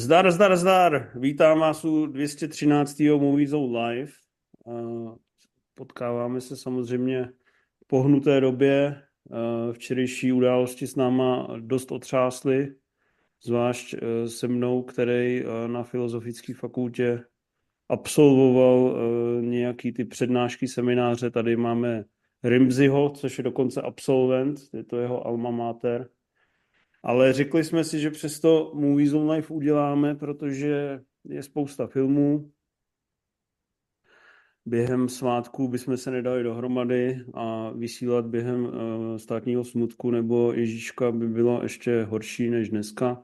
Zdar, zdar, zdar. Vítám vás u 213. Movie Zone Live. Uh, Potkáváme se samozřejmě v pohnuté době. Uh, Včerejší události s náma dost otřásly, zvlášť uh, se mnou, který na Filozofické fakultě absolvoval nějaký ty přednášky, semináře. Tady máme Rimziho, což je dokonce absolvent, je to jeho alma mater. Ale řekli jsme si, že přesto Movies on Life uděláme, protože je spousta filmů. Během svátků bychom se nedali dohromady a vysílat během uh, státního smutku nebo Ježíška by bylo ještě horší než dneska.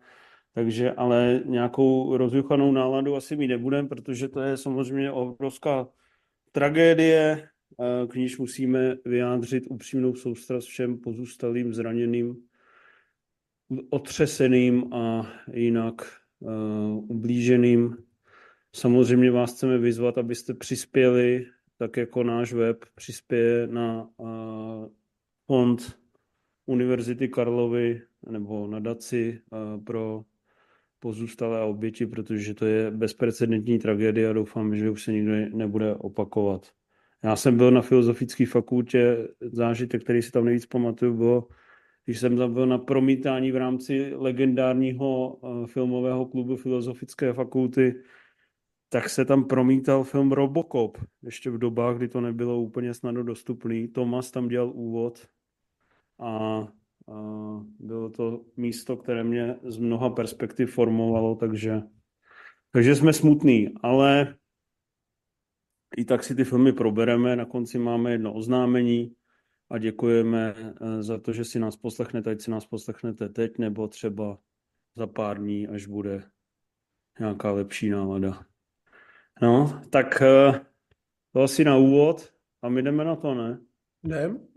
Takže ale nějakou rozjuchanou náladu asi mít nebudeme, protože to je samozřejmě obrovská tragédie, k níž musíme vyjádřit upřímnou soustrast všem pozůstalým zraněným otřeseným a jinak uh, ublíženým. Samozřejmě vás chceme vyzvat, abyste přispěli, tak jako náš web přispěje na uh, fond Univerzity Karlovy nebo nadaci uh, pro pozůstalé oběti, protože to je bezprecedentní tragédie a doufám, že už se nikdy nebude opakovat. Já jsem byl na filozofické fakultě, zážitek, který si tam nejvíc pamatuju, bylo když jsem tam byl na promítání v rámci legendárního eh, filmového klubu Filozofické fakulty, tak se tam promítal film Robocop, ještě v dobách, kdy to nebylo úplně snadno dostupný. Thomas tam dělal úvod a, a bylo to místo, které mě z mnoha perspektiv formovalo, takže, takže jsme smutní, ale i tak si ty filmy probereme. Na konci máme jedno oznámení, a děkujeme eh, za to, že si nás poslechnete, ať si nás poslechnete teď nebo třeba za pár dní, až bude nějaká lepší nálada. No, tak eh, to asi na úvod a my jdeme na to, ne? Jdem.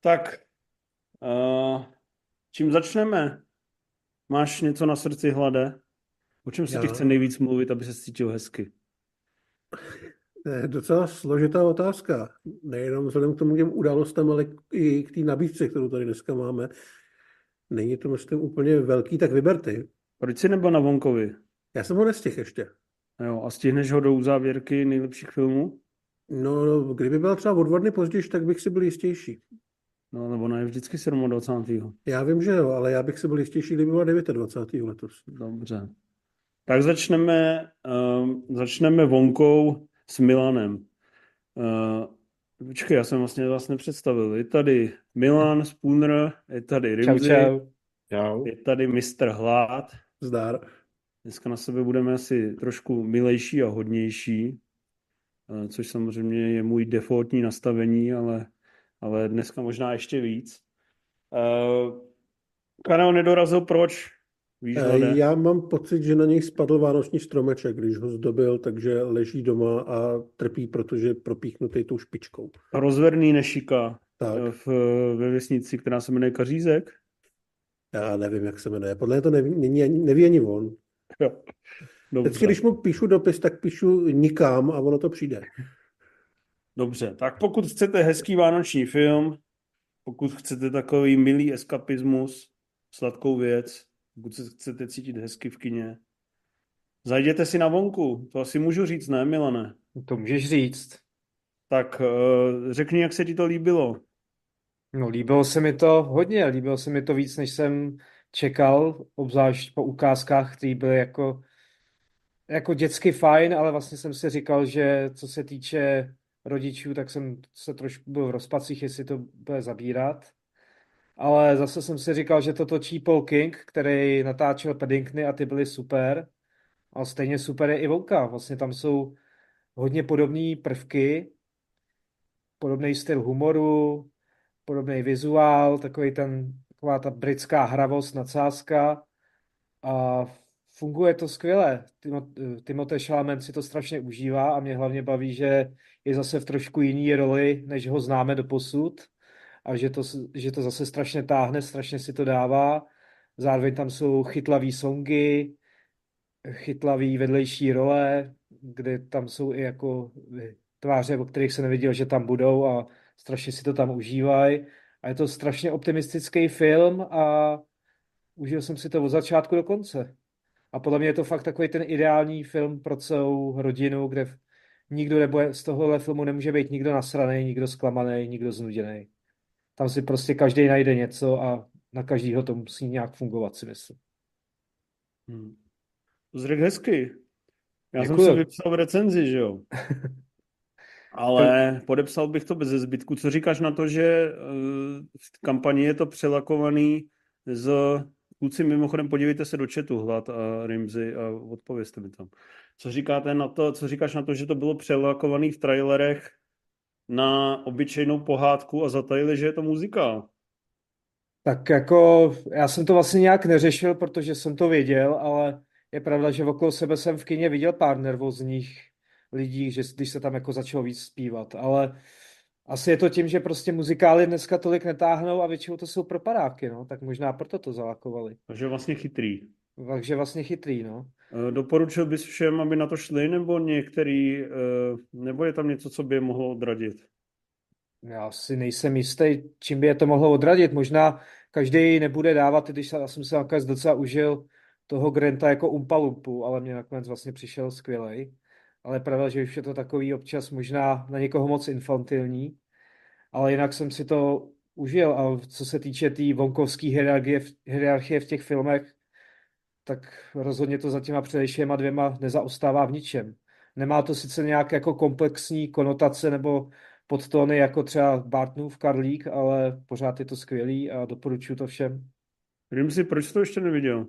Tak, uh, čím začneme? Máš něco na srdci hlade? O čem se Já. ti chce nejvíc mluvit, aby se cítil hezky? To je docela složitá otázka. Nejenom vzhledem k tomu těm událostem, ale i k té nabídce, kterou tady dneska máme. Není to, myslím, úplně velký, tak vyber ty. Proč jsi nebyl na Vonkovi? Já jsem ho nestihl ještě. Jo, a stihneš ho do uzávěrky nejlepších filmů? No, no kdyby byl třeba o dva dny později, tak bych si byl jistější. No, nebo ne vždycky 27. Já vím, že jo, ale já bych si byl jistější, kdyby byla 29. letos. Dobře. Tak začneme, uh, začneme vonkou s Milanem. Uh, počkej, já jsem vlastně vás nepředstavil. Je tady Milan Spooner, je tady Rimzi, čau, čau. Čau. je tady Mr. Hlad. Zdar. Dneska na sebe budeme asi trošku milejší a hodnější, uh, což samozřejmě je můj defaultní nastavení, ale, ale dneska možná ještě víc. Uh, Karel nedorazil proč? Víš, eh, Já mám pocit, že na něj spadl vánoční stromeček, když ho zdobil, takže leží doma a trpí, protože propíchnutý tou špičkou. Rozverný nešika tak. V, ve vesnici, která se jmenuje Kařízek? Já nevím, jak se jmenuje. Podle mě to neví, neví, neví ani on. Jo. Dobře. Vždycky, když mu píšu dopis, tak píšu nikam a ono to přijde. Dobře, tak pokud chcete hezký vánoční film, pokud chcete takový milý eskapismus, sladkou věc, pokud se chcete cítit hezky v kině. Zajděte si na vonku, to asi můžu říct, ne, Milane? To můžeš říct. Tak uh, řekni, jak se ti to líbilo. No, líbilo se mi to hodně, líbilo se mi to víc, než jsem čekal, obzvlášť po ukázkách, které byly jako, jako dětsky fajn, ale vlastně jsem si říkal, že co se týče rodičů, tak jsem se trošku byl v rozpacích, jestli to bude zabírat ale zase jsem si říkal, že to točí Paul King, který natáčel Paddingtony a ty byly super. A stejně super je i Vouka. Vlastně tam jsou hodně podobné prvky, podobný styl humoru, podobný vizuál, takový ten, taková ta britská hravost, nadsázka a funguje to skvěle. Timothée Chalamet si to strašně užívá a mě hlavně baví, že je zase v trošku jiný roli, než ho známe do posud a že to, že to zase strašně táhne, strašně si to dává. Zároveň tam jsou chytlavý songy, chytlavý vedlejší role, kde tam jsou i jako tváře, o kterých se neviděl, že tam budou a strašně si to tam užívají. A je to strašně optimistický film a užil jsem si to od začátku do konce. A podle mě je to fakt takový ten ideální film pro celou rodinu, kde nikdo nebo z tohohle filmu nemůže být nikdo nasraný, nikdo zklamaný, nikdo znuděný. Tam si prostě každý najde něco a na každýho to musí nějak fungovat, si myslím. Hmm. To zřek hezky. Já Děkuju. jsem si vypsal v recenzi, že jo? Ale podepsal bych to bez zbytku. Co říkáš na to, že eh, v kampani je to přelakovaný z... Kluci, mimochodem, podívejte se do chatu, Hlad a Rimzy a odpovězte mi tam. Co říkáte na to, co říkáš na to, že to bylo přelakovaný v trailerech na obyčejnou pohádku a zatajili, že je to muzikál? Tak jako já jsem to vlastně nějak neřešil, protože jsem to věděl, ale je pravda, že okolo sebe jsem v kině viděl pár nervózních lidí, že když se tam jako začalo víc zpívat, ale asi je to tím, že prostě muzikály dneska tolik netáhnou a většinou to jsou propadáky, no, tak možná proto to zalakovali. Takže vlastně chytrý. Takže vlastně chytrý, no. Eh, Doporučil bys všem, aby na to šli, nebo některý, eh, nebo je tam něco, co by je mohlo odradit? Já si nejsem jistý, čím by je to mohlo odradit. Možná každý nebude dávat, když já jsem se nakonec docela užil toho Granta jako Umpalumpu, ale mě nakonec vlastně přišel skvělej. Ale pravda, že už je to takový občas možná na někoho moc infantilní, ale jinak jsem si to užil a co se týče té tý vonkovské hierarchie, hierarchie v těch filmech, tak rozhodně to za těma předešlýma dvěma nezaostává v ničem. Nemá to sice nějak jako komplexní konotace nebo podtóny jako třeba Bartnův Karlík, ale pořád je to skvělý a doporučuji to všem. Vím si, proč to ještě neviděl?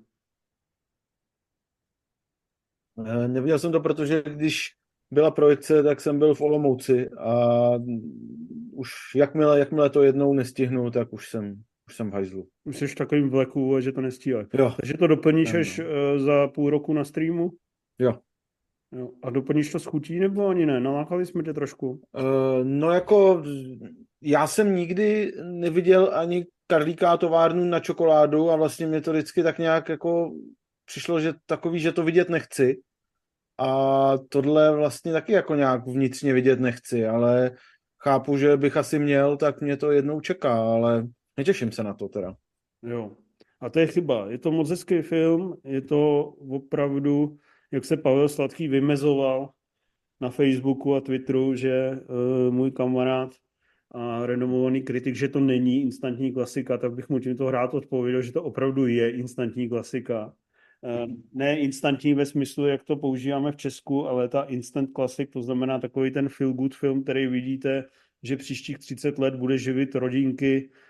Eh, Neviděl jsem to, protože když byla projekce, tak jsem byl v Olomouci a už jakmile, jakmile to jednou nestihnu, tak už jsem, už jsem v hajzlu. Už jsi v takovým vleku, že to nestíháš. Jo, Takže to doplníš až eh, za půl roku na streamu? jo. Jo. A doplníš to s chutí, nebo ani ne? Nalákali jsme tě trošku. Eh, No jako já jsem nikdy neviděl ani Karlíka továrnu na čokoládu a vlastně mě to vždycky tak nějak jako přišlo, že takový, že to vidět nechci. A tohle vlastně taky jako nějak vnitřně vidět nechci, ale chápu, že bych asi měl, tak mě to jednou čeká, ale netěším se na to teda. Jo. A to je chyba. Je to moc hezký film, je to opravdu, jak se Pavel Sladký vymezoval na Facebooku a Twitteru, že uh, můj kamarád a renomovaný kritik, že to není instantní klasika, tak bych mu tímto rád odpověděl, že to opravdu je instantní klasika. Uh, ne instantní ve smyslu, jak to používáme v Česku, ale ta instant classic, to znamená takový ten feel good film, který vidíte, že příštích 30 let bude živit rodinky eh,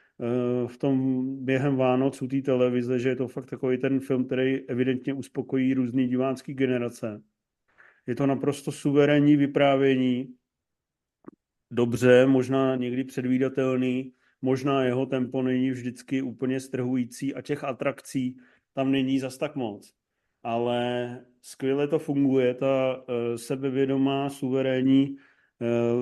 v tom během Vánoc u té televize, že je to fakt takový ten film, který evidentně uspokojí různý divácký generace. Je to naprosto suverénní vyprávění, dobře, možná někdy předvídatelný, možná jeho tempo není vždycky úplně strhující a těch atrakcí tam není zas tak moc. Ale skvěle to funguje, ta uh, sebevědomá, suverénní uh,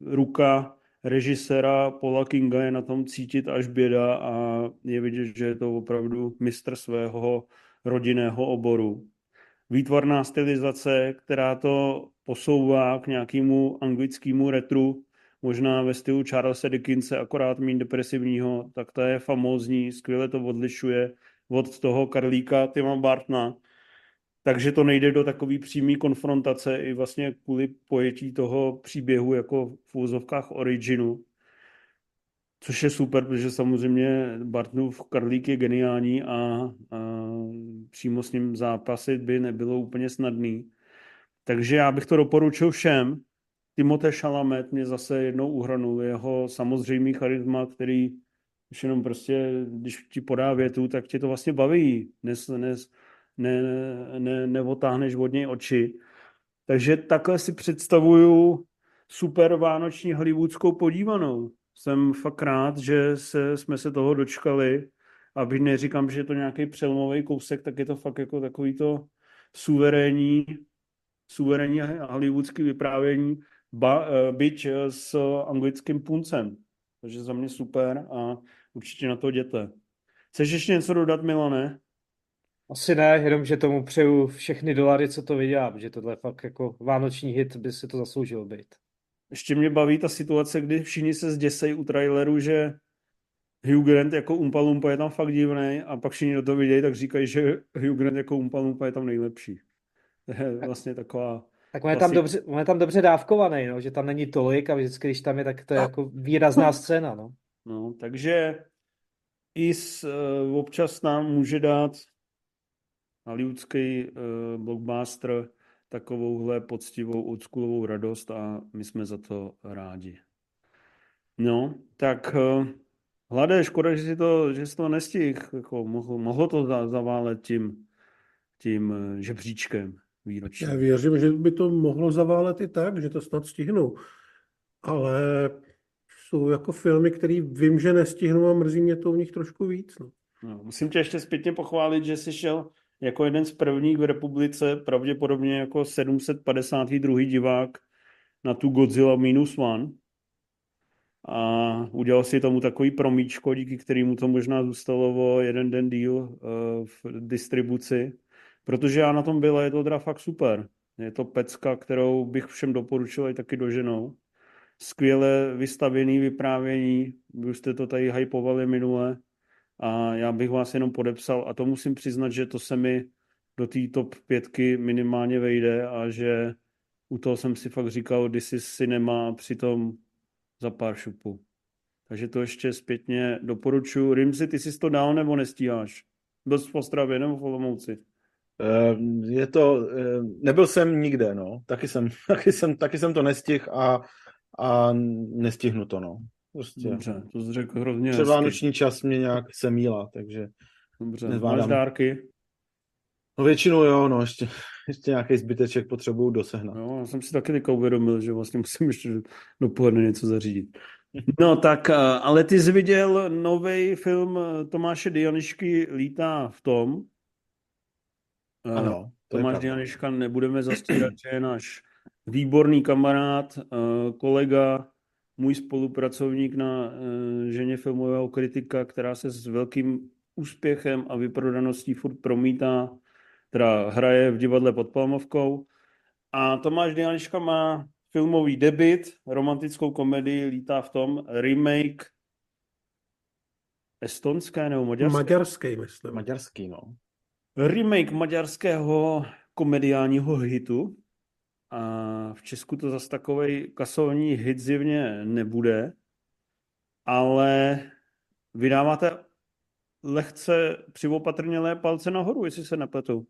ruka režiséra Paula Kinga je na tom cítit až běda a je vidět, že je to opravdu mistr svého rodinného oboru. Výtvarná stylizace, která to posouvá k nějakému anglickému retru, možná ve stylu Charlesa Dickinse, akorát méně depresivního, tak ta je famózní, skvěle to odlišuje od toho Karlíka Tima Bartna. Takže to nejde do takové přímé konfrontace i vlastně kvůli pojetí toho příběhu jako v úzovkách originu. Což je super, protože samozřejmě Bartnův Karlík je geniální a, a přímo s ním zápasit by nebylo úplně snadný. Takže já bych to doporučil všem. Timothée Chalamet mě zase jednou uhranul jeho samozřejmý charisma, který už jenom prostě, když ti podá větu, tak tě to vlastně baví. Nes, nes, ne, ne, neotáhneš od něj oči. Takže takhle si představuju super vánoční hollywoodskou podívanou. Jsem fakt rád, že se, jsme se toho dočkali. Aby neříkám, že je to nějaký přelomový kousek, tak je to fakt jako takový to suverénní, suverénní hollywoodský vyprávění, ba, byť s anglickým puncem. Takže za mě super a určitě na to jděte. Chceš ještě něco dodat, Milane? Asi ne, jenom, že tomu přeju všechny dolary, co to vydělám, že tohle fakt jako vánoční hit by si to zasloužil být. Ještě mě baví ta situace, kdy všichni se zděsejí u traileru, že Hugh Grant jako Umpa Lumpa je tam fakt divný a pak všichni do toho vidějí, tak říkají, že Hugh Grant jako Umpa Lumpa je tam nejlepší. To je vlastně taková... Tak on je, tam dobře, on je tam dobře dávkovaný, no, že tam není tolik a vždycky, když tam je, tak to je jako výrazná scéna. No, no takže i s, uh, občas nám může dát hollywoodský uh, blockbuster takovouhle poctivou oldschoolovou radost a my jsme za to rádi. No, tak uh, Hlade, škoda, že si to, že jsi to nestihl. Jako mohlo, mohlo to zaválet tím, tím žebříčkem výročním. Já věřím, že by to mohlo zaválet i tak, že to snad stihnou. Ale jsou jako filmy, které vím, že nestihnu a mrzí mě to u nich trošku víc. No. No, musím tě ještě zpětně pochválit, že jsi šel jako jeden z prvních v republice, pravděpodobně jako 752. divák na tu Godzilla Minus One a udělal si tomu takový promíčko, díky kterému to možná zůstalo o jeden den díl uh, v distribuci, protože já na tom byl je to teda fakt super. Je to pecka, kterou bych všem doporučil i taky do ženou skvěle vystavěný vyprávění, vy jste to tady hypovali minule a já bych vás jenom podepsal a to musím přiznat, že to se mi do té top pětky minimálně vejde a že u toho jsem si fakt říkal, když si cinema přitom za pár šupů. Takže to ještě zpětně doporučuji. Rimsi, ty jsi to dál nebo nestíháš? Byl jsi v Ostravě nebo v Olomouci? Ehm, je to, ehm, nebyl jsem nikde, no. Taky jsem, taky jsem, taky jsem to nestihl a a nestihnu to, no. Prostě. Dobře, to jsi řekl hrozně Předvánoční čas mě nějak semíla, takže Dobře, nezvládám. máš dárky? No většinou jo, no, ještě, ještě nějaký zbyteček potřebuju dosehnat. Jo, já jsem si taky teďka uvědomil, že vlastně musím ještě dopoledne něco zařídit. No tak, eh, ale ty jsi viděl nový film Tomáše Dianišky Lítá v tom. Eh, ano. Tomáš Dianiška nebudeme zastírat, že je náš výborný kamarád, eh, kolega, můj spolupracovník na eh, ženě filmového kritika, která se s velkým úspěchem a vyprodaností furt promítá, která hraje v divadle pod Palmovkou. A Tomáš Dianiška má filmový debit, romantickou komedii, lítá v tom, remake estonské nebo maďarské? Maďarský, myslím. Maďarský, no. Remake maďarského komediálního hitu, a v Česku to zase takový kasovní hit zjevně nebude, ale vydáváte lehce přivopatrnělé palce nahoru, jestli se nepletu.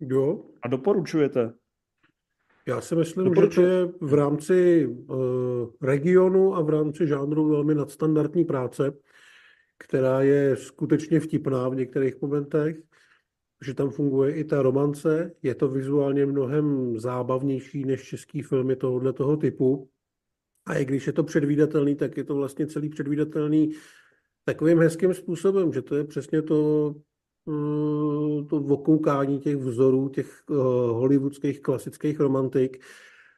Jo. A doporučujete. Já si myslím, Doporučuji. že to je v rámci uh, regionu a v rámci žánru velmi nadstandardní práce, která je skutečně vtipná v některých momentech že tam funguje i ta romance, je to vizuálně mnohem zábavnější než český filmy tohoto toho typu. A i když je to předvídatelný, tak je to vlastně celý předvídatelný takovým hezkým způsobem, že to je přesně to, eh, to vokoukání těch vzorů, těch eh, hollywoodských klasických romantik,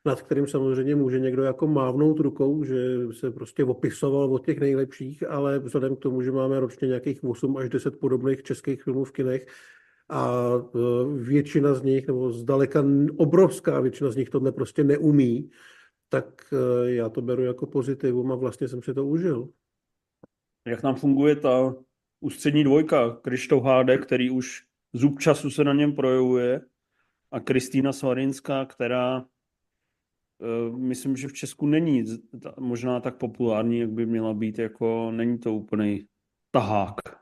nad kterým samozřejmě může někdo jako mávnout rukou, že se prostě opisoval od těch nejlepších, ale vzhledem k tomu, že máme ročně nějakých 8 až 10 podobných českých filmů v kinech, a e, většina z nich, nebo zdaleka obrovská většina z nich tohle prostě neumí, tak e, já to beru jako pozitivum a vlastně jsem si to užil. Jak nám funguje ta ústřední dvojka, Krištof Háde, který už zub času se na něm projevuje a Kristýna Svarinská, která e, myslím, že v Česku není možná tak populární, jak by měla být, jako není to úplný tahák.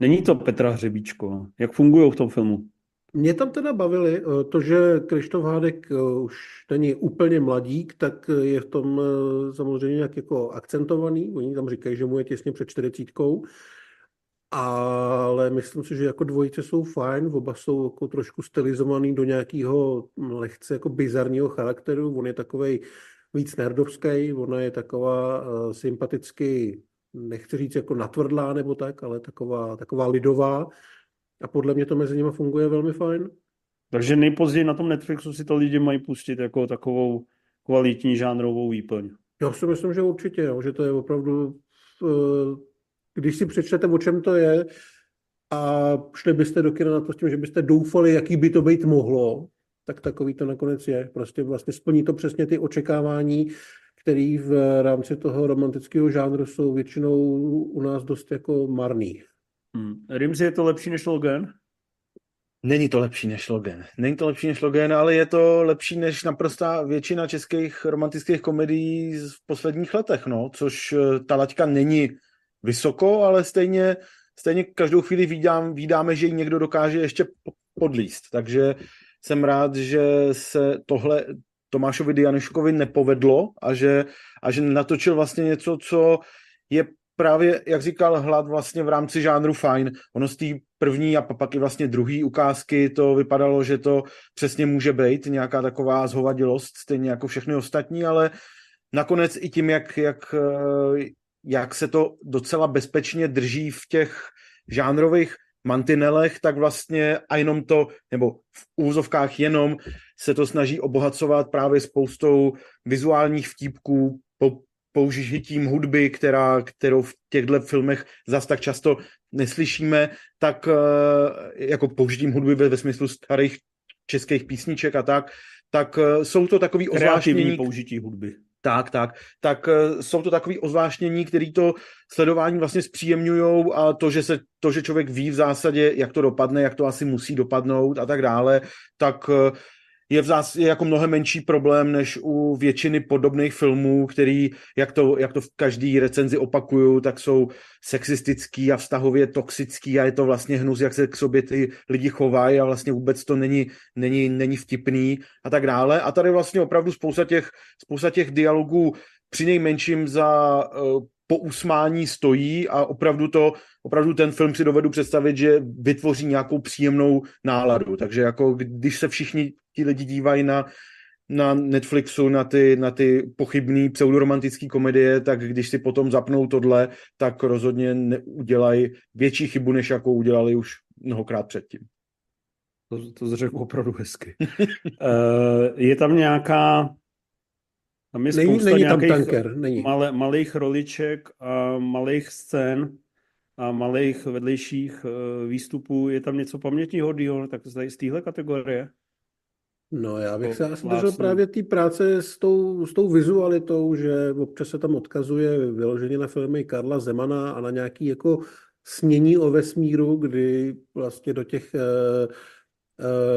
Není to Petra Hřebíčko. Jak fungují v tom filmu? Mě tam teda bavili eh, to, že Krištof Hádek eh, už není úplně mladík, tak eh, je v tom samozřejmě nějak jako akcentovaný. Oni tam říkají, že mu je těsně před čtyřicítkou. Ale myslím si, že jako dvojice jsou fajn, oba jsou jako trošku stylizovaný do nějakého lehce jako bizarního charakteru. On je takový víc nerdovský, ona je taková sympaticky nechci říct jako natvrdlá nebo tak, ale taková, taková lidová. A podle mě to mezi nimi funguje velmi fajn. Takže nejpozději na tom Netflixu si to lidi mají pustit jako takovou kvalitní žánrovou výplň. Já si myslím, že určitě, jo, že to je opravdu, eh, když si přečtete, o čem to je, a šli byste do kina na to s tím, že byste doufali, jaký by to být mohlo, tak takový to nakonec je. Prostě vlastně splní to přesně ty očekávání, který v rámci toho romantického žánru jsou většinou u nás dost jako marný. Hmm. Rimsey je to lepší než Logan? Není to lepší než Logan. Není to lepší než Logan, ale je to lepší než naprostá většina českých romantických komedií v posledních letech, no, což eh, ta laťka není vysoko, ale stejně, stejně každou chvíli vídám, vídáme, že ji někdo dokáže ještě podlíst. Takže jsem rád, že se tohle Tomášovi Dianuškovi nepovedlo a že, a že natočil vlastně něco, co je právě, jak říkal Hlad, vlastně v rámci žánru fajn. Ono z té první a pak i vlastně druhý ukázky to vypadalo, že to přesně může být nějaká taková zhovadilost, stejně jako všechny ostatní, ale nakonec i tím, jak, jak, jak se to docela bezpečně drží v těch žánrových mantinelech, tak vlastně a jenom to, nebo v úvozovkách jenom se to snaží obohacovat právě spoustou vizuálních vtípků, po, použitím hudby, která, kterou v těchto filmech zas tak často neslyšíme, tak eh, jako použitím hudby ve, ve smyslu starých českých písniček a tak, tak eh, jsou to takový ozvláštnění. použití hudby. Tak, tak. Tak uh, jsou to takový ozvláštnění, který to sledování vlastně zpříjemňují a to že, se, to, že člověk ví v zásadě, jak to dopadne, jak to asi musí dopadnout a tak dále, tak uh, je v zás, je jako mnohem menší problém než u většiny podobných filmů, který, jak to, jak to v každý recenzi opakuju, tak jsou sexistický a vztahově toxický a je to vlastně hnus, jak se k sobě ty lidi chovají a vlastně vůbec to není, není, není vtipný a tak dále. A tady vlastně opravdu spousta těch, spousta těch dialogů při nejmenším za uh, pousmání stojí a opravdu to, opravdu ten film si dovedu představit, že vytvoří nějakou příjemnou náladu. Takže jako když se všichni ti lidi dívají na, na Netflixu na ty, na ty pochybný pseudoromantické komedie, tak když si potom zapnou tohle, tak rozhodně neudělají větší chybu, než jakou udělali už mnohokrát předtím. To, to řekl opravdu hezky. uh, je tam nějaká tam je není, není tam tanker, není. Malé, malých roliček a malých scén a malých vedlejších uh, výstupů. Je tam něco pamětního, tak z téhle kategorie? No já bych se asi držel právě té práce s tou, s tou vizualitou, že občas se tam odkazuje vyloženě na filmy Karla Zemana a na nějaký jako smění o vesmíru, kdy vlastně do těch, eh,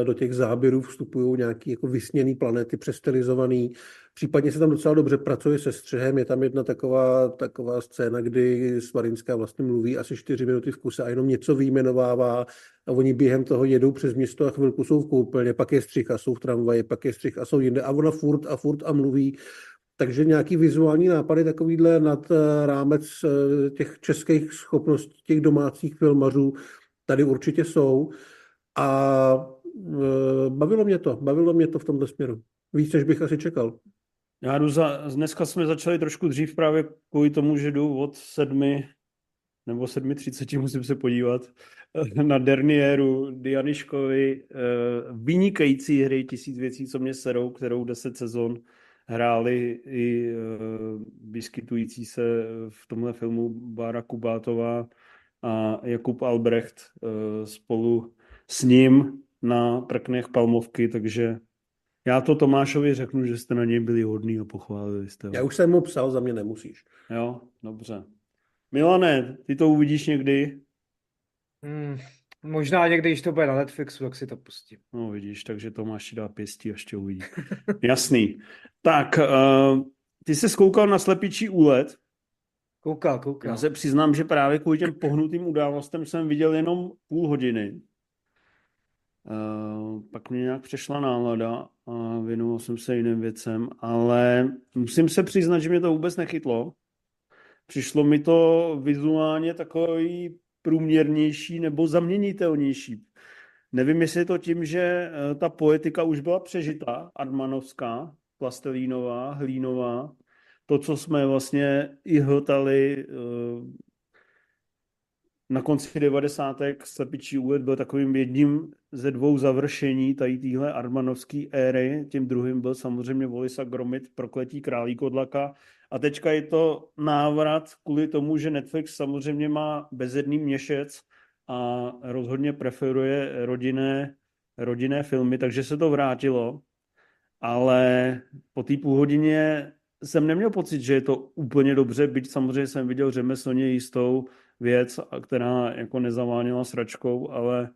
do těch záběrů vstupují nějaké jako vysněné planety, přestylizovaný. Případně se tam docela dobře pracuje se střehem. Je tam jedna taková, taková scéna, kdy Svarinská vlastně mluví asi čtyři minuty v kuse a jenom něco vyjmenovává a oni během toho jedou přes město a chvilku jsou v koupelně, pak je střih a jsou v tramvaji, pak je střih a jsou jinde a ona furt a furt a mluví. Takže nějaký vizuální nápady takovýhle nad eh, rámec eh, těch českých schopností, těch domácích filmařů tady určitě jsou. A eh, bavilo mě to, bavilo mě to v tomto směru. Víc, než bych asi čekal. Já jdu za, dneska jsme začali trošku dřív právě kvůli tomu, že jdu od sedmi nebo 7.30, musím se podívat, na Dernieru, Dianiškovi, eh, vynikající hry Tisíc věcí, co mě serou, kterou deset sezon hráli i eh, vyskytující se v tomhle filmu Bára Kubátová a Jakub Albrecht spolu s ním na prknech Palmovky, takže já to Tomášovi řeknu, že jste na něj byli hodný a pochválili jste ho. Já už jsem mu psal, za mě nemusíš. Jo, dobře. Milane, ty to uvidíš někdy? Hmm, možná někdy, když to bude na Netflixu, tak si to pustím. No vidíš, takže Tomáš ti dá pěstí a ještě uvidí. Jasný. Tak, uh, ty se skoukal na slepičí úlet. Koukal, koukal. Já se přiznám, že právě kvůli těm pohnutým událostem jsem viděl jenom půl hodiny. Uh, pak mě nějak přešla nálada a věnoval jsem se jiným věcem, ale musím se přiznat, že mě to vůbec nechytlo. Přišlo mi to vizuálně takový průměrnější nebo zaměnitelnější. Nevím, jestli je to tím, že eh, ta poetika už byla přežitá, Armanovská, plastelínová, hlínová, to, co jsme vlastně i hltali eh, na konci 90. Slepičí úlet byl takovým jedním ze dvou završení tady téhle armanovské éry. Tím druhým byl samozřejmě Volisa Gromit, Prokletí králí Kodlaka. A teďka je to návrat kvůli tomu, že Netflix samozřejmě má bezedný měšec a rozhodně preferuje rodinné, rodinné filmy, takže se to vrátilo. Ale po té půl hodině jsem neměl pocit, že je to úplně dobře, byť samozřejmě jsem viděl řemeslně jistou věc, která jako nezaváněla sračkou, ale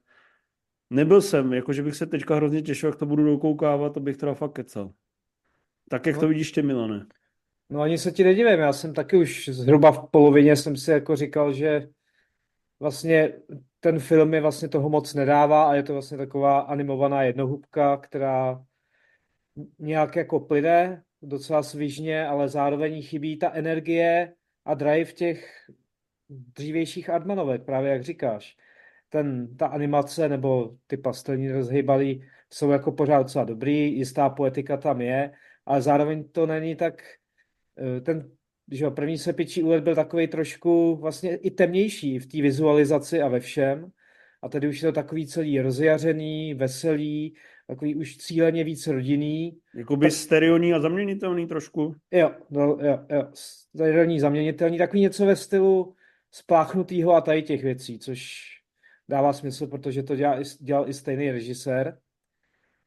nebyl jsem, jakože bych se teďka hrozně těšil, jak to budu dokoukávat, to bych teda fakt kecal. Tak jak no. to vidíš ty, Milane? No ani se ti nedivím, já jsem taky už zhruba v polovině jsem si jako říkal, že vlastně ten film je vlastně toho moc nedává a je to vlastně taková animovaná jednohubka, která nějak jako plyne docela svižně, ale zároveň chybí ta energie a drive těch dřívějších Admanovek, právě jak říkáš. Ten, ta animace nebo ty pastelní rozhybalí jsou jako pořád docela dobrý, jistá poetika tam je, ale zároveň to není tak, eh, ten že první slepičí úlet byl takový trošku vlastně i temnější v té vizualizaci a ve všem. A tady už je to takový celý rozjařený, veselý, takový už cíleně víc rodinný. Jakoby tak... sterilní a zaměnitelný trošku. Jo, no, jo, jo, sterilní, zaměnitelný, takový něco ve stylu spláchnutýho a tady těch věcí, což dává smysl, protože to dělal, dělal i stejný režisér.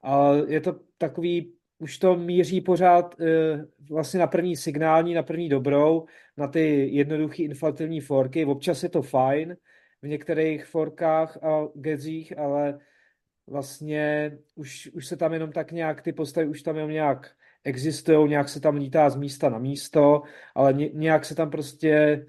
Ale je to takový už to míří pořád uh, vlastně na první signální, na první dobrou, na ty jednoduché infantilní forky. Občas je to fajn v některých forkách a gedzích, ale vlastně už, už se tam jenom tak nějak, ty postavy už tam jenom nějak existují, nějak se tam lítá z místa na místo, ale nějak se tam prostě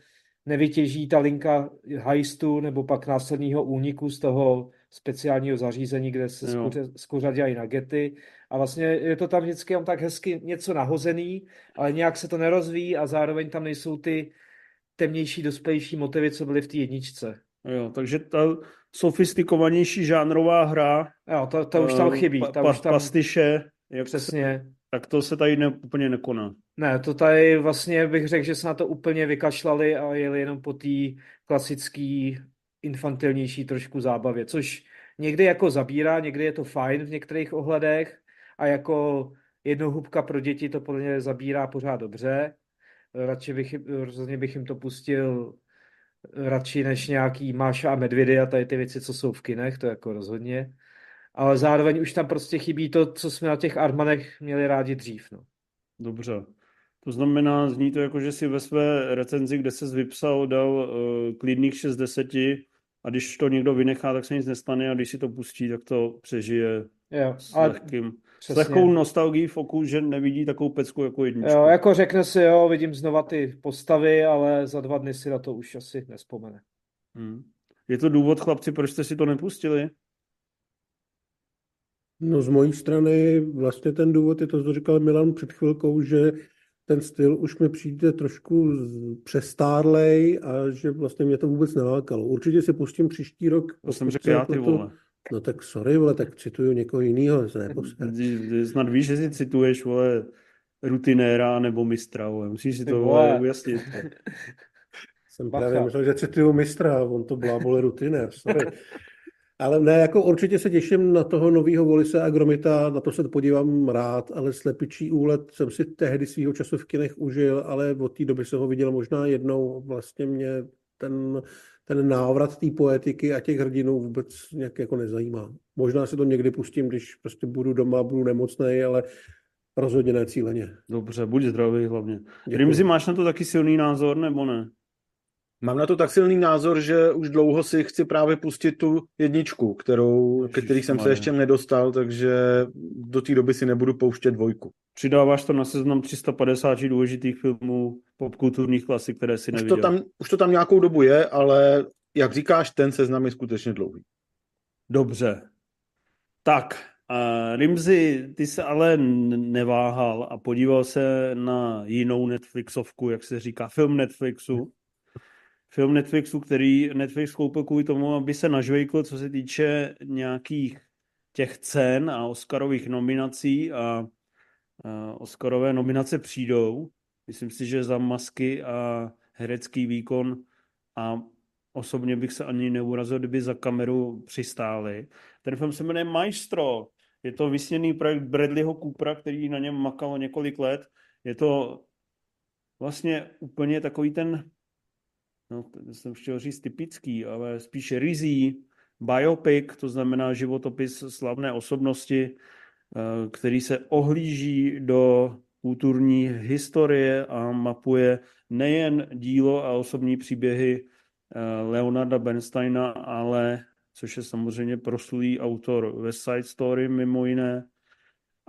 nevytěží ta linka heistu nebo pak následního úniku z toho speciálního zařízení, kde se skuřadějí nagety a vlastně je to tam vždycky on tak hezky něco nahozený, ale nějak se to nerozvíjí a zároveň tam nejsou ty temnější, dospělejší motivy, co byly v té jedničce. Jo, takže ta sofistikovanější žánrová hra, jo, to, to už tam eh, chybí. Ta pa, už tam... Pastiše, jak přesně. Tak to se tady ne, úplně nekoná. Ne, to tady vlastně bych řekl, že se na to úplně vykašlali a jeli jenom po té klasické infantilnější trošku zábavě, což někdy jako zabírá, někdy je to fajn v některých ohledech, a jako jednohubka pro děti to podle mě zabírá pořád dobře. Radši bych, rozhodně bych jim to pustil radši než nějaký Máša a Medvědy a tady ty věci, co jsou v kinech, to jako rozhodně. Ale zároveň už tam prostě chybí to, co jsme na těch Armanech měli rádi dřív. No. Dobře. To znamená, zní to jako, že si ve své recenzi, kde se vypsal, dal uh, klidných 6 10 a když to někdo vynechá, tak se nic nestane a když si to pustí, tak to přežije jo, s ale lehkým. Přesně. S lehkou nostalgií v oku, že nevidí takovou pecku jako jedničku. Jo, jako řekne si, jo, vidím znova ty postavy, ale za dva dny si na to už asi nespomene. Hmm. Je to důvod, chlapci, proč jste si to nepustili? No z mojí strany vlastně ten důvod je to, co říkal Milan před chvilkou, že ten styl už mi přijde trošku přestárlej a že vlastně mě to vůbec nelákalo. Určitě si pustím příští rok. To jsem řekl já, ty vole. No tak sorry, vole, tak cituju někoho jiného. Snad víš, že si cituješ, vole, rutinéra nebo mistra, vole. Musíš si to vole, ujasnit. Jsem Bacha. právě myslel, že cituju mistra, on to blábole rutinér, sorry. Ale ne, jako určitě se těším na toho nového Volise a Gromita, na to se podívám rád, ale slepičí úlet jsem si tehdy svýho času v kinech užil, ale od té doby jsem ho viděl možná jednou. Vlastně mě ten ten návrat té poetiky a těch hrdinů vůbec nějak jako nezajímá. Možná si to někdy pustím, když prostě budu doma, budu nemocný, ale rozhodně ne cíleně. Dobře, buď zdravý hlavně. Rimzi, máš na to taky silný názor, nebo ne? Mám na to tak silný názor, že už dlouho si chci právě pustit tu jedničku, kterou, ke který jsem se ještě nedostal, takže do té doby si nebudu pouštět dvojku. Přidáváš to na seznam 350 důležitých filmů popkulturních klasik, které si neviděl. Už to, tam, už to tam nějakou dobu je, ale jak říkáš, ten seznam je skutečně dlouhý. Dobře. Tak, uh, Rimzi, ty se ale neváhal a podíval se na jinou Netflixovku, jak se říká, film Netflixu film Netflixu, který Netflix koupil kvůli tomu, aby se nažvejkl, co se týče nějakých těch cen a Oscarových nominací a, a Oscarové nominace přijdou. Myslím si, že za masky a herecký výkon a osobně bych se ani neurazil, kdyby za kameru přistáli. Ten film se jmenuje Maestro. Je to vysněný projekt Bradleyho Coopera, který na něm makal několik let. Je to vlastně úplně takový ten no, jsem chtěl říct typický, ale spíše rizí, biopic, to znamená životopis slavné osobnosti, eh, který se ohlíží do kulturní historie a mapuje nejen dílo a osobní příběhy Leonarda Bernsteina, ale což je samozřejmě proslulý autor West Side Story mimo jiné,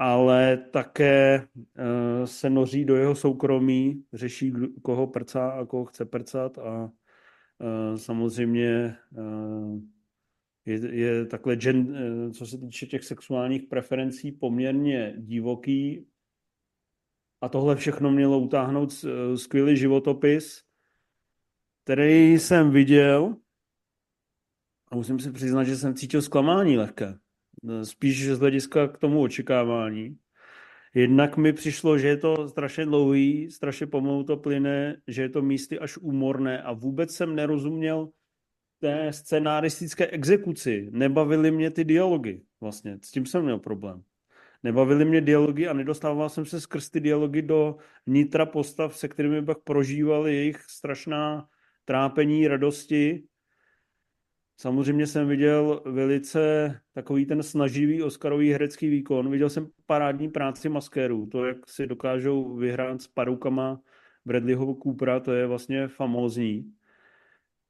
ale také uh, se noří do jeho soukromí, řeší, koho prcá a koho chce prcat a uh, samozřejmě uh, je, je takhle, gen, co se týče těch sexuálních preferencí, poměrně divoký a tohle všechno mělo utáhnout skvělý životopis, který jsem viděl a musím si přiznat, že jsem cítil zklamání lehké. Spíš z hlediska k tomu očekávání. Jednak mi přišlo, že je to strašně dlouhý, strašně pomalu to plyne, že je to místy až úmorné a vůbec jsem nerozuměl té scenaristické exekuci. Nebavily mě ty dialogy vlastně, s tím jsem měl problém. Nebavily mě dialogy a nedostával jsem se skrz ty dialogy do nitra postav, se kterými bych prožíval jejich strašná trápení, radosti Samozřejmě jsem viděl velice takový ten snaživý Oscarový herecký výkon. Viděl jsem parádní práci maskérů. To, jak si dokážou vyhrát s parukama Bradleyho Coopera, to je vlastně famózní.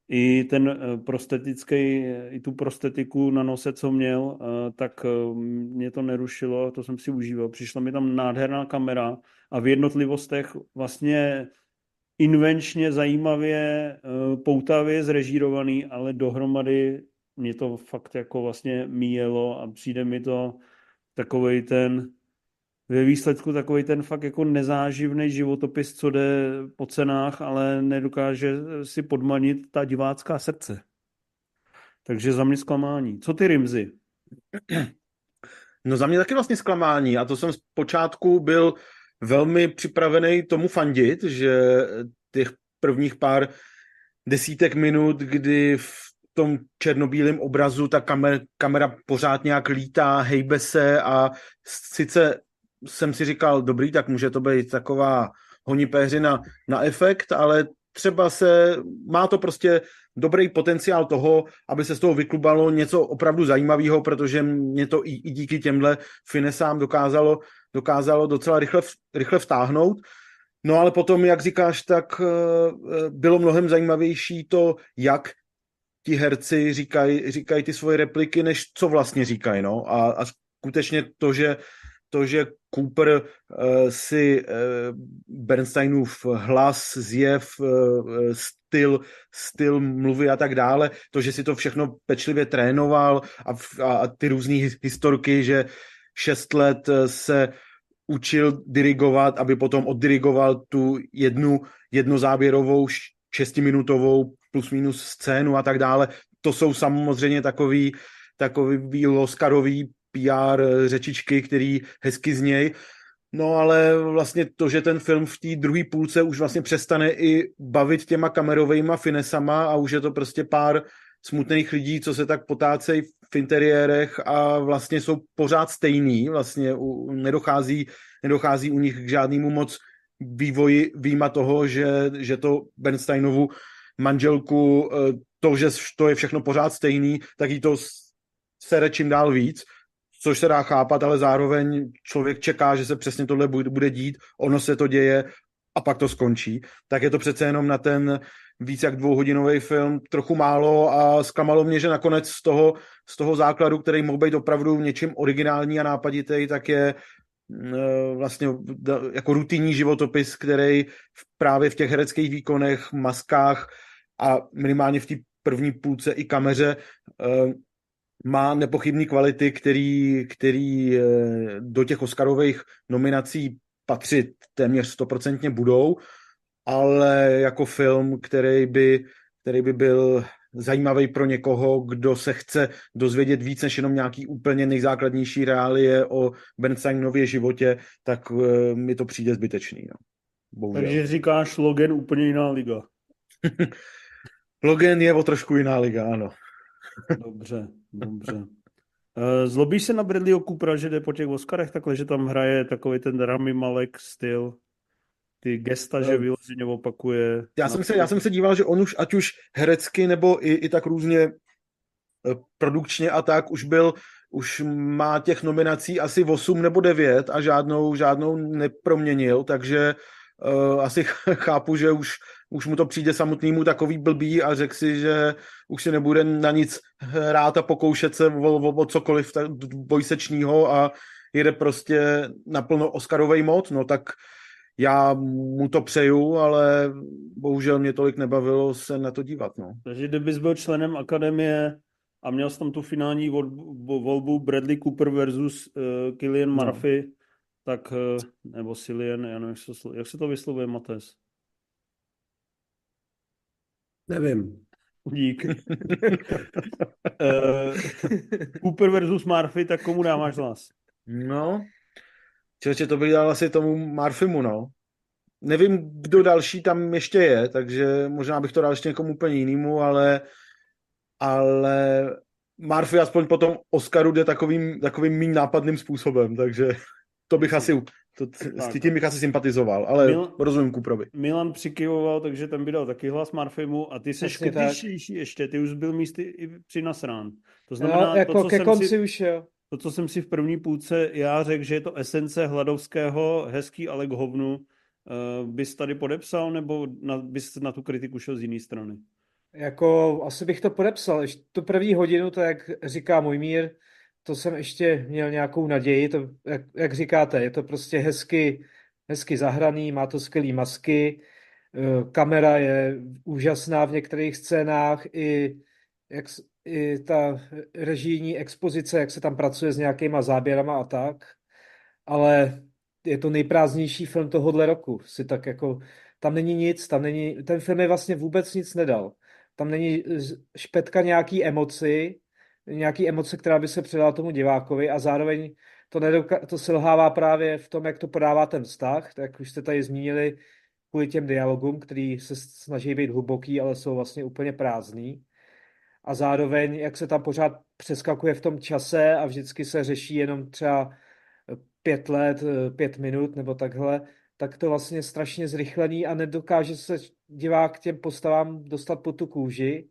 I ten eh, prostetický, i tu prostetiku na nose, co měl, eh, tak eh, mě to nerušilo, to jsem si užíval. Přišla mi tam nádherná kamera a v jednotlivostech vlastně invenčně zajímavě, eh, poutavě zrežírovaný, ale dohromady mě to fakt jako vlastně míjelo a přijde mi to takovej ten ve výsledku takový ten fakt jako nezáživný životopis, co jde po cenách, ale nedokáže si podmanit ta divácká srdce. Takže za mě zklamání. Co ty Rimzy? No za mě taky vlastně zklamání a to jsem z počátku byl velmi připravený tomu fandit, že těch prvních pár desítek minut, kdy v tom černobílém obrazu ta kamera, kamera pořád nějak lítá, hejbe se a sice jsem si říkal, dobrý, tak může to být taková honipéřina na efekt, ale třeba se, má to prostě dobrý potenciál toho, aby se z toho vyklubalo něco opravdu zajímavého, protože mě to i, i díky těmhle finesám dokázalo dokázalo docela rychle, rychle vtáhnout. No ale potom, jak říkáš, tak eh, bylo mnohem zajímavější to, jak ti herci říkají říkaj ty svoje repliky, než co vlastně říkají. No? A, a skutečně to, že to, že Cooper uh, si uh, Bernsteinův hlas, zjev, uh, styl, styl mluvy a tak dále, to, že si to všechno pečlivě trénoval a, a, a ty různé historky, že šest let eh, se učil dirigovat, aby potom oddirigoval tu jednu jednozáběrovou šestiminutovou plus minus scénu a tak dále. To jsou samozřejmě takový, takový Oscarový PR eh, řečičky, který hezky zněj. No ale vlastně to, že ten film v té druhé půlce už vlastně přestane i bavit těma kamerovými finesama a už je to prostě pár smutných lidí, co se tak potácejí v interiérech a vlastně jsou pořád stejný, vlastně u, nedochází, nedochází u nich k žádnému moc vývoji výjima toho, že, že to Bernsteinovu manželku, eh, to, že to je všechno pořád stejný, tak jí to sere čím dál víc, což se dá chápat, ale zároveň člověk čeká, že se přesně tohle bude dít, ono se to děje a pak to skončí, tak je to přece jenom na ten víc jak dvouhodinový film trochu málo a zklamalo mě, že nakonec z toho, z toho základu, který mohl být opravdu něčím originální a nápaditý, tak je mm, e, vlastně jako rutinní životopis, který právě v těch hereckých výkonech, maskách a minimálně v té první půlce i kameře e, má nepochybný kvality, který, který e, do těch Oscarových nominací patřit téměř stoprocentně budou ale jako film, který by, který by byl zajímavý pro někoho, kdo se chce dozvědět víc než jenom nějaký úplně nejzákladnější reálie o Bernsteinově životě, tak uh, mi to přijde zbytečný. No. Bohužel. Takže říkáš Logan úplně jiná liga. Logan je o trošku jiná liga, ano. dobře, dobře. Uh, zlobíš se na Bradleyho Coopera, že jde po těch Oscarech takhle, že tam hraje takový ten Rami Malek styl? Ty gesta, že vyloženě opakuje. Já jsem, se, já jsem se díval, že on už, ať už herecky, nebo i, i tak různě eh, produkčně a tak, už byl už má těch nominací asi 8 nebo 9 a žádnou, žádnou neproměnil, takže uh, asi chápu, že už, už mu to přijde samotnému takový blbý a řekl si, že už si nebude na nic hrát a pokoušet se o, o, o cokoliv bojsečního a jede prostě naplno Oscarovej mod, no tak já mu to přeju, ale bohužel mě tolik nebavilo se na to dívat. No. Takže kdybys byl členem akademie a měl jsi tam tu finální volbu Bradley Cooper versus uh, eh, Killian no. Murphy, no. tak, uh, nebo Cillian, já nevím, jak se, jak se to vyslovuje, Mates? Nevím. Dík. uh, Cooper versus Murphy, tak komu dáváš hlas? No, Čeče, to bych dal asi tomu Marfimu, no. Nevím, kdo další tam ještě je, takže možná bych to dal ještě někomu úplně jinému, ale, ale Murphy aspoň po tom Oscaru jde takovým, takovým méně nápadným způsobem, takže to bych asi, to, s tím bych asi sympatizoval, ale Mil, rozumím Kuprovi. Milan přikyvoval, takže ten by dal taky hlas Marfimu a ty seš kritičtější ještě, ty už byl místy i při nasrán. To znamená, no, jako to, co ke konci si, už jo to, co jsem si v první půlce já řekl, že je to esence Hladovského, hezký ale k hovnu, uh, bys tady podepsal, nebo na, bys na tu kritiku šel z jiné strany? Jako, asi bych to podepsal. Ještě tu první hodinu, to jak říká můj mír, to jsem ještě měl nějakou naději, to, jak, jak říkáte, je to prostě hezky, hezky zahraný, má to skvělé masky, eh, kamera je úžasná v některých scénách, i jak, i ta režijní expozice, jak se tam pracuje s nějakýma záběrama a tak, ale je to nejprázdnější film tohohle roku. Si tak jako, tam není nic, tam není, ten film je vlastně vůbec nic nedal. Tam není špetka nějaký emoci, nějaký emoce, která by se předala tomu divákovi a zároveň to, nedoka- to selhává právě v tom, jak to podává ten vztah, tak už jste tady zmínili kvůli těm dialogům, který se snaží být hluboký, ale jsou vlastně úplně prázdný a zároveň, jak se tam pořád přeskakuje v tom čase a vždycky se řeší jenom třeba pět let, pět minut nebo takhle, tak to vlastně strašně zrychlený a nedokáže se divák těm postavám dostat po tu kůži.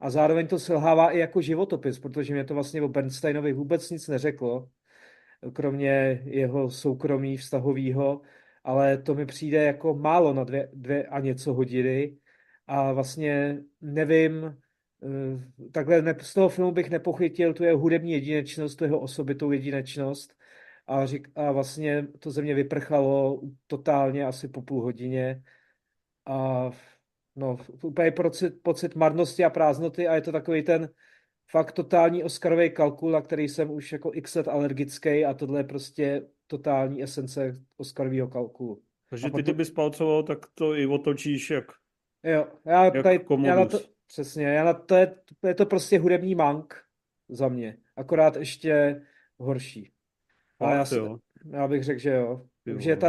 A zároveň to selhává i jako životopis, protože mě to vlastně o Bernsteinovi vůbec nic neřeklo, kromě jeho soukromí vztahového, ale to mi přijde jako málo na dvě, dvě a něco hodiny. A vlastně nevím, Eh, takhle ne, z toho filmu bych nepochytil tu jeho hudební jedinečnost, tu jeho osobitou jedinečnost. A, řík, a vlastně to ze mě vyprchalo totálně asi po půl hodině. A no, úplně pocit, pocit marnosti a prázdnoty a je to takový ten fakt totální Oscarový kalkul, na který jsem už jako x let alergický a tohle je prostě totální esence Oscarového kalkulu. Takže ty, potom... bys palcoval, tak to i otočíš jak Jo, já, jak tady, já na to, Přesně, já na to je, je to prostě hudební mank za mě, akorát ještě horší. A já, si, já bych řekl, že jo. jo. Že ta,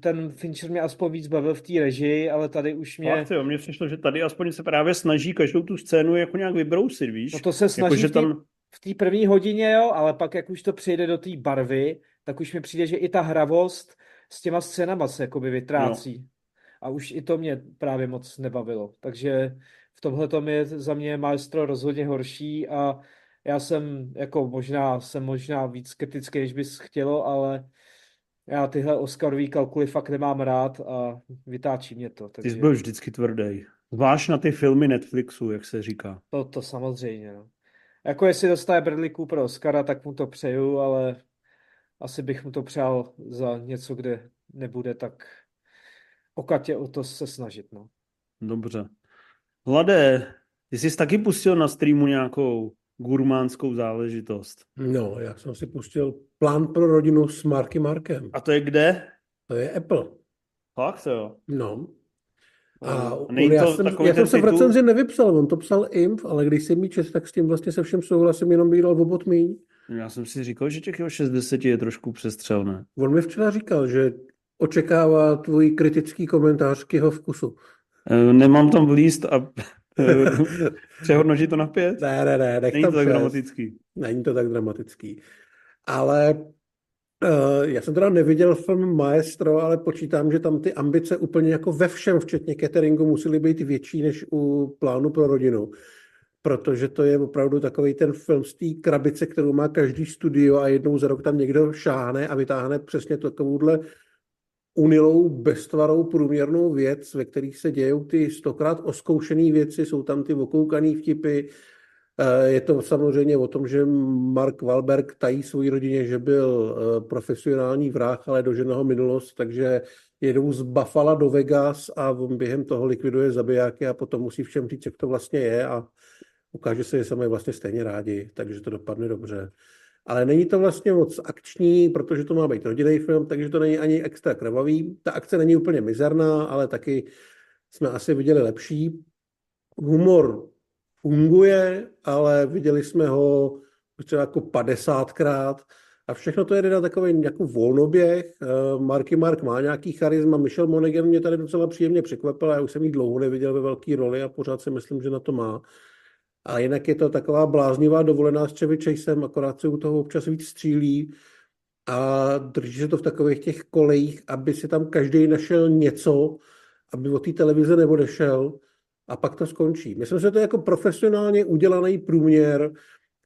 ten Fincher mě aspoň víc bavil v té režii, ale tady už mě... Fakt jo, mně přišlo, že tady aspoň se právě snaží každou tu scénu jako nějak vybrousit, víš? No to se snaží jako, že tam... v té první hodině, jo, ale pak jak už to přijde do té barvy, tak už mi přijde, že i ta hravost s těma scénama se jakoby vytrácí. No. A už i to mě právě moc nebavilo. Takže tomhle tom je za mě Maestro rozhodně horší a já jsem jako možná, jsem možná víc kritický, než bys chtělo, ale já tyhle Oscarový kalkuly fakt nemám rád a vytáčí mě to. Takže... Ty jsi byl vždycky tvrdý. Zvlášť na ty filmy Netflixu, jak se říká. To, to samozřejmě, no. Jako jestli dostane Bradley Cooper Oscara, tak mu to přeju, ale asi bych mu to přál za něco, kde nebude tak okatě o to se snažit, no. Dobře. Hlade, ty jsi taky pustil na streamu nějakou gurmánskou záležitost. No, já jsem si pustil plán pro rodinu s Marky Markem. A to je kde? To je Apple. Fakt jo? No. A Není já, to jsem, já jsem se v recenzi nevypsal, on to psal IMF, ale když jsem mi čest, tak s tím vlastně se všem souhlasím, jenom bych dal obot míň. Já jsem si říkal, že těch 60 je trošku přestřelné. On mi včera říkal, že očekává tvůj kritický komentář k jeho vkusu. Eh, nemám tam vlíst a eh, přehodnotit to na pět? Ne, ne, ne. Není to tak dramatický. Není to tak dramatický. Ale uh, já jsem teda neviděl film Maestro, ale počítám, že tam ty ambice úplně jako ve všem, včetně cateringu, musely být větší než u plánu pro rodinu. protože to je opravdu takový ten film z té krabice, kterou má každý studio a jednou za rok tam někdo šáhne a vytáhne přesně takovouhle unilou, beztvarou, průměrnou věc, ve kterých se dějou ty stokrát oskoušené věci, jsou tam ty okoukané vtipy. Eh, je to samozřejmě o tom, že Mark Wahlberg tají svoji rodině, že byl eh, profesionální vrah, ale ho minulost, takže jedou z Buffalo do Vegas a on během toho likviduje zabijáky a potom musí všem říct, jak to vlastně je a ukáže se, že se mají vlastně stejně rádi, takže to dopadne dobře. Ale není to vlastně moc akční, protože to má být rodinný film, takže to není ani extra krvavý. Ta akce není úplně mizerná, ale taky jsme asi viděli lepší. Humor funguje, ale viděli jsme ho třeba jako 50krát a všechno to jede na takový jako volnoběh. Eh, Marky Mark má nějaký charisma, Michel Monaghan mě tady docela příjemně překvapil, já už jsem jí dlouho neviděl ve velké roli a pořád si myslím, že na to má. A jinak je to taková bláznivá dovolená s Chevy Chasem, akorát se u toho občas víc střílí a drží se to v takových těch kolejích, aby si tam každý našel něco, aby od té televize neodešel a pak to skončí. Myslím, že to je jako profesionálně udělaný průměr,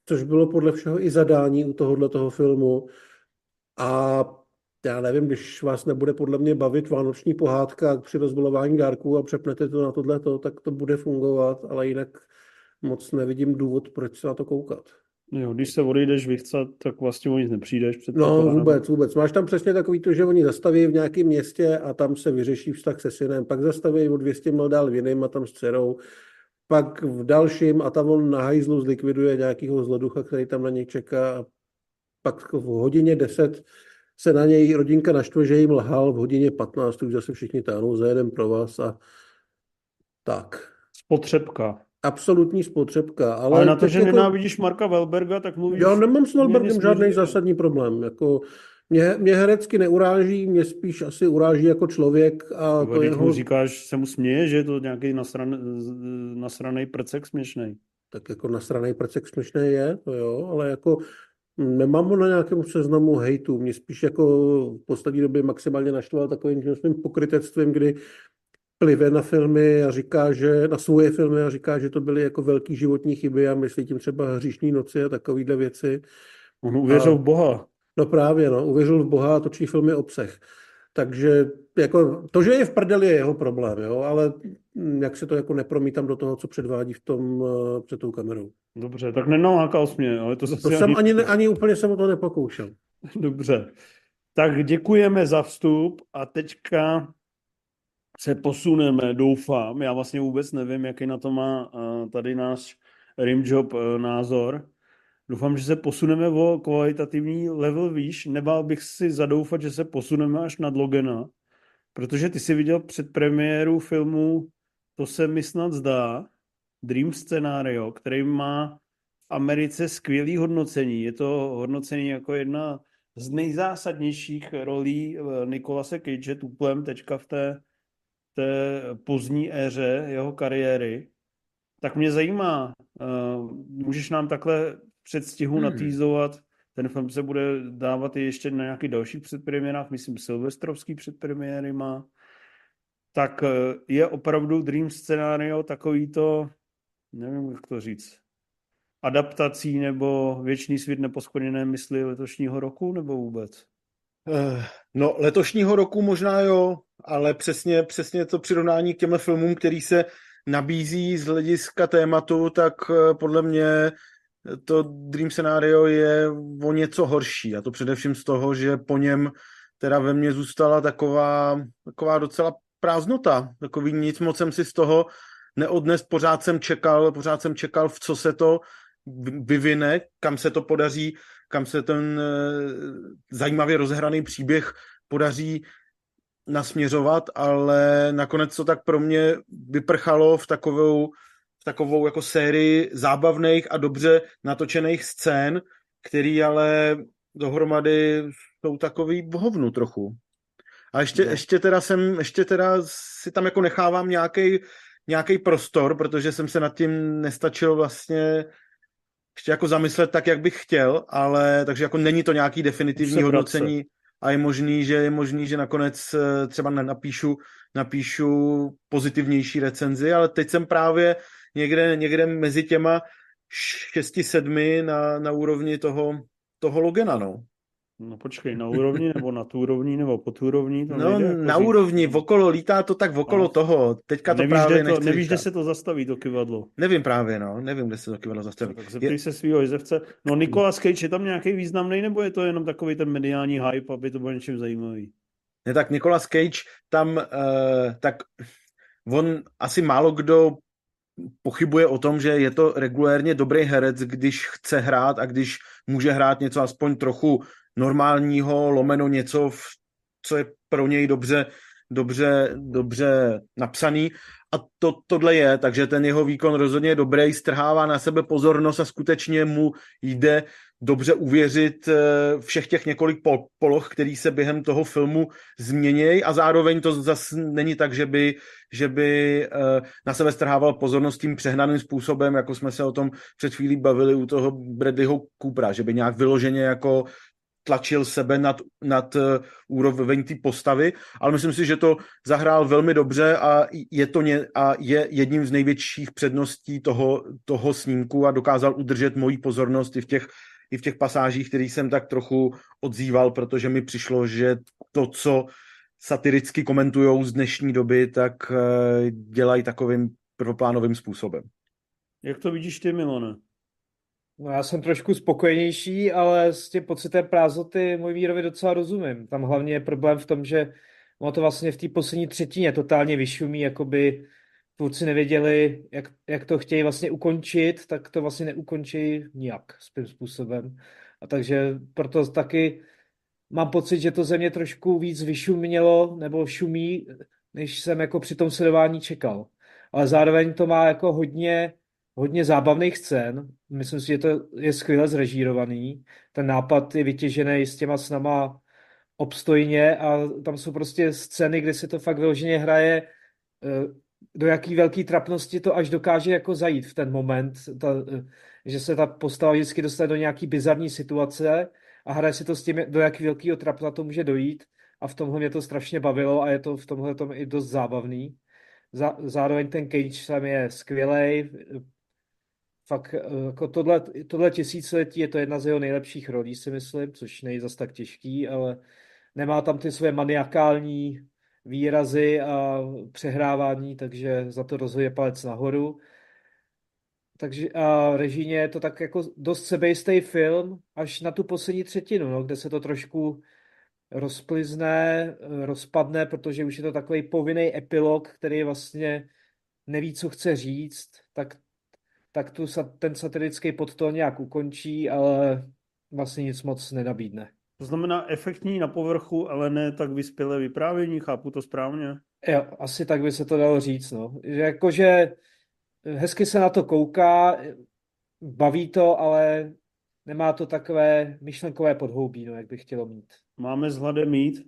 což bylo podle všeho i zadání u tohohle toho filmu. A já nevím, když vás nebude podle mě bavit vánoční pohádka při rozbalování dárků a přepnete to na tohleto, tak to bude fungovat, ale jinak moc nevidím důvod, proč se na to koukat. Jo, když se odejdeš vychcat, tak vlastně o nic nepřijdeš. Před no vůbec, vůbec. Máš tam přesně takový to, že oni zastaví v nějakém městě a tam se vyřeší vztah se synem, pak zastaví o 200 mil dál v jiném a tam s dcerou, pak v dalším a tam on na hajzlu zlikviduje nějakého zloducha, který tam na něj čeká a pak v hodině 10 se na něj rodinka naštve, že jim lhal, v hodině 15 už zase všichni táhnou za jeden pro vás a tak. Spotřebka absolutní spotřebka. Ale, ale na to, že jako... nenávidíš Marka Velberga, tak mluvíš... Já nemám s Velbergem žádný zásadní problém. Jako, mě, mě herecky neuráží, mě spíš asi uráží jako člověk. A to, to jeho... mu říkáš, se mu směje, že je to nějaký nasran, nasraný prcek směšný. Tak jako nasraný prcek směšný je, to jo, ale jako nemám ho na nějakém seznamu hejtu. Mě spíš jako v poslední době maximálně naštval takovým svým pokrytectvím, kdy plive na filmy a říká, že na svoje filmy a říká, že to byly jako velký životní chyby a myslí tím třeba hříšní noci a takovýhle věci. On uvěřil a, v Boha. No právě, no, uvěřil v Boha a točí filmy o psech. Takže jako, to, že je v prdeli, je jeho problém, jo, ale jak se to jako nepromítám do toho, co předvádí v tom uh, před tou kamerou. Dobře, tak nenalákal jsi mě, ale to zase... To jsem ani, ani úplně jsem o to nepokoušel. Dobře. Tak děkujeme za vstup a teďka se posuneme, doufám. Já vlastně vůbec nevím, jaký na to má eh, tady náš Rimjob eh, názor. Doufám, že se posuneme o kvalitativní level výš. Nebál bych si zadoufat, že se posuneme až nad Logena, protože ty si viděl před premiéru filmu To se mi snad zdá, Dream Scenario, který má v Americe skvělý hodnocení. Je to hodnocení jako jedna z nejzásadnějších rolí eh, Nikolase Cage tuplem teďka v té té pozdní éře jeho kariéry, tak mě zajímá, uh, můžeš nám takhle předstihu hmm. natýzovat, ten film se bude dávat i ještě na nějakých dalších předpremiérách, myslím silvestrovský předpremiéry má, tak uh, je opravdu Dream scenario takový to, nevím, jak to říct, adaptací nebo věčný svět neposkvrněné mysli letošního roku, nebo vůbec? Uh, no, letošního roku možná jo, ale přesně, přesně to přirovnání k těmhle filmům, který se nabízí z hlediska tématu, tak eh, podle mě to Dream Scenario je o něco horší. A to především z toho, že po něm teda ve mně zůstala taková, taková docela prázdnota. Takový nic moc jsem si z toho neodnes. Pořád jsem čekal, pořád jsem čekal, v co se to vyvine, kam se to podaří, kam se ten eh, zajímavě rozehraný příběh podaří nasměřovat, ale nakonec to tak pro mě vyprchalo v takovou, v takovou jako sérii zábavných a dobře natočených scén, který ale dohromady jsou takový hovnu trochu. A ještě, ne. ještě teda jsem, ještě teda si tam jako nechávám nějaký nějaký prostor, protože jsem se nad tím nestačil vlastně jako zamyslet tak, jak bych chtěl, ale takže jako není to nějaký definitivní hodnocení, a je možný, že je možný, že nakonec eh, třeba napíšu, napíšu pozitivnější recenzi, ale teď jsem právě někde, někde mezi těma šesti, sedmi na, na úrovni toho, toho Logena, no. No počkej, na úrovni nebo na tu úrovni nebo pod úrovní? To no, jako na říct. úrovni, okolo, lítá to tak okolo No. toho. Teďka to nevíš, právě kde to, nevíš, kde se to zastaví, to kyvadlo. Nevím právě, no. Nevím, kde se to kivadlo zastaví. Tak zeptej se svého jezevce. No Nicolas Cage je tam nějaký významný, nebo je to jenom takový ten mediální hype, aby to bylo něčím zajímavý? Ne, tak Nicolas Cage tam, uh, tak on asi málo kdo pochybuje o tom, že je to regulérně dobrý herec, když chce hrát a když může hrát něco aspoň trochu normálního, lomeno něco, v, co je pro něj dobře, dobře, dobře napsaný. A to, tohle je, takže ten jeho výkon rozhodně je dobrý, strhává na sebe pozornost a skutečně mu jde dobře uvěřit eh, všech těch několik pol- poloh, který se během toho filmu změnějí a zároveň to zase není tak, že by, že by eh, na sebe strhával pozornost tím přehnaným způsobem, jako jsme se o tom před chvílí bavili u toho Bradleyho Coopera, že by nějak vyloženě jako tlačil sebe nad, nad uh, úroveň té postavy, ale myslím si, že to zahrál velmi dobře a je to ně, a je jedním z největších předností toho, toho snímku a dokázal udržet moji pozornost i v těch, i v těch pasážích, který jsem tak trochu odzýval, protože mi přišlo, že to, co satiricky komentují z dnešní doby, tak uh, dělají takovým prvoplánovým způsobem. Jak to vidíš ty, Milone? No já jsem trošku spokojenější, ale s tím pocitem prázdnoty můj Vírovi docela rozumím. Tam hlavně je problém v tom, že ono to vlastně v té poslední třetině totálně vyšumí, jakoby tvůrci nevěděli, jak, jak to chtějí vlastně ukončit, tak to vlastně neukončí nijak svým způsobem. A takže proto taky mám pocit, že to ze mě trošku víc vyšumělo nebo šumí, než jsem jako při tom sledování čekal. Ale zároveň to má jako hodně hodně zábavných scén. Myslím si, že to je skvěle zrežírovaný. Ten nápad je vytěžený s těma snama obstojně a tam jsou prostě scény, kde se to fakt vyloženě hraje eh, do jaký velký trapnosti to až dokáže jako zajít v ten moment, ta, eh, že se ta postava vždycky dostane do nějaký bizarní situace a hraje si to s tím, do jaký velkého trapna to může dojít a v tomhle mě to strašně bavilo a je to v tomhle tom i dost zábavný. Zá, zároveň ten Cage tam je skvělej, fakt jako tohle, tohle tisíciletí je to jedna z jeho nejlepších rolí, si myslím, což není zas tak těžký, ale nemá tam ty své maniakální výrazy a přehrávání, takže za to rozhodně palec nahoru. Takže a režíně je to tak jako dost sebejistý film, až na tu poslední třetinu, no, kde se to trošku rozplizne, rozpadne, protože už je to takový povinný epilog, který vlastně neví, co chce říct, tak tak tu, ten satirický podtón nějak ukončí, ale vlastně nic moc nenabídne. To znamená efektní na povrchu, ale ne tak vyspělé vyprávění, chápu to správně? Jo, asi tak by se to dalo říct, no. Že jakože hezky se na to kouká, baví to, ale nemá to takové myšlenkové podhoubí, no, jak bych chtělo mít. Máme s hladem mít?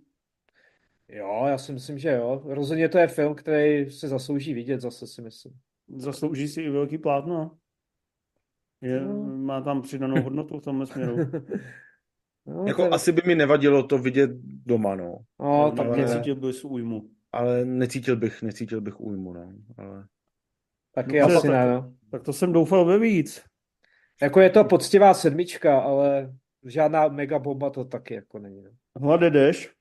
Jo, já si myslím, že jo. Rozhodně to je film, který se zaslouží vidět, zase si myslím. Zaslouží si i velký plátno? Je, no. Má tam přidanou hodnotu v tomhle směru? no, jako to... asi by mi nevadilo to vidět doma, no. No, tak ale... necítil bys újmu. Ale necítil bych, necítil bych újmu, no. Ale... Taky no, asi tak, ne, no. Tak to jsem doufal ve víc. Jako je to poctivá sedmička, ale žádná mega bomba to taky jako není. No. Hlade jdeš?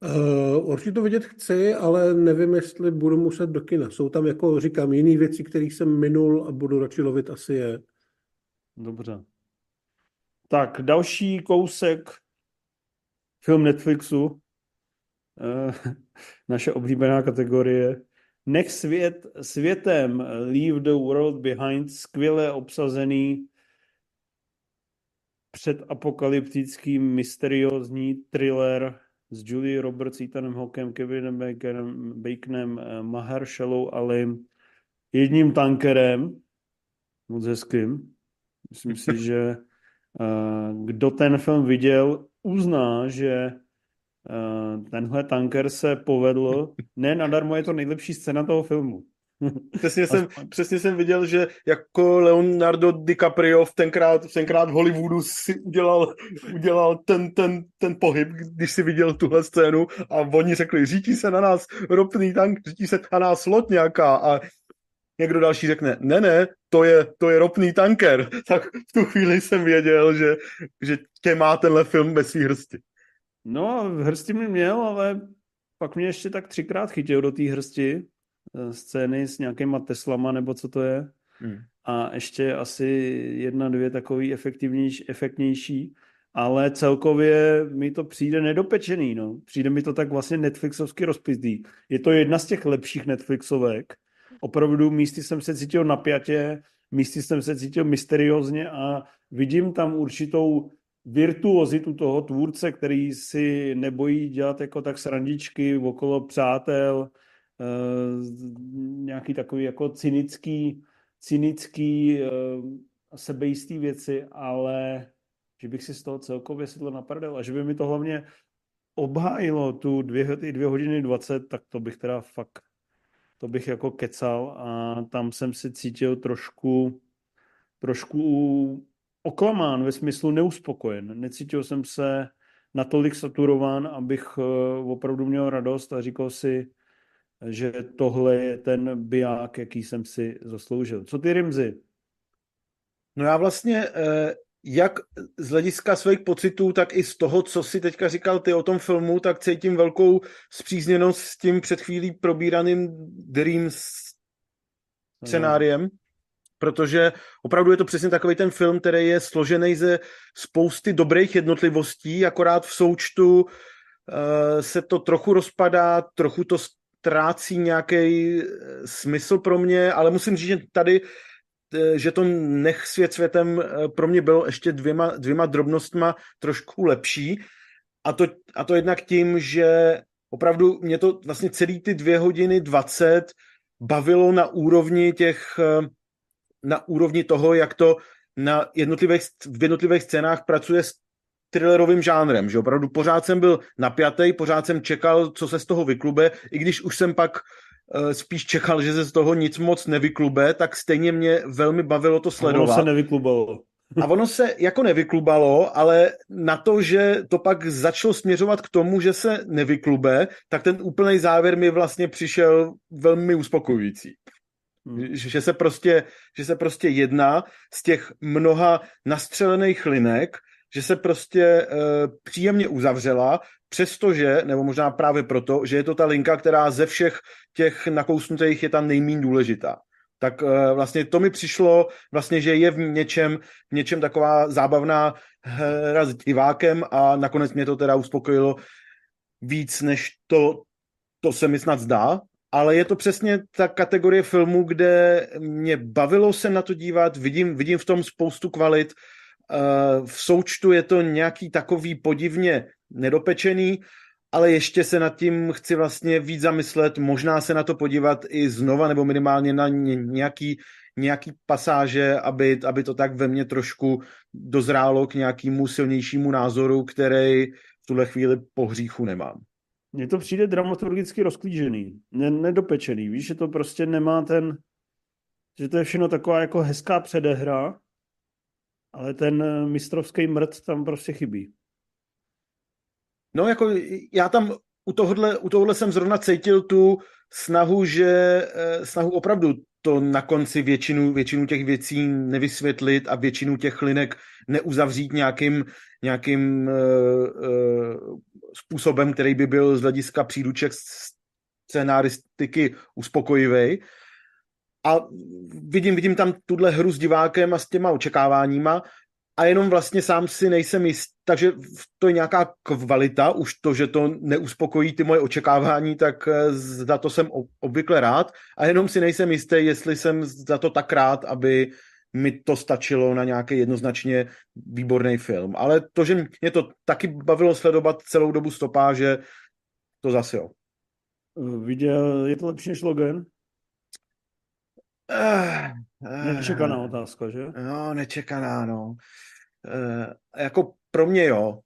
Uh, určitě to vidět chci, ale nevím, jestli budu muset do kina. Jsou tam, jako říkám, jiné věci, které jsem minul a budu radši lovit asi je. Dobře. Tak, další kousek film Netflixu. Uh, naše oblíbená kategorie. Nech svět světem Leave the World Behind, skvěle obsazený předapokalyptický mysteriózní thriller s Julie Roberts, Ethanem Hawkem, Kevinem Baconem, Baconem, Mahershallou Alim, jedním tankerem, moc hezkým. Myslím si, že uh, kdo ten film viděl, uzná, že uh, tenhle tanker se povedl. Ne, nadarmo je to nejlepší scéna toho filmu. Přesně jsem, přesně jsem viděl, že jako Leonardo DiCaprio v tenkrát, tenkrát v Hollywoodu si udělal, udělal ten, ten, ten pohyb, když si viděl tuhle scénu a oni řekli, řítí se na nás ropný tank, řítí se na nás loď nějaká a někdo další řekne, ne, ne, to je, to je ropný tanker, tak v tu chvíli jsem věděl, že, že tě má tenhle film ve svý hrsti. No, v hrsti mi měl, ale pak mě ještě tak třikrát chytil do té hrsti scény s nějakýma Teslama, nebo co to je. Hmm. A ještě asi jedna, dvě takový efektivnější, efektnější, ale celkově mi to přijde nedopečený, no. Přijde mi to tak vlastně Netflixovsky rozpizdý. Je to jedna z těch lepších Netflixovek. Opravdu místy jsem se cítil napjatě, místy jsem se cítil mysteriózně a vidím tam určitou virtuozitu toho tvůrce, který si nebojí dělat jako tak srandičky okolo přátel, nějaký takový jako cynický, cynický eh, sebejistý věci, ale že bych si z toho celkově sedl na prdel a že by mi to hlavně obhájilo tu dvě, ty dvě hodiny dvacet, tak to bych teda fakt, to bych jako kecal a tam jsem si cítil trošku, trošku oklamán ve smyslu neuspokojen. Necítil jsem se natolik saturován, abych eh, opravdu měl radost a říkal si, že tohle je ten biják, jaký jsem si zasloužil. Co ty, Rimzy? No já vlastně eh, jak z hlediska svých pocitů, tak i z toho, co si teďka říkal ty o tom filmu, tak cítím velkou zpřízněnost s tím před chvílí probíraným Dreams scenáriem, protože opravdu je to přesně takový ten film, který je složený ze spousty dobrých jednotlivostí, akorát v součtu uh, se to trochu rozpadá, trochu to ztrácí nějaký smysl pro mě, ale musím říct, že tady Eh, že to nech svět světem eh, pro mě bylo ještě dvěma, dvěma drobnostma trošku lepší. A to, a to jednak tím, že opravdu mě to vlastně celý ty dvě hodiny dvacet bavilo na úrovni těch, eh, na úrovni toho, jak to na jednotlivých, v jednotlivých scénách pracuje s thrillerovým žánrem, že opravdu pořád jsem byl napjatý, pořád jsem čekal, co se z toho vyklube, i když už jsem pak Eh, spíš čekal, že se z toho nic moc nevyklube, tak stejně mě velmi bavilo to sledovat. A ono se nevyklubalo. A ono se jako nevyklubalo, ale na to, že to pak začalo směřovat k tomu, že se nevyklube, tak ten úplný závěr mi vlastně přišel velmi uspokojující. Hmm. Že, se prostě, že se prostě jedná z těch mnoha nastřelených linek, že se prostě uh, příjemně uzavřela, přestože, nebo možná právě proto, že je to ta linka, která ze všech těch nakousnutých je ta nejméně důležitá. Tak uh, vlastně to mi přišlo, vlastně, že je v něčem, v něčem taková zábavná hra s divákem a nakonec mě to teda uspokojilo víc, než to, to se mi snad zdá, ale je to přesně ta kategorie filmů, kde mě bavilo se na to dívat, vidím, vidím v tom spoustu kvalit, v součtu je to nějaký takový podivně nedopečený, ale ještě se nad tím chci vlastně víc zamyslet, možná se na to podívat i znova, nebo minimálně na nějaký, nějaký pasáže, aby, aby to tak ve mně trošku dozrálo k nějakému silnějšímu názoru, který v tuhle chvíli po hříchu nemám. Mně to přijde dramaturgicky rozklížený, nedopečený, víš, že to prostě nemá ten, že to je všechno taková jako hezká předehra, ale ten eh, mistrovský mrt tam prostě chybí. No jako já tam u tohohle, u tohohle jsem zrovna cítil tu snahu, že eh, snahu opravdu to na konci většinu, většinu těch věcí nevysvětlit a většinu těch linek neuzavřít nějakým, nějakým uh, uh, způsobem, který by byl z hlediska příruček scénaristiky uspokojivý a vidím, vidím tam tuhle hru s divákem a s těma očekáváníma a jenom vlastně sám si nejsem jist, takže to je nějaká kvalita, už to, že to neuspokojí ty moje očekávání, tak eh, za to jsem obvykle rád a jenom si nejsem jistý, jestli jsem za to tak rád, aby mi to stačilo na nějaký jednoznačně výborný film. Ale to, že mě to taky bavilo sledovat celou dobu stopáže, to zase jo. Viděl, je to lepší než Logan? Uh, uh, nečekaná otázka, že? No, nečekaná, no. Uh, jako pro mě jo.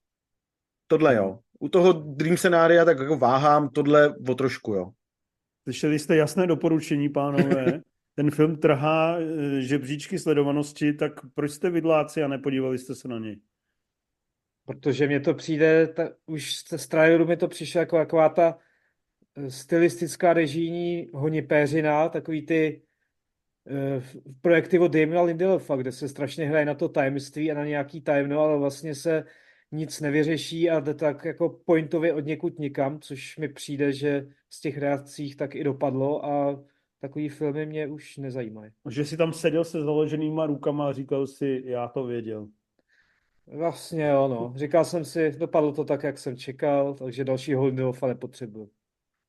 Tohle jo. U toho Dream scenária tak jako váhám, tohle o trošku jo. Slyšeli jste jasné doporučení, pánové. Ten film trhá žebříčky sledovanosti, tak proč jste vidláci a nepodívali jste se na něj? Protože mně to přijde, ta, už z traileru mi to přišlo jako taková ta stylistická režijní honipéřina, takový ty eh, v projekty od Damiena Lindelofa, kde se strašně hraje na to tajemství a na nějaký tajemno, ale vlastně se nic nevyřeší a jde tak jako pointově od někud nikam, což mi přijde, že z těch reakcích tak i dopadlo a takový filmy mě už nezajímají. Že si tam seděl se založenýma rukama a říkal si, já to věděl. Vlastně jo, no. Říkal jsem si, dopadlo to tak, jak jsem čekal, takže dalšího Lindelofa nepotřebuji.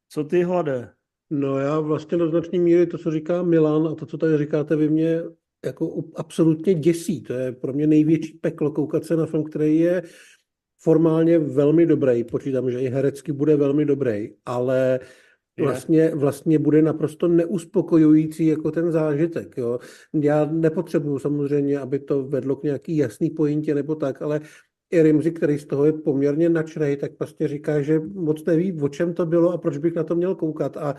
Co ty hlade? No já vlastně do značné míry to, co říká Milan a to, co tady říkáte vy mě jako absolutně děsí. To je pro mě největší peklo koukat se na film, který je formálně velmi dobrý. Počítám, že i herecky bude velmi dobrý, ale vlastně, vlastně bude naprosto neuspokojující jako ten zážitek. Jo. Já nepotřebuju samozřejmě, aby to vedlo k nějaký jasný pojintě nebo tak, ale i Rimzi, který z toho je poměrně načnej, tak vlastně říká, že moc neví, o čem to bylo a proč bych na to měl koukat. A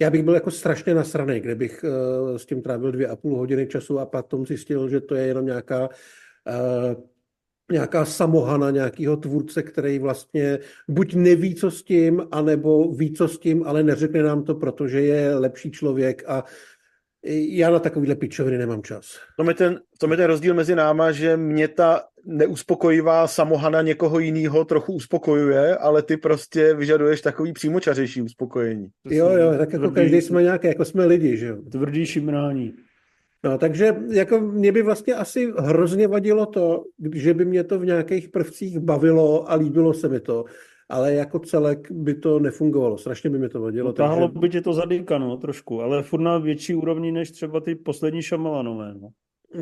já bych byl jako strašně nasraný, kdybych uh, s tím trávil dvě a půl hodiny času a pak tom zjistil, že to je jenom nějaká uh, nějaká samohana nějakého tvůrce, který vlastně buď neví, co s tím, anebo ví, co s tím, ale neřekne nám to, protože je lepší člověk a já na takovýhle pičoviny nemám čas. To je, ten, to je ten rozdíl mezi náma, že mě ta neuspokojivá samohana někoho jiného trochu uspokojuje, ale ty prostě vyžaduješ takový přímočařejší uspokojení. Jo, jo, tak jako tvrdý, každý jsme nějaké, jako jsme lidi, že jo. Tvrdý šimrání. No, takže jako mě by vlastně asi hrozně vadilo to, že by mě to v nějakých prvcích bavilo a líbilo se mi to, ale jako celek by to nefungovalo. Strašně by mi to vadilo. Utáhlo takže... by tě to zadýka, no, trošku, ale furt na větší úrovni než třeba ty poslední šamalanové, no.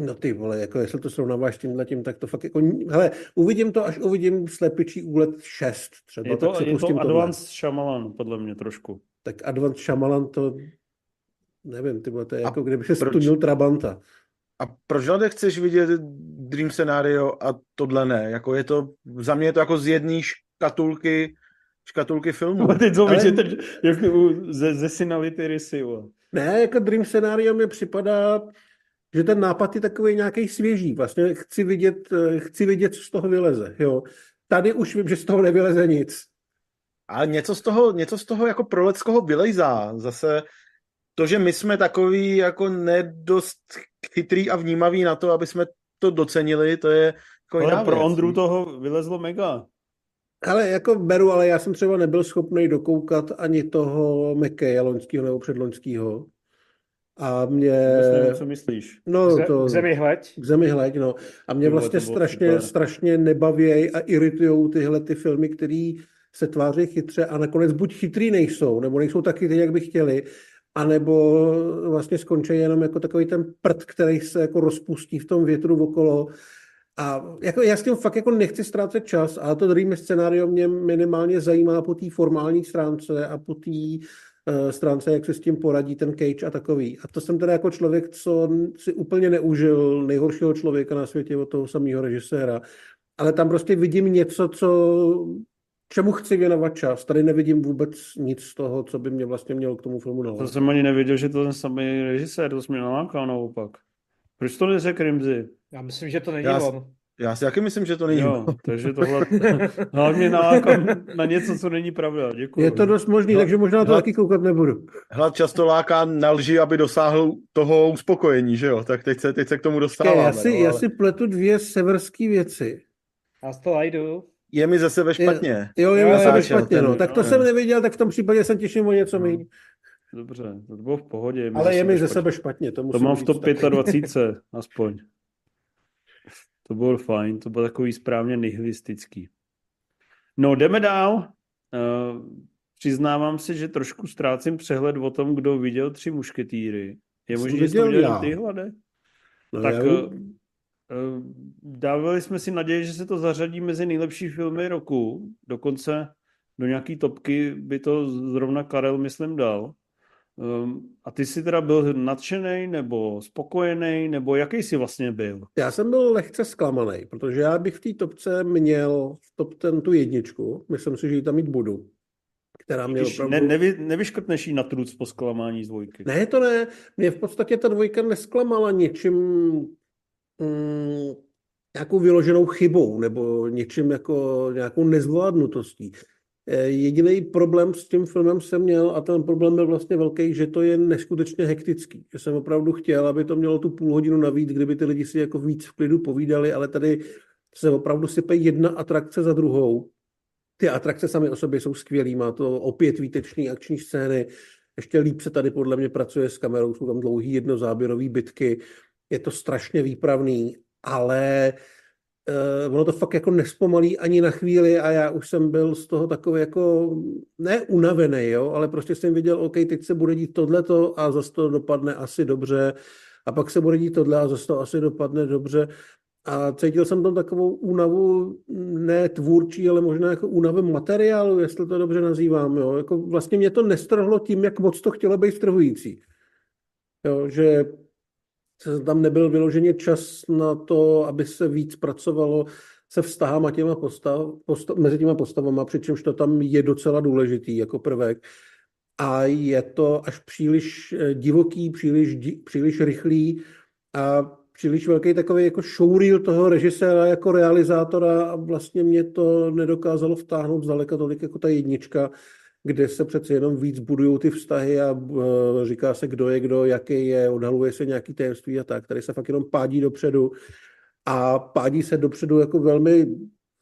No ty vole, jako jestli to srovnáváš s tímhle tím, tak to fakt jako, hele, uvidím to, až uvidím slepičí úlet 6 třeba. Je to, tak je to Advanced Shyamalan, podle mě trošku. Tak Advanced Shyamalan to Nevím, ty to je jako kdyby se stunil Trabanta. A proč ale chceš vidět Dream Scenario a tohle ne? Jako je to, za mě je to jako z jedné škatulky, škatulky filmu. A teď to Ale... ten, jako ze, ze Sinality Rysy. Ne, jako Dream Scenario mi připadá, že ten nápad je takový nějaký svěží. Vlastně chci vidět, chci vidět, co z toho vyleze. Jo. Tady už vím, že z toho nevyleze nic. Ale něco z toho, něco z toho jako proleckého vylejzá. Zase to, že my jsme takový jako nedost chytrý a vnímavý na to, aby jsme to docenili, to je jako Ale pro Ondru toho vylezlo mega. Ale jako beru, ale já jsem třeba nebyl schopný dokoukat ani toho McKay loňského nebo předloňského. A mě... Nevím, co myslíš? No, to... K zemi hleď? K zemi hleď, no. A mě vlastně strašně, strašně nebavějí a iritují tyhle ty filmy, které se tváří chytře a nakonec buď chytrý nejsou, nebo nejsou tak chytrý, jak by chtěli, anebo vlastně skončí jenom jako takový ten prd, který se jako rozpustí v tom větru okolo. A jako já s tím fakt jako nechci ztrácet čas, ale to druhý scénário mě minimálně zajímá po té formální stránce a po té uh, stránce, jak se s tím poradí ten Cage a takový. A to jsem teda jako člověk, co si úplně neužil nejhoršího člověka na světě od toho samého režiséra. Ale tam prostě vidím něco, co čemu chci věnovat čas. Tady nevidím vůbec nic z toho, co by mě vlastně mělo k tomu filmu nalákat. To jsem ani nevěděl, že to ten samý režisér, to jsi mě nalákal naopak. Proč to neřekl Rimzi? Já myslím, že to není já, on. Já si taky myslím, že to není jo, takže tohle hlavně nalákám na něco, co není pravda. Děkuji. Je to dost možný, Hlad, takže možná to hlad, taky koukat nebudu. Hlad často láká na lži, aby dosáhl toho uspokojení, že jo? Tak teď se, teď se k tomu dostáváme. Já si, no, já si pletu dvě severské věci. Já to najdu je mi ze sebe špatně. Jo, je mi ze sebe špatně, no. Tak to no, jsem neviděl, tak v tom případě jsem těším o něco no. méně. Dobře, to bylo v pohodě. Ale je mi ze sebe špatně. To, to mám v top 25, aspoň. To bylo fajn, to bylo takový správně nihilistický. No, jdeme dál. Uh, přiznávám se, že trošku ztrácím přehled o tom, kdo viděl tři mušketýry. Je možné, že jsi to viděl ty hlade? No, tak uh, Eh, dávali jsme si naději, že se to zařadí mezi nejlepší filmy roku. Dokonce do nějaký topky by to zrovna Karel, myslím, dal. Ehm, a ty jsi teda byl nadšený, nebo spokojený, nebo jaký jsi vlastně byl? Já jsem byl lehce zklamaný, protože já bych v té topce měl v top ten tu jedničku. Myslím si, že ji tam mít budu. Která mě opravdu... ne, nevy, nevyškrtneš jí na truc po zklamání z dvojky. Ne, to ne. Mě v podstatě ta dvojka nesklamala něčím mm, nějakou vyloženou chybou nebo něčím jako nějakou nezvládnutostí. Eh, Jediný problém s tím filmem jsem měl, a ten problém byl vlastně velký, že to je neskutečně hektický. Že jsem opravdu chtěl, aby to mělo tu půl hodinu navíc, kdyby ty lidi si jako víc v klidu povídali, ale tady se opravdu sype jedna atrakce za druhou. Ty atrakce samy o sobě jsou skvělý, má to opět výtečný akční scény, ještě líp se tady podle mě pracuje s kamerou, jsou tam dlouhý jednozáběrový bitky, je to strašně výpravný, ale uh, ono to fakt jako nespomalí ani na chvíli a já už jsem byl z toho takový jako, ne unavený, jo, ale prostě jsem viděl, OK, teď se bude dít tohleto a zase to dopadne asi dobře a pak se bude dít tohle a zase to asi dopadne dobře a cítil jsem tam takovou únavu, ne tvůrčí, ale možná jako únavu materiálu, jestli to dobře nazývám. Jo. Jako vlastně mě to nestrhlo tím, jak moc to chtělo být strhující. Jo, že tam nebyl vyloženě čas na to, aby se víc pracovalo se vztahama těma postav, postav, mezi těma postavama, přičemž to tam je docela důležitý jako prvek. A je to až příliš eh, divoký, příliš, příliš rychlý a příliš velký takový jako showreel toho režiséra jako realizátora a vlastně mě to nedokázalo vtáhnout zdaleka tolik jako ta jednička, kde se přece jenom víc budují ty vztahy a uh, říká se, kdo je kdo, jaký je, odhaluje se nějaký tajemství a tak. Tady se fakt jenom pádí dopředu a pádí se dopředu jako velmi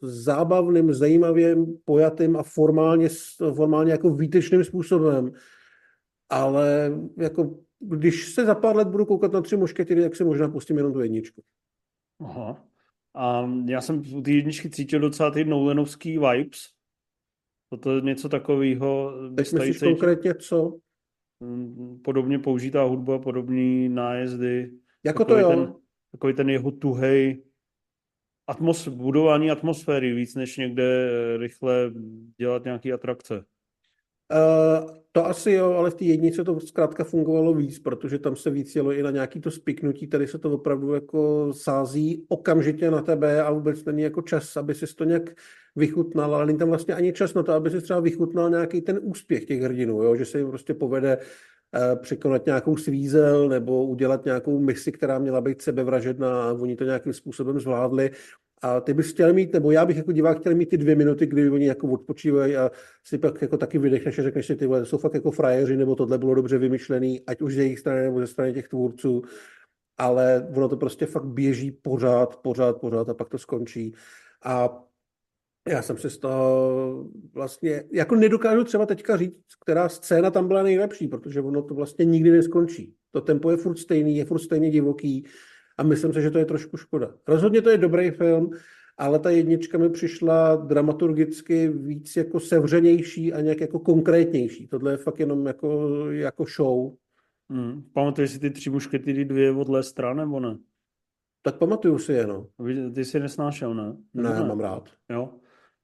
zábavným, zajímavým, pojatým a formálně, formálně jako výtečným způsobem. Ale jako když se za pár let budu koukat na tři muškety, tak se možná pustím jenom tu jedničku. Aha. A já jsem u té jedničky cítil docela ty Nolanovský vibes. To je něco takového. Teď myslíš konkrétně co? Mm, podobně použitá hudba, podobný nájezdy. Jako to jo. Ten, takový ten jeho tuhej atmos, budování atmosféry víc, než někde rychle dělat nějaké atrakce. Uh, to asi jo, ale v té jednice to zkrátka fungovalo víc, protože tam se víc jelo i na nějaký to spiknutí, tady se to opravdu jako sází okamžitě na tebe a vůbec není jako čas, aby si to nějak vychutnal, ale není tam vlastně ani čas na to, aby si třeba vychutnal nějaký ten úspěch těch hrdinů, jo? že se jim prostě povede uh, překonat nějakou svízel nebo udělat nějakou misi, která měla být sebevražedná a oni to nějakým způsobem zvládli a ty bys chtěl mít, nebo já bych jako divák chtěl mít ty dvě minuty, kdy oni jako odpočívají a si pak jako taky vydechneš a řekneš si, ty vole, jsou fakt jako frajeři, nebo tohle bylo dobře vymyšlený, ať už z jejich strany nebo ze strany těch tvůrců, ale ono to prostě fakt běží pořád, pořád, pořád a pak to skončí. A já jsem si z toho vlastně, jako nedokážu třeba teďka říct, která scéna tam byla nejlepší, protože ono to vlastně nikdy neskončí. To tempo je furt stejný, je furt stejně divoký a myslím si, že to je trošku škoda. Rozhodně to je dobrý film, ale ta jednička mi přišla dramaturgicky víc jako sevřenější a nějak jako konkrétnější. Tohle je fakt jenom jako, jako show. Hmm. Pamatuješ si ty tři muškety dvě od Lestra, nebo ne? Tak pamatuju si je, no. Ty jsi nesnášel, ne? Nebo ne, ne, mám rád. Jo.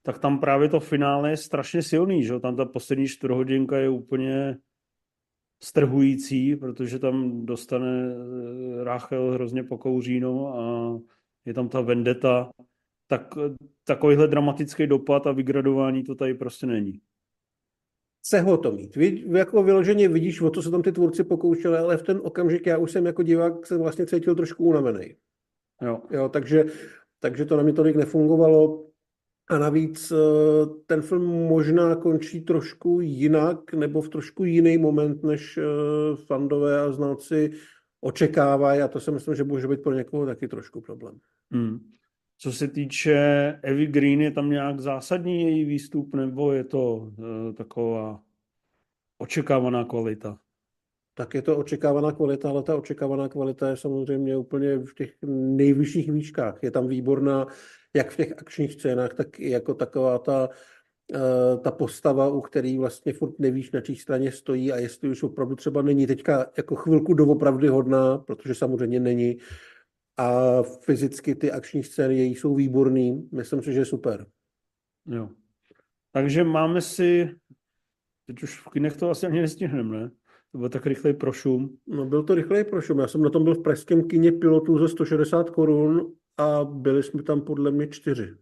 Tak tam právě to finále je strašně silný, že Tam ta poslední čtvrthodinka je úplně strhující, protože tam dostane eh, Rachel hrozně pokouřínou a je tam ta vendeta, tak takovýhle dramatický dopad a vygradování to tady prostě není. Se ho to mít. Vy, jako vyloženě vidíš, o co se tam ty tvůrci pokoušeli, ale v ten okamžik já už jsem jako divák se vlastně cítil trošku unavený. Jo. jo takže, takže to na mě tolik nefungovalo. A navíc eh, ten film možná končí trošku jinak nebo v trošku jiný moment, než eh, fandové a znalci očekávají a to si myslím, že může být pro někoho taky trošku problém. Hmm. Co se týče Evy Green, je tam nějak zásadní její výstup nebo je to uh, taková očekávaná kvalita? Tak je to očekávaná kvalita, ale ta očekávaná kvalita je samozřejmě úplně v těch nejvyšších výškách. Je tam výborná jak v těch akčních scénách, tak i jako taková ta, eh, ta postava, u který vlastně furt nevíš, na čí straně stojí a jestli už opravdu třeba není teďka jako chvilku doopravdy hodná, protože samozřejmě není. A fyzicky ty akční scény její jsou výborný. Myslím si, že je super. Jo. Takže máme si, teď už v kinech to asi ani nestihneme, ne? To byl tak rychlej prošum. No byl to rychlej prošum. Já jsem na tom byl v pražském kině pilotů za 160 korun a byli jsme tam podle mě čtyři.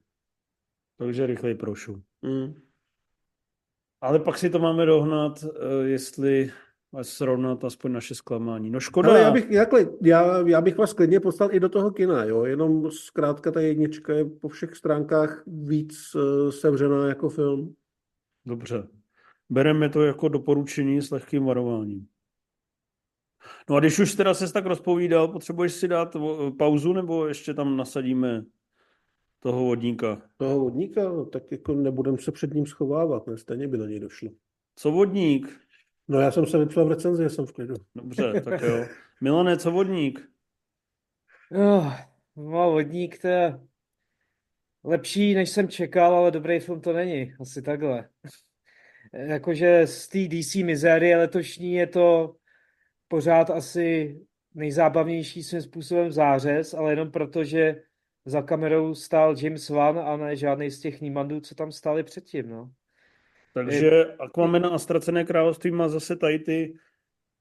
Takže rychlej prošu. Mm. Ale pak si to máme dohnat, eh, jestli srovnat aspoň naše zklamání. No škoda. Ale já bych, jakhle, já, já bych vás klidně poslal i do toho kina, jo? jenom zkrátka ta jednička je po všech stránkách víc uh, sevřená jako film. Dobře. Bereme to jako doporučení s lehkým varováním. No a když už teda ses tak rozpovídal, potřebuješ si dát pauzu, nebo ještě tam nasadíme toho vodníka? Toho vodníka? No, tak jako nebudem se před ním schovávat, ne? Stejně by na něj došlo. Co vodník? No já jsem se vypsal v recenzi, jsem v klidu. Dobře, tak jo. Milane, co vodník? Oh, no, vodník to je lepší, než jsem čekal, ale dobrý film to není. Asi takhle. Jakože z té DC mizérie letošní je to pořád asi nejzábavnější svým způsobem zářez, ale jenom proto, že za kamerou stál James Wan a ne žádný z těch nímandů, co tam stáli předtím, no. Takže Aquaman a Ztracené království má zase tady ty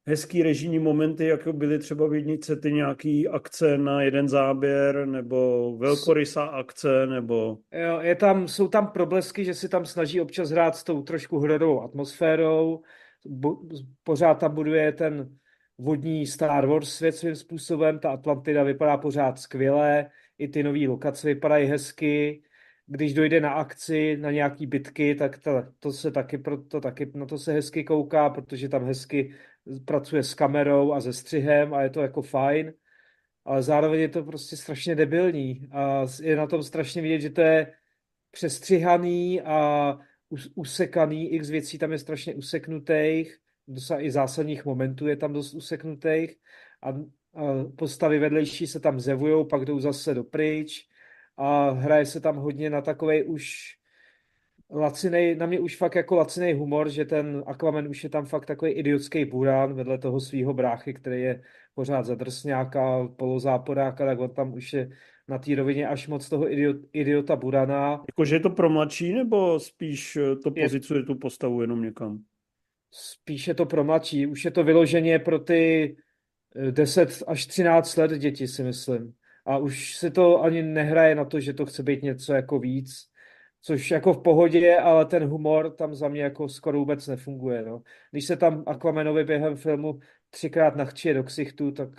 hezký režijní momenty, jako byly třeba v jednice ty nějaký akce na jeden záběr, nebo velkorysá akce, nebo... Jo, je tam, jsou tam problesky, že si tam snaží občas hrát s tou trošku hrodovou atmosférou, Bo, pořád tam buduje ten vodní Star Wars svět svým způsobem, ta Atlantida vypadá pořád skvěle, i ty nové lokace vypadají hezky, když dojde na akci, na nějaký bitky, tak to, to se taky, to taky na to se hezky kouká, protože tam hezky pracuje s kamerou a se střihem a je to jako fajn, ale zároveň je to prostě strašně debilní a je na tom strašně vidět, že to je přestřihaný a usekaný, x věcí tam je strašně useknutých, i zásadních momentů je tam dost useknutých a, a postavy vedlejší se tam zevujou, pak jdou zase do pryč a hraje se tam hodně na takovej už lacinej, na mě už fakt jako lacinej humor, že ten Aquaman už je tam fakt takový idiotský burán vedle toho svého bráchy, který je pořád zadrsňáka, polozáporáka, tak on tam už je na té rovině až moc toho idiot, idiota burana. Jakože je to pro mladší, nebo spíš to pozicuje je, tu postavu jenom někam? Spíš je to pro mladší. Už je to vyloženě pro ty 10 eh, až 13 let děti, si myslím. A už se to ani nehraje na to, že to chce být něco jako víc což jako v pohodě, ale ten humor tam za mě jako skoro vůbec nefunguje. No. Když se tam Aquamanovi během filmu třikrát nachčije do ksichtu, tak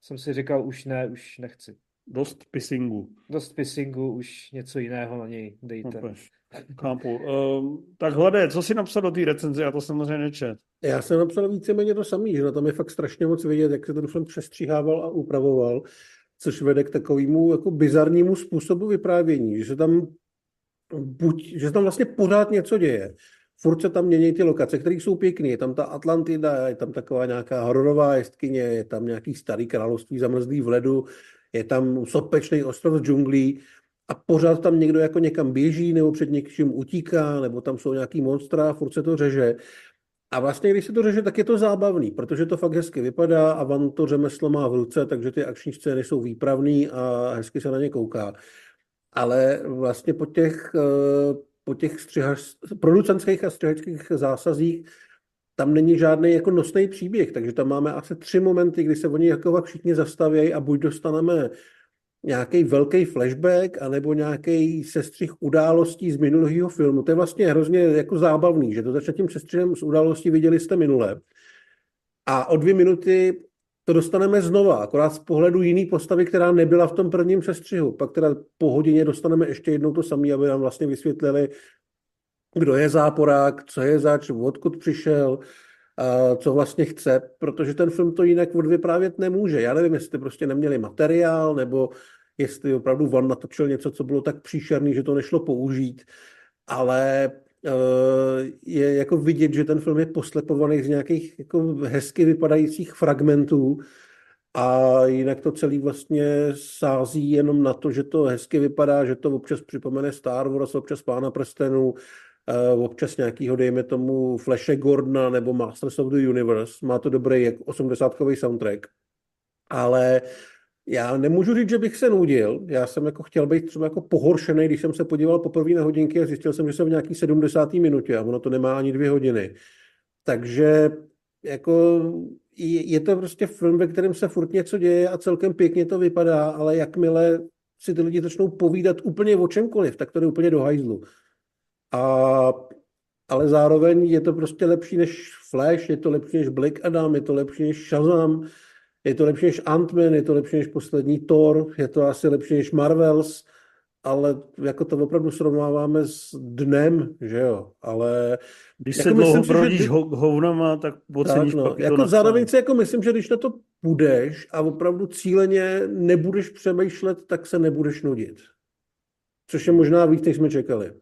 jsem si říkal, už ne, už nechci. Dost pissingu. Dost pissingu, už něco jiného na něj dejte. No, Chápu. Uh, tak hlede, co jsi napsal do té recenze? Já to samozřejmě nečet. Já jsem napsal víceméně to samý, že na tam je fakt strašně moc vidět, jak se ten film přestříhával a upravoval, což vede k takovému jako bizarnímu způsobu vyprávění, že tam buď, že tam vlastně pořád něco děje. Furt se tam mění ty lokace, které jsou pěkné. Je tam ta Atlantida, je tam taková nějaká hororová jestkyně, je tam nějaký starý království zamrzlý v ledu, je tam sopečný ostrov džunglí a pořád tam někdo jako někam běží nebo před někým utíká, nebo tam jsou nějaký monstra, furt se to řeže. A vlastně, když se to řeže, tak je to zábavný, protože to fakt hezky vypadá a Van to řemeslo má v ruce, takže ty akční scény jsou výpravný a hezky se na ně kouká ale vlastně po těch, eh, po těch střihař, producentských a střihačských zásazích tam není žádný jako nosný příběh, takže tam máme asi tři momenty, kdy se oni jako všichni zastavějí a buď dostaneme nějaký velký flashback, anebo nějaký sestřih událostí z minulého filmu. To je vlastně hrozně jako zábavný, že to začne tím sestřihem z událostí viděli jste minule. A o dvě minuty to dostaneme znova, akorát z pohledu jiný postavy, která nebyla v tom prvním sestřihu. Pak teda po hodině dostaneme ještě jednou to samé, aby nám vlastně vysvětlili, kdo je záporák, co je zač, odkud přišel, co vlastně chce, protože ten film to jinak odvyprávět nemůže. Já nevím, jestli prostě neměli materiál, nebo jestli opravdu Van natočil něco, co bylo tak příšerný, že to nešlo použít, ale Eh, je jako vidět, že ten film je poslepovaný z nějakých jako hezky vypadajících fragmentů a jinak to celý vlastně sází jenom na to, že to hezky vypadá, že to občas připomene Star Wars, občas Pána prstenů, občas nějakýho, dejme tomu, Flashe Gordona nebo Masters of the Universe. Má to dobrý jak 80 soundtrack. Ale já nemůžu říct, že bych se nudil. Já jsem jako chtěl být třeba jako pohoršený, když jsem se podíval poprvé na hodinky a zjistil jsem, že jsem v nějaký 70. minutě a ono to nemá ani dvě hodiny. Takže jako je to prostě film, ve kterém se furt něco děje a celkem pěkně to vypadá, ale jakmile si ty lidi začnou povídat úplně o čemkoliv, tak to jde úplně do hajzlu. A, ale zároveň je to prostě lepší než Flash, je to lepší než Black Adam, je to lepší než Shazam, je to lepší než Ant-Man, je to lepší než poslední Thor, je to asi lepší než Marvels ale jako to opravdu srovnáváme s dnem, že jo, ale Když Jako se dlouho si, že hovnama, tak oceníš tak, no. pak i to Jako zároveň si jako myslím, že když na to půjdeš a opravdu cíleně nebudeš přemýšlet, tak se nebudeš nudit. Což je možná víc, než jsme čekali.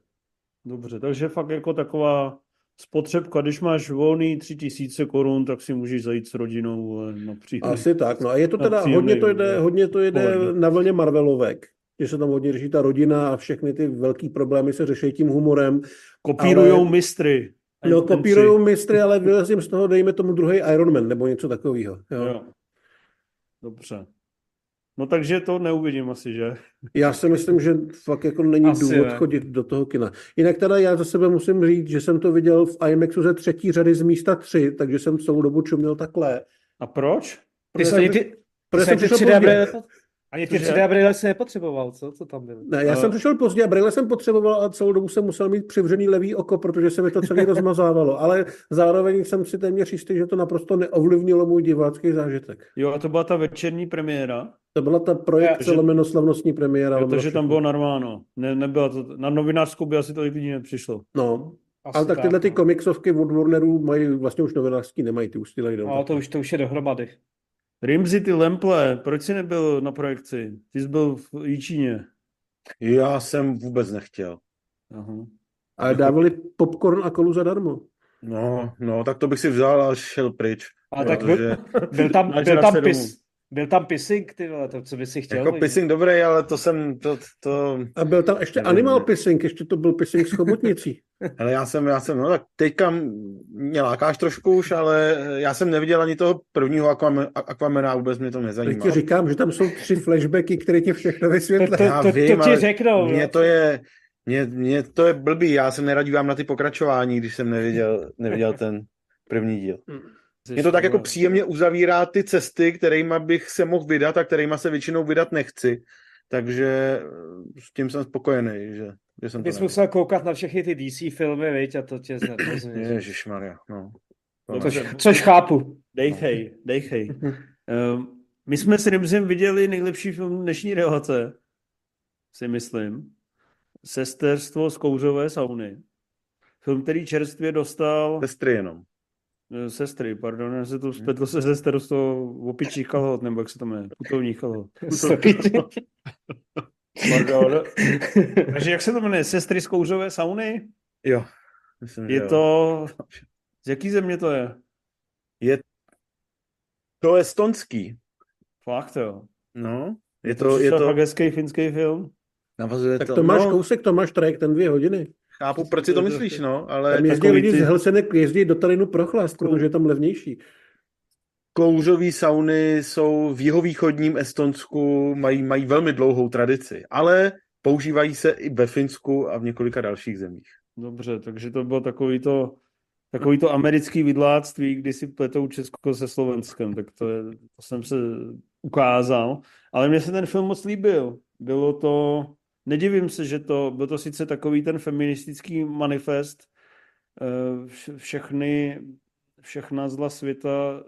Dobře, takže fakt jako taková spotřebka, když máš volný tři tisíce korun, tak si můžeš zajít s rodinou vole, na příjemný. Asi tak, no a je to teda, příjemný hodně to jde, hodně to jde poledne. na vlně Marvelovek, že se tam hodně řeší ta rodina a všechny ty velký problémy se řeší tím humorem. Kopírujou ale- mistry. No, kopírují mistry, ale vylezím z toho, dejme tomu druhý Iron Man nebo něco takového. Jo. Jo. Dobře. No takže to neuvidím asi, že? Já si myslím, že fakt jako není Asi důvod ne. chodit do toho kina. Jinak teda já za sebe musím říct, že jsem to viděl v IMAXu ze třetí řady z místa tři, takže jsem celou dobu čuměl takhle. A proč? Ty Protože ty, ty, jsem ani ty přišel 3D pozdě. brýle, ani ty Cože? 3D brýle jsi nepotřeboval, co? Co tam bylo? Ne, já jsem přišel pozdě a brýle jsem potřeboval a celou dobu jsem musel mít přivřený levý oko, protože se mi to celé rozmazávalo. Ale zároveň jsem si téměř jistý, že to naprosto neovlivnilo můj divácký zážitek. Jo, a to byla ta večerní premiéra, To byla ta projekce Takže- lomeno slavnostní premiéra. protože tam bylo narváno. Ne, nebyla to, na novinářskou by asi to lidí nepřišlo. No, Asi ale tak tyhle ty no. komiksovky od Warnerů mají vlastně už novinářský, nemají, ty už ty jdou. No, to už, to už je dohromady. Rimzi, ty Lemple, proč jsi nebyl na projekci? Ty jsi byl v Jíčíně. Já jsem vůbec nechtěl. Aha. Ale dávali popcorn a kolu zadarmo. No, no, tak to bych si vzal a šel pryč. Ale tak protože Byl tam, byl tam, pis, byl tam pissing, ty vole, to co by si chtěl. jako vidět? pissing dobrý, ale to jsem, to, to, A byl tam ještě Nevím, animal pissing, ještě to byl pissing s chobotnicí. ale já jsem, já jsem, no tak teďka mě lákáš trošku už, ale já jsem neviděl ani toho prvního Aquaman, Aquamana, vůbec mě to nezajímá. ti říkám, že tam jsou tři flashbacky, které ti všechno To, vysvětlí. to, Já to, vím, to ti řeknou. Mně to je, mně, mně to je blbý, já jsem nerad dívám na ty pokračování, když jsem neviděl, neviděl ten první díl. Mě to tak jako příjemně uzavírá ty cesty, kterýma bych se mohl vydat a kterýma se většinou vydat nechci. Takže eh, s tím jsem spokojený, že, že jsem Bys neviděl. musel koukat na všechny ty DC filmy, viď, a to tě znervozňuje. Ježišmarja, no. To Což, což chápu. Dejchej, dejchej. Um, my jsme s Rimzim viděli nejlepší film dnešní relace, si myslím. Sesterstvo z kouřové sauny. Film, který čerstvě dostal Sestry jenom. Eh, sestry, pardon, já se to spletlo se sesterstvo opičích kalhot, nebo jak se to jmenuje, putovních kalhot. Pardon. Takže jak se to jmenuje? Sestry z kouřové sauny? Jo. Myslím, Je jo. to... Z jaký země to je? Je to estonský. Fakt jo. No. Je To, to, je to, fakt hezký finský film. navazuje Tak to, to máš no, kousek, to máš trajekt, ten dvě hodiny. Chápu, proč si to myslíš, no, ale Tam jezdí lidi ty- z Helsinek, jezdí do Talinu pro chlast, protože je tam levnější. kouřové sauny jsou v jihovýchodním Estonsku, mají, mají velmi dlouhou tradici, ale používají se i ve Finsku a v několika dalších zemích. Dobře, takže to bylo takový to, takový to americký vidláctví, kdy si pletou Česko se Slovenskem, tak to, je, to jsem se ukázal. Ale mně se ten film moc líbil. Bylo to, nedivím se, že to, byl to sice takový ten feministický manifest, eh, vš- všechny, všechna zla světa eh,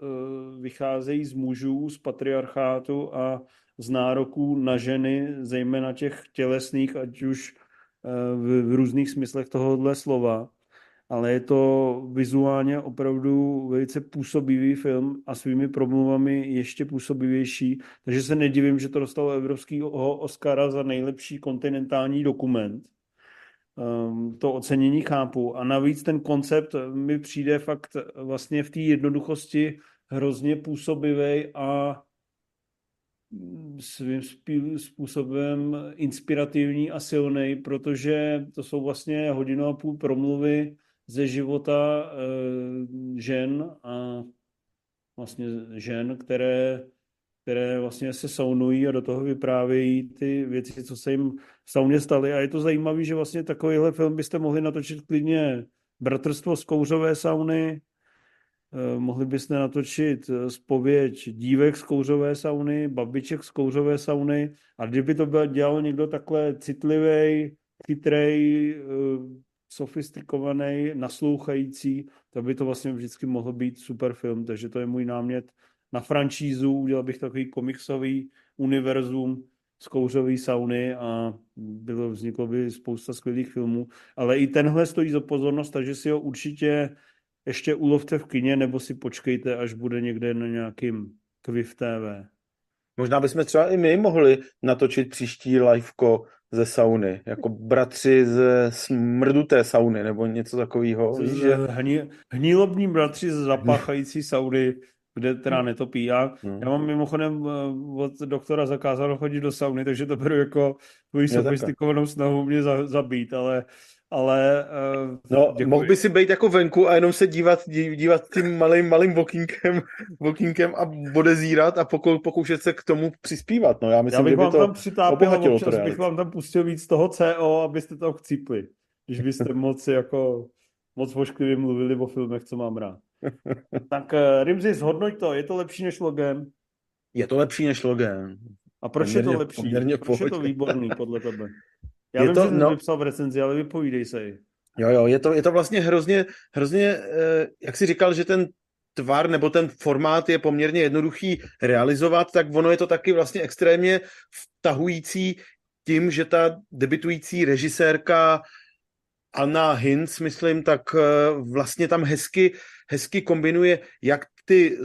vycházejí z mužů, z patriarchátu a z nároků na ženy, zejména těch tělesných, ať už eh, v, v různých smyslech tohohle slova, ale je to vizuálně opravdu velice působivý film a svými promluvami ještě působivější, takže se nedivím, že to dostalo evropského Oscara za nejlepší kontinentální dokument. Um, to ocenění chápu a navíc ten koncept mi přijde fakt vlastně v té jednoduchosti hrozně působivý a svým způsobem inspirativní a silný, protože to jsou vlastně hodinu a půl promluvy ze života eh, žen a vlastně žen, které, které vlastně se saunují a do toho vyprávějí ty věci, co se jim v sauně staly. A je to zajímavé, že vlastně takovýhle film byste mohli natočit klidně Bratrstvo z kouřové sauny, Eh, Mohli byste natočit eh, zpověď dívek z kouřové sauny, babiček z kouřové sauny a kdyby to byl, dělal někdo takhle citlivý, chytrej, sofistikovaný, naslouchající, tak by to vlastně vždycky mohl být super film, takže to je můj námět na franšízu, udělal bych takový komiksový univerzum, z kouřové sauny a bylo, vzniklo by spousta skvělých filmů, ale i tenhle stojí za pozornost, takže si ho určitě ještě ulovte v kině, nebo si počkejte, až bude někde na nějakým Quiv TV. Možná bychom třeba i my mohli natočit příští liveko ze sauny, jako bratři ze smrduté sauny, nebo něco takového. Že... hní, hnílobní bratři z zapáchající sauny, kde teda netopí. Já, hmm. já mám mimochodem eh, od doktora zakázáno chodit do sauny, takže to beru jako tvoji sofistikovanou snahu mě za, zabít, ale ale... Uh, no, děkuji. mohl by si být jako venku a jenom se dívat, dívat tím malým, malým vokínkem, vokínkem a odezírat a pokou, pokoušet se k tomu přispívat. No, já myslím, já bych že by vám to tam přitápil občas bych vám tam pustil víc toho CO, abyste to chcípli. Když byste moc jako moc vošklivě mluvili o filmech, co mám rád. tak uh, Rimzi, zhodnoť to, je to lepší než Logan? Je to lepší než Logan. A proč poměrně, je to lepší? Proč je to výborný podle tebe? Já je vím, to, že no, vypsal v recenzi, ale vypovídej se. Jo, jo, je to, je to vlastně hrozně, hrozně, eh, jak jsi říkal, že ten tvar nebo ten formát je poměrně jednoduchý realizovat, tak ono je to taky vlastně extrémně vtahující tím, že ta debitující režisérka Anna Hinz, myslím, tak eh, vlastně tam hezky, hezky kombinuje jak ty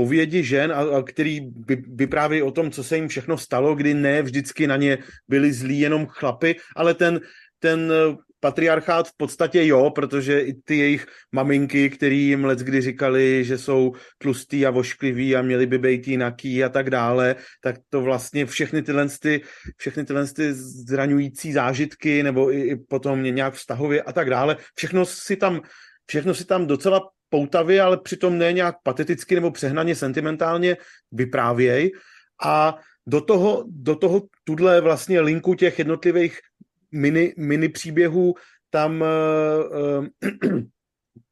povědi žen, a, a který by, vypráví o tom, co se jim všechno stalo, kdy ne vždycky na ně byli zlí jenom chlapy, ale ten, ten eh, patriarchát v podstatě jo, protože i ty jejich maminky, který jim let kdy říkali, že jsou tlustý a voškliví a měli by být jinaký a tak dále, tak to vlastně všechny tyhle, ty, všechny tyhle ty zraňující zážitky nebo i, i potom nějak vztahově a tak dále, všechno si tam všechno si tam docela poutavě, ale přitom ne nějak pateticky nebo přehnaně sentimentálně vyprávěj. A do toho, do toho tudle vlastně linku těch jednotlivých mini, mini příběhů tam uh,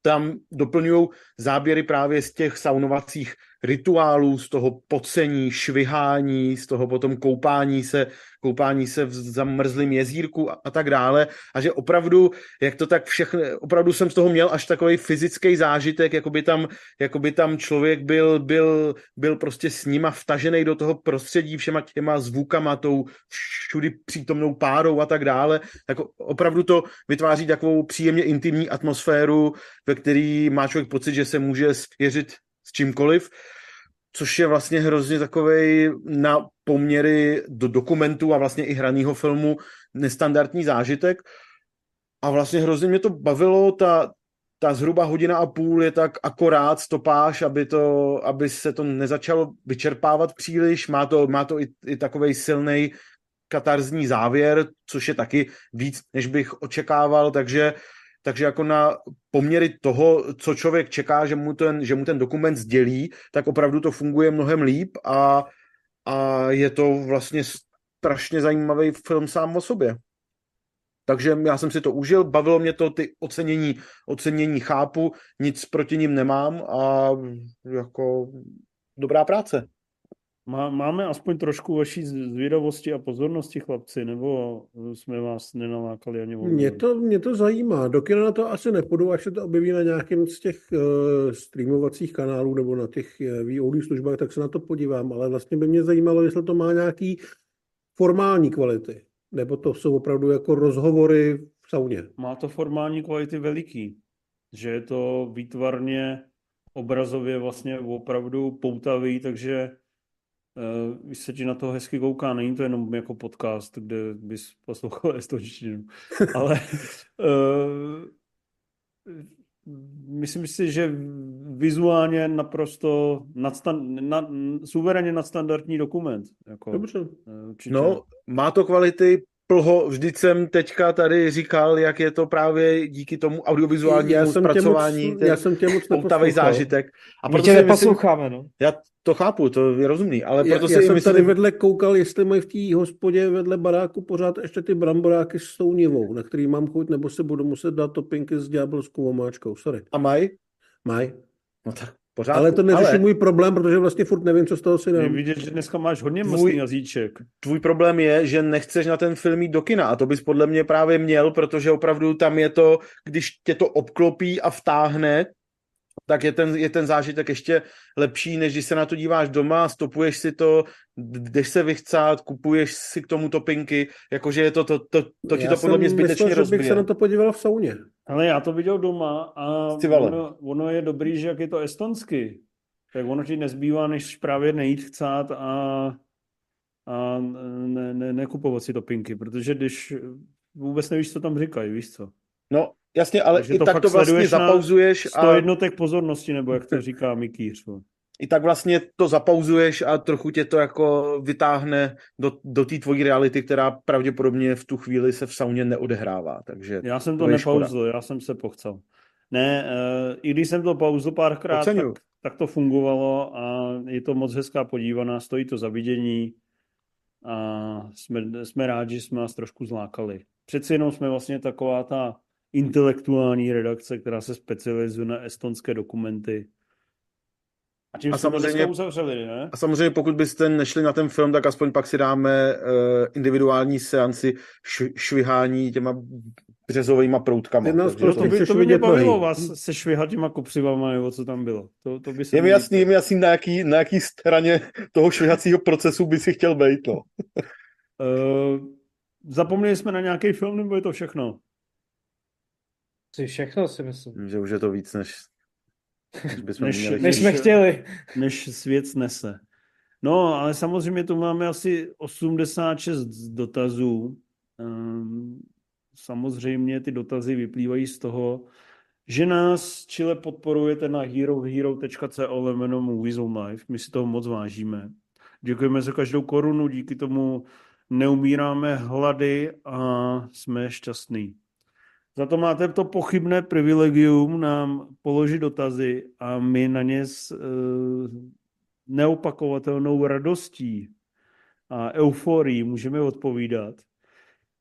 tam doplňují záběry právě z těch saunovacích rituálů, z toho pocení, švihání, z toho potom koupání se, koupání se v zamrzlém jezírku a, a tak dále. A že opravdu, jak to tak všechno, opravdu jsem z toho měl až takový fyzický zážitek, jako by tam, jako by tam člověk byl, byl, byl prostě s nima vtažený do toho prostředí všema těma zvukama, tou všudy přítomnou párou a tak dále. Tak opravdu to vytváří takovou příjemně intimní atmosféru, ve který má člověk pocit, že se může svěřit s čímkoliv, což je vlastně hrozně takovej na poměry do dokumentu a vlastně i hraného filmu nestandardní zážitek. A vlastně hrozně mě to bavilo, ta, ta zhruba hodina a půl je tak akorát stopáž, aby, to, aby se to nezačalo vyčerpávat příliš. Má to, má to i, i takový silný katarzní závěr, což je taky víc, než bych očekával, takže takže jako na poměry toho, co člověk čeká, že mu ten, že mu ten dokument sdělí, tak opravdu to funguje mnohem líp a, a je to vlastně strašně zajímavý film sám o sobě. Takže já jsem si to užil, bavilo mě to, ty ocenění, ocenění chápu, nic proti ním nemám a jako dobrá práce. Má, máme aspoň trošku vaší zvědavosti a pozornosti, chlapci, nebo jsme vás nenalákali ani volně? Mě to, mě to zajímá. Do kina na to asi nepůjdu, až se to objeví na nějakém z těch uh, streamovacích kanálů nebo na těch uh, VOD službách, tak se na to podívám. Ale vlastně by mě zajímalo, jestli to má nějaký formální kvality. Nebo to jsou opravdu jako rozhovory v sauně. Má to formální kvality veliký. Že je to výtvarně, obrazově vlastně opravdu poutavý, takže Když se ti na to hezky kouká, není to jenom jako podcast, kde bys poslouchal estonštinu, ale uh, myslím si, že vizuálně naprosto nadstan, nad, suverénně nadstandardní dokument. Jako, Dobře. Určitě. No, má to kvality, plho, vždyť jsem teďka tady říkal, jak je to právě díky tomu audiovizuálnímu já zpracování, moc, já jsem tě moc zážitek. A proto tě neposloucháme, no. Já to chápu, to je rozumný, ale proto já, si já jsem myslím... tady vedle koukal, jestli mají v té hospodě vedle baráku pořád ještě ty bramboráky s tou nivou, na který mám chuť, nebo se budu muset dát topinky s ďábelskou omáčkou, sorry. A mají? Mají. No tak Pořádku, ale to neřeší ale... můj problém, protože vlastně furt nevím, co z toho si dám. Vidět, že dneska máš hodně tvůj, jazyček. Tvůj problém je, že nechceš na ten film jít do kina a to bys podle mě právě měl, protože opravdu tam je to, když tě to obklopí a vtáhne, tak je ten, je ten zážitek ještě lepší, než když se na to díváš doma, stopuješ si to, jdeš se vychcát, kupuješ si k tomu topinky, jakože je to, to, to, to ti Já to podle mě zbytečně myslel, že rozbije. bych se na to podíval v sauně. Ale já to viděl doma a ono, ono je dobrý, že jak je to estonsky, tak ono ti nezbývá, než právě nejít chcát a, a ne, ne, nekupovat si topinky, protože když vůbec nevíš, co tam říkají, víš co. No, jasně, ale Takže i to tak to vlastně zapauzuješ 100 a jednotek pozornosti, nebo jak to říká Mikýř. i tak vlastně to zapauzuješ a trochu tě to jako vytáhne do, do té tvojí reality, která pravděpodobně v tu chvíli se v sauně neodehrává, takže Já jsem to, To nepauzl, já jsem se pochcel. Ne, uh, i když jsem to pauzl párkrát, tak, tak to fungovalo a je to moc hezká podívaná, stojí to za vidění a jsme, jsme rádi, že jsme vás trošku zlákali. Přeci jenom jsme vlastně taková ta intelektuální redakce, která se specializuje na estonské dokumenty. A tím A jsme to samozřejmě- uzavřeli, ne? A samozřejmě pokud byste nešli na ten film, tak aspoň pak si dáme uh, individuální seanci š- švihání těma březovými proutkama. Jo, prostě to by, to by mě vidět nohy. bavilo vás se švihat těma kopřivama, nebo co tam bylo. To, to by se Je mi mi jasný, je mi jasný, na jaký, na jaký straně toho švihacího procesu by si chtěl být, no. Uh, zapomněli jsme na nějaký film, nebo je to všechno? Si všechno si myslím. Že už je to víc, než, než bychom Než- měli. Než jsme chtěli. Než svět snese. No, ale samozřejmě tu máme asi 86 dotazů. Um, samozřejmě ty dotazy vyplývají z toho, že nás Chile podporujete na herohero.co lomeno Movies on Life. My si toho moc vážíme. Děkujeme za každou korunu, díky tomu neumíráme hlady a jsme šťastní. Za to máte to pochybné privilegium nám položit dotazy a my na ně s uh, neopakovatelnou radostí a euforií můžeme odpovídat.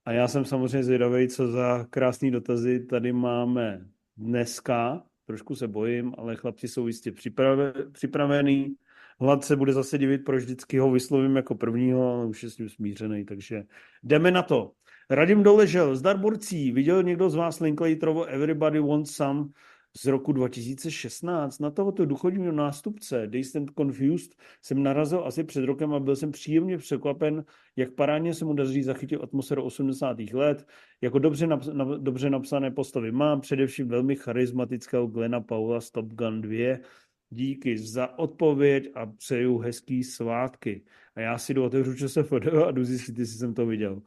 A já jsem samozřejmě zvědavý, co za krásný dotazy tady máme dneska. Trošku se bojím, ale chlapci jsou jistě připrave, připravený. Hlad se bude zase divit, proč vždycky ho vyslovím jako prvního, ale už je s ním smířený, takže jdeme na to. Radim Doležel, zdar borcí, viděl někdo z vás Linklaterovo Everybody Wants Some z roku 2016? Na tohoto duchovního nástupce and Confused jsem narazil asi před rokem a byl jsem příjemně překvapen, jak parádně se mu daří zachytit atmosféru 80. let, jako dobře, naps- na, dobře napsané postavy má, především velmi charismatického Glena Paula z Top Gun 2. Díky za odpověď a přeju hezký svátky. A já si jdu otevřu ČSFD a jdu zjistit, jestli jsem to viděl.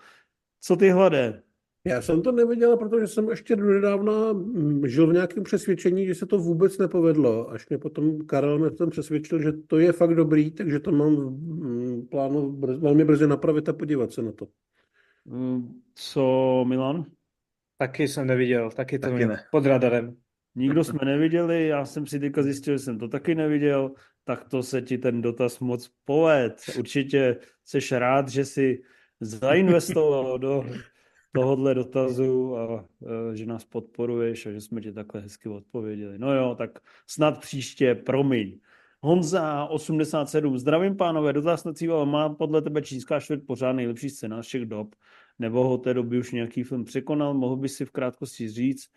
Co ty hladé? Já jsem to neviděl, protože jsem ještě donedávna mm, žil v nějakém přesvědčení, že se to vůbec nepovedlo. Až mě potom Karel mě tam přesvědčil, že to je fakt dobrý, takže to mám v mm, plánu brz, velmi brzy napravit a podívat se na to. Mm, Co, Milan? Taky jsem neviděl, taky to Taky ne. pod radarem. Nikdo jsme neviděli, já jsem si teďka zjistil, že jsem to taky neviděl, tak to se ti ten dotaz moc poved. Určitě jsi rád, že si zainvestoval do tohohle dotazu a e, že nás podporuješ a že jsme ti takhle hezky odpověděli. No jo, tak snad příště, promiň. Honza 87, zdravím pánové, dotaz na cíval, má podle tebe čínská čtvrt pořád nejlepší scénář všech dob, nebo ho té doby už nějaký film překonal, mohl by si v krátkosti říct,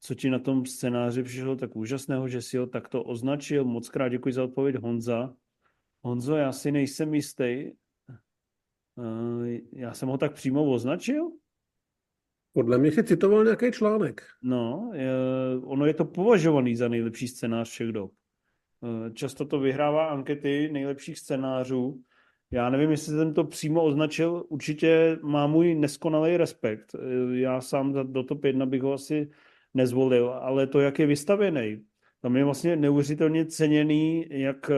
co ti na tom scénáři přišlo tak úžasného, že si ho takto označil. Moc krát děkuji za odpověď Honza. Honzo, já si nejsem jistý. Eh, Já jsem ho tak přímo označil? Podle mě si citoval nějaký článek. No, je, ono je to považovaný za nejlepší scénář všech dob. Eh, Často to vyhrává ankety nejlepších scénářů. Já nevím, jestli jsem to přímo označil, určitě má můj neskonalý respekt. Eh, Já sám do top 1 bych ho asi nezvolil, ale to, jak je vystavěný, tam je vlastně neuvěřitelně ceněný, jak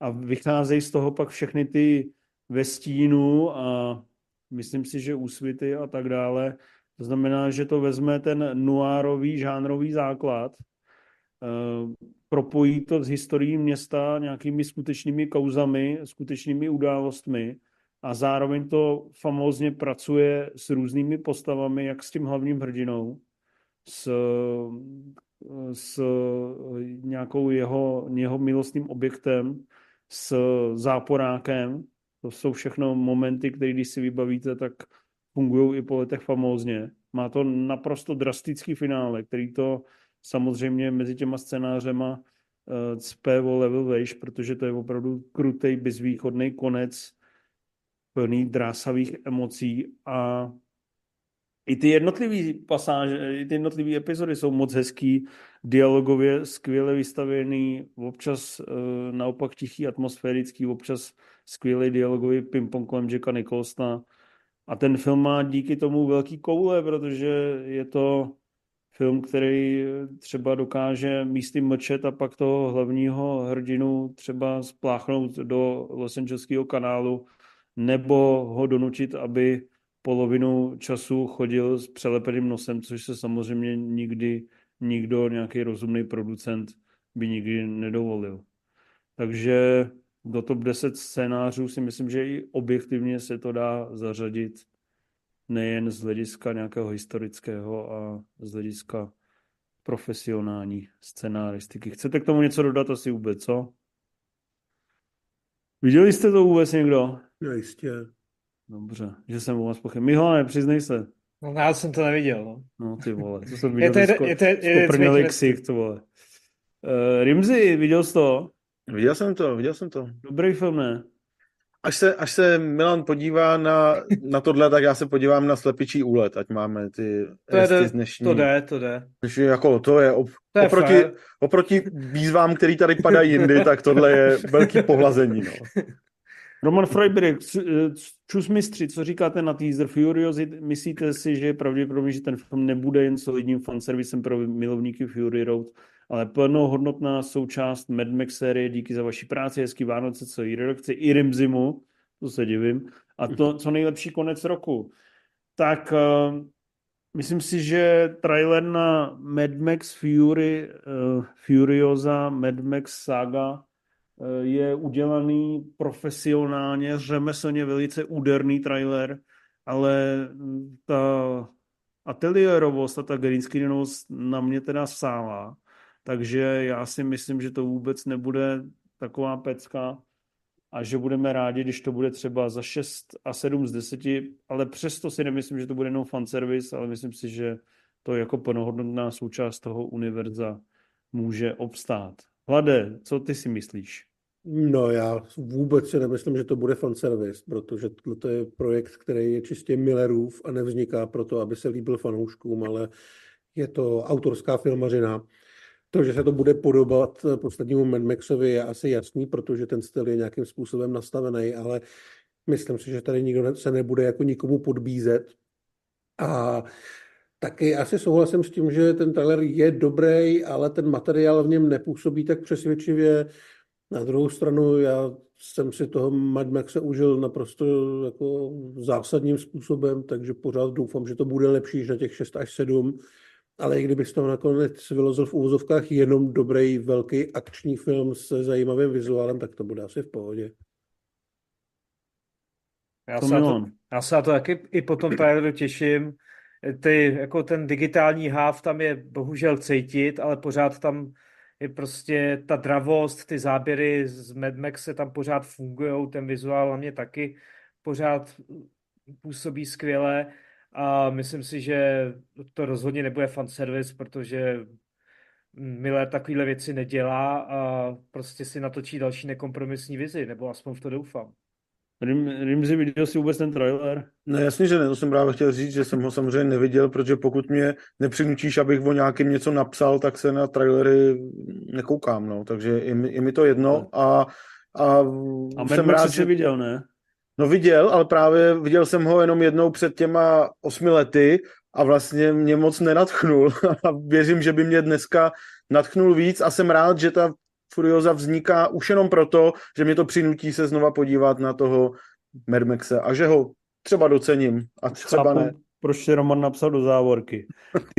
a vycházejí z toho pak všechny ty ve stínu a myslím si, že úsvity a tak dále. To znamená, že to vezme ten noárový žánrový základ, eh, propojí to s historií města nějakými skutečnými kauzami, skutečnými událostmi a zároveň to famózně pracuje s různými postavami, jak s tím hlavním hrdinou, s, s nějakou jeho, jeho milostným objektem, s záporákem. To jsou všechno momenty, které když si vybavíte, tak fungují i po letech famózně. Má to naprosto drastický finále, který to samozřejmě mezi těma scénářema uh, cpe o level vejš, protože to je opravdu krutej, bezvýchodný konec, plný drásavých emocí a i ty jednotlivé pasáže, i ty jednotlivé epizody jsou moc hezký, dialogově skvěle vystavený, občas uh, naopak tichý, atmosférický, občas skvělý dialogový ping-pong kolem Jacka Nicholsona. A ten film má díky tomu velký koule, protože je to film, který třeba dokáže místy mlčet a pak toho hlavního hrdinu třeba spláchnout do Los Angeleského kanálu nebo ho donutit, aby polovinu času chodil s přelepeným nosem, což se samozřejmě nikdy nikdo, nějaký rozumný producent by nikdy nedovolil. Takže do top 10 scénářů si myslím, že i objektivně se to dá zařadit nejen z hlediska nějakého historického a z hlediska profesionální scenáristiky. Chcete k tomu něco dodat asi vůbec, co? Viděli jste to vůbec někdo? No jistě. Dobře, že jsem u vás pochyb. Mihone, přiznej se. No, já jsem to neviděl. No, no ty vole, to jsem viděl. Je to, je, je to, je, je ksicht, to vole. Uh, Rimzi, viděl jsi to? Viděl jsem to, viděl jsem to. Dobrý film, ne? Až se, až se Milan podívá na, na tohle, tak já se podívám na slepičí úlet, ať máme ty to je, dnešní. To jde, to jde. Jako, to je, op, to je oproti, oproti výzvám, který tady padají jindy, tak tohle je velký pohlazení. No. Roman Freiberg, čus mistři, co říkáte na teaser Furiosity? Myslíte si, že je pravděpodobně, že ten film nebude jen solidním fanservisem pro milovníky Fury Road, ale plnohodnotná součást Mad Max série, díky za vaši práci, hezký Vánoce, co i redakci, i Rimzimu, to se divím, a to, co nejlepší konec roku. Tak uh, myslím si, že trailer na Mad Max Fury, uh, Furiosa, Mad Max Saga Eh, je udělaný profesionálně, řemeslně velice úderný trailer, ale ta ateliérovost a ta green screenovost na mě teda sála, takže já si myslím, že to vůbec nebude taková pecka a že budeme rádi, když to bude třeba za 6 a 7 z 10, ale přesto si nemyslím, že to bude jenom fanservice, ale myslím si, že to jako plnohodnotná součást toho univerza může obstát. Hlade, co ty si myslíš? No já vůbec si nemyslím, že to bude fanservice, protože to je projekt, který je čistě Millerův a nevzniká proto, aby se líbil fanouškům, ale je to autorská filmařina. To, že se to bude podobat poslednímu Mad Maxovi je asi jasný, protože ten styl je nějakým způsobem nastavený, ale myslím si, že tady nikdo se nebude jako nikomu podbízet. A Taky asi souhlasím s tím, že ten trailer je dobrý, ale ten materiál v něm nepůsobí tak přesvědčivě. Na druhou stranu já jsem si toho Mad Maxe užil naprosto jako zásadním způsobem, takže pořád doufám, že to bude lepší než na těch 6 až 7. Ale i kdybych toho nakonec vylozil v úvozovkách jenom dobrý, velký akční film se zajímavým vizuálem, tak to bude asi v pohodě. Já se, to, já se na to taky i po tom traileru těším. Ty, jako ten digitální háv tam je bohužel cítit, ale pořád tam je prostě ta dravost, ty záběry z Mad Max se tam pořád fungují, ten vizuál na mě taky pořád působí skvěle a myslím si, že to rozhodně nebude fanservice, protože Miller takovéhle věci nedělá a prostě si natočí další nekompromisní vizi, nebo aspoň v to doufám. Rim, Rimzi, viděl jsi vůbec ten trailer? No jasně, že ne, to jsem právě chtěl říct, že jsem ho samozřejmě neviděl, protože pokud mě nepřinutíš, abych o nějakém něco napsal, tak se na trailery nekoukám, no, takže i mi, i mi to jedno a a, a jsem rád, že... viděl, ne? No viděl, ale právě viděl jsem ho jenom jednou před těma osmi lety a vlastně mě moc nenatchnul a věřím, že by mě dneska natchnul víc a jsem rád, že ta Furioza vzniká už jenom proto, že mě to přinutí se znova podívat na toho Mermexe a že ho třeba docením a třeba Chápu, ne. Proč si Roman napsal do závorky?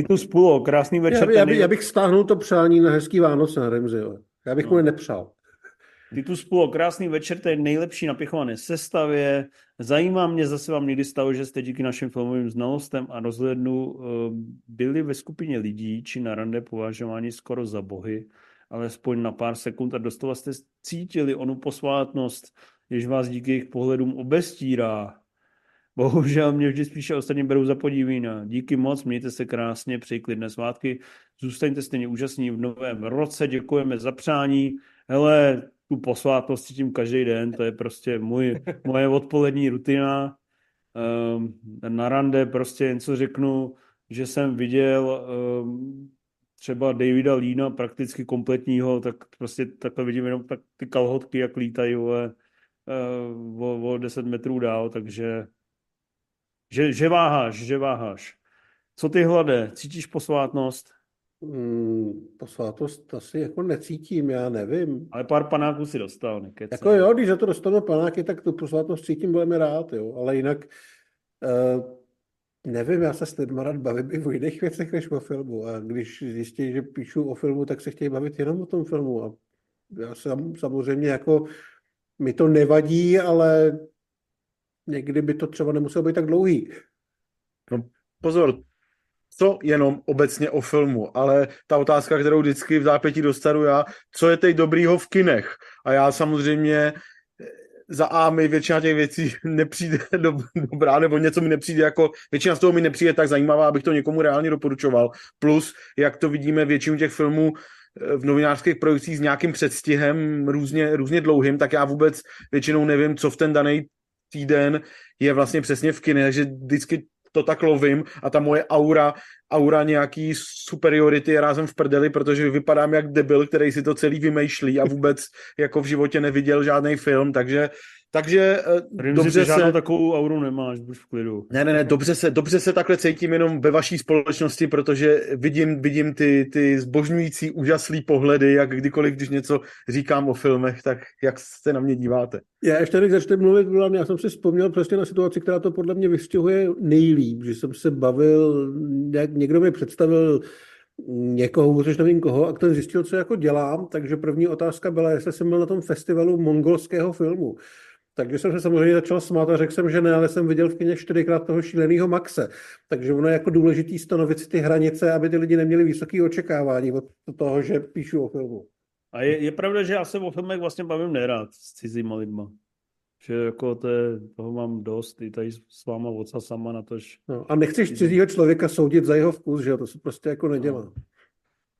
tu spolu, krásný večer. Já, já, by, já bych stáhnul to přání na hezký Vánoce na Remzi. Já bych no. mu je nepřál. tu spolu, krásný večer, to je nejlepší napichované sestavě. Zajímá mě, zase vám někdy stalo, že jste díky našim filmovým znalostem a rozhlednu eh, byli ve skupině lidí, či na rande považováni skoro za bohy alespoň na pár sekund a doslova jste cítili onu posvátnost, jež vás díky jejich pohledům obestírá. Bohužel mě vždy spíše ostatní berou za podívína. Díky moc, mějte se krásně, přeji klidné svátky. Zůstaňte stejně úžasní v novém roce, děkujeme za přání. Hele, tu posvátnost cítím každý den, to je prostě můj, moje odpolední rutina. Um, na rande prostě něco řeknu, že jsem viděl um, třeba Davida Lína prakticky kompletního, tak prostě takhle vidím jenom tak ty kalhotky, jak lítají vole, uh, o, o 10 metrů dál, takže že, že váháš, že váháš. Co ty hlade? Cítíš posvátnost? Hmm, posvátost asi jako necítím, já nevím. Ale pár panáků si dostal, nekec. Jako jo, když za to dostanu panáky, tak tu posvátnost cítím velmi rád, jo. Ale jinak uh, nevím, já se s lidmi rád bavím i o jiných věcech než o filmu. A když zjistí, že píšu o filmu, tak se chtějí bavit jenom o tom filmu. A já sam, samozřejmě jako mi to nevadí, ale někdy by to třeba nemuselo být tak dlouhý. No, pozor, co jenom obecně o filmu, ale ta otázka, kterou vždycky v zápětí dostanu já, co je teď dobrýho v kinech? A já samozřejmě za A mi většina těch věcí nepřijde do, dobrá, nebo něco mi nepřijde jako, většina z toho mi nepřijde tak zajímavá, abych to někomu reálně doporučoval. Plus, jak to vidíme, většinu těch filmů eh, v novinářských produkcích s nějakým předstihem různě, různě dlouhým, tak já vůbec většinou nevím, co v ten daný týden je vlastně přesně v kine, takže vždycky to tak lovím a ta moje aura, aura nějaký superiority je rázem v prdeli, protože vypadám jak debil, který si to celý vymýšlí a vůbec jako v životě neviděl žádný film, takže takže Rým dobře se... Žádnou takovou auru nemáš, buď v klidu. Ne, ne, ne, dobře se, dobře se takhle cítím jenom ve vaší společnosti, protože vidím, vidím ty, ty zbožňující, úžaslý pohledy, jak kdykoliv, když něco říkám o filmech, tak jak se na mě díváte. Já ještě než začnu mluvit, já jsem si vzpomněl přesně na situaci, která to podle mě vystihuje nejlíp, že jsem se bavil, jak někdo mi představil někoho, už nevím koho, a ten zjistil, co jako dělám, takže první otázka byla, jestli jsem byl na tom festivalu mongolského filmu. Takže jsem se samozřejmě začal smát a řekl jsem, že ne, ale jsem viděl v kyně čtyřikrát toho šíleného Maxe. Takže ono je jako důležitý stanovit si ty hranice, aby ty lidi neměli vysoké očekávání od toho, že píšu o filmu. A je, je pravda, že já se o filmech vlastně bavím nerád s cizíma lidma. Že jako to je, toho mám dost, i tady s váma oca sama na tož. No, a nechceš cizího člověka soudit za jeho vkus, že? To se prostě jako nedělá. No.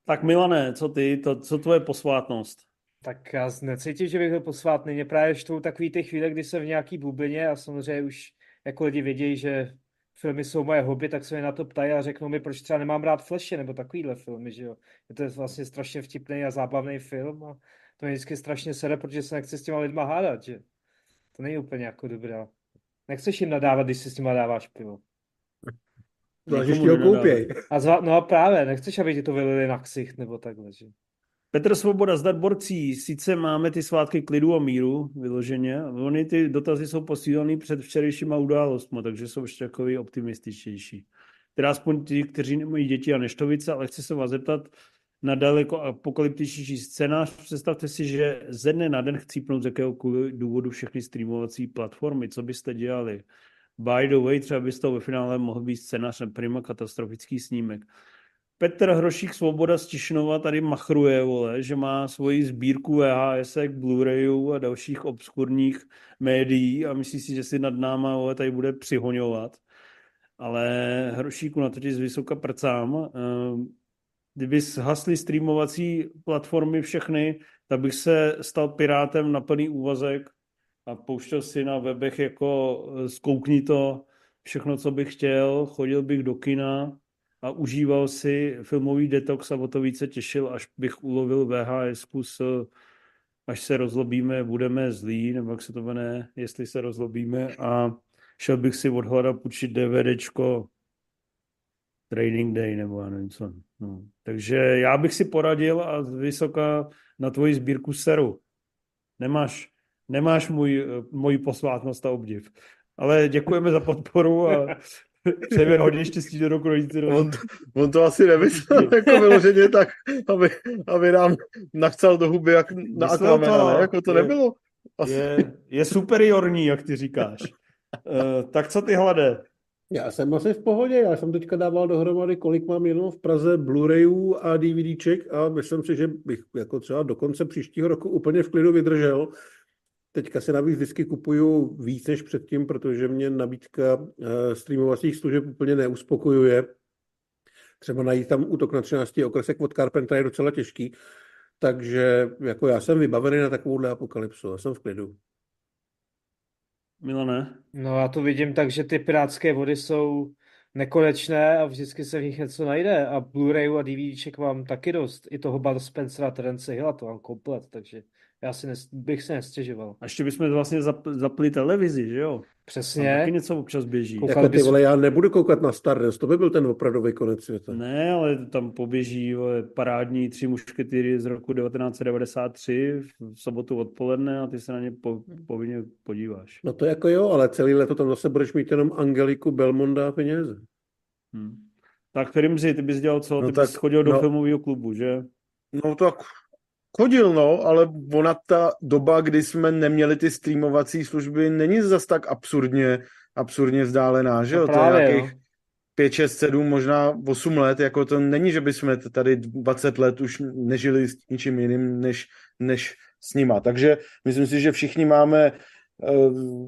Tak Milané, co ty, to, co tvoje posvátnost? Tak já necítím, že bych byl posvátný. Mě právě štvou takový ty chvíle, kdy jsem v nějaký bublině a samozřejmě už jako lidi vědějí, že filmy jsou moje hobby, tak se mě na to ptají a řeknou mi, proč třeba nemám rád Flashe nebo takovýhle filmy, že jo. Je to vlastně strašně vtipný a zábavný film a to mě vždycky strašně sere, protože se nechci s těma lidma hádat, že to není úplně jako dobré. Nechceš jim nadávat, když si s nima dáváš pivo. Záleží, ho koupěj. A zva, no a právě, nechceš, aby ti to vylili na ksicht nebo takhle, že? Petr Svoboda, zdar borcí, sice máme ty svátky klidu a míru vyloženě, oni ty dotazy jsou posílený před včerejšíma událostmi, takže jsou ještě takový optimističtější. Teda aspoň ti, kteří nemají děti a neštovice, ale chci se vás zeptat na daleko apokalyptičtější scénář. Představte si, že ze dne na den chcípnout z jakéhokoliv důvodu všechny streamovací platformy. Co byste dělali? By the way, třeba byste ve finále mohl být scénář prima katastrofický snímek. Petr Hrošík Svoboda z Tišnova tady machruje, vole, že má svoji sbírku VHS, Blu-rayů a dalších obskurních médií a myslí si, že si nad náma vole, tady bude přihoňovat. Ale Hrošíku na totiž z vysoka prcám. Ehm, kdyby zhasly streamovací platformy všechny, tak bych se stal pirátem na plný úvazek a pouštěl si na webech jako zkoukni to všechno, co bych chtěl, chodil bych do kina, a užíval si filmový detox a o to více těšil, až bych ulovil VHS kus až se rozlobíme, budeme zlí, nebo jak se to jmenuje, jestli se rozlobíme a šel bych si odhledat půjčit DVDčko Training Day nebo já nevím co. No. Takže já bych si poradil a vysoká na tvoji sbírku seru. Nemáš, nemáš můj, můj posvátnost a obdiv. Ale děkujeme za podporu a Přejeme hodně štěstí do roku 2020. On, on to asi nemyslel jako vyloženě tak, aby, aby nám nachcal do huby jak na Aquamena, ne? Jako to je, nebylo. Asi. Je, je superiorní, jak ty říkáš. Uh, tak co ty hlade? Já jsem asi v pohodě, já jsem teďka dával dohromady, kolik mám jenom v Praze Blu-rayů a DVDček a myslím si, že bych jako třeba do konce příštího roku úplně v klidu vydržel. Teďka si navíc vždycky kupuju víc než předtím, protože mě nabídka eh, streamovacích služeb úplně neuspokojuje. Třeba najít tam útok na 13 okresek od Carpentera je docela těžký, takže jako já jsem vybavený na takovouhle apokalypsu, já jsem v klidu. Milane? No já to vidím tak, že ty pirátské vody jsou nekonečné a vždycky se v nich něco najde a Blu-rayu a DVDček mám taky dost. I toho Bud Spencera, Terence Hilla, to mám komplet, takže já si nes, bych se nestěžoval. A ještě bychom vlastně zap, zapli televizi, že jo? Tam Přesně. taky něco občas běží. Koukal Jako ty bys- vole, já nebudu koukat na Stardust, to by byl ten opravdový konec světa. Ne, ale tam poběží vole, parádní tři mušketýry z roku 1993 v sobotu odpoledne a ty se na ně po, povinně podíváš. No to jako jo, ale celý leto tam zase budeš mít jenom Angeliku, Belmonda a peněze. Hm. Tak Rimzi, ty bys dělal co? No Ty tak, bys chodil do no. filmového klubu, že? No tak chodil, no, ale ona ta doba, kdy jsme neměli ty streamovací služby, není zas tak absurdně, absurdně vzdálená, že No jo? To je právě, nějakých 5, 6, 7, možná 8 let, jako to není, že bychom tady 20 let už nežili s ničím jiným, než, než s nima. Takže myslím si, že všichni máme eh,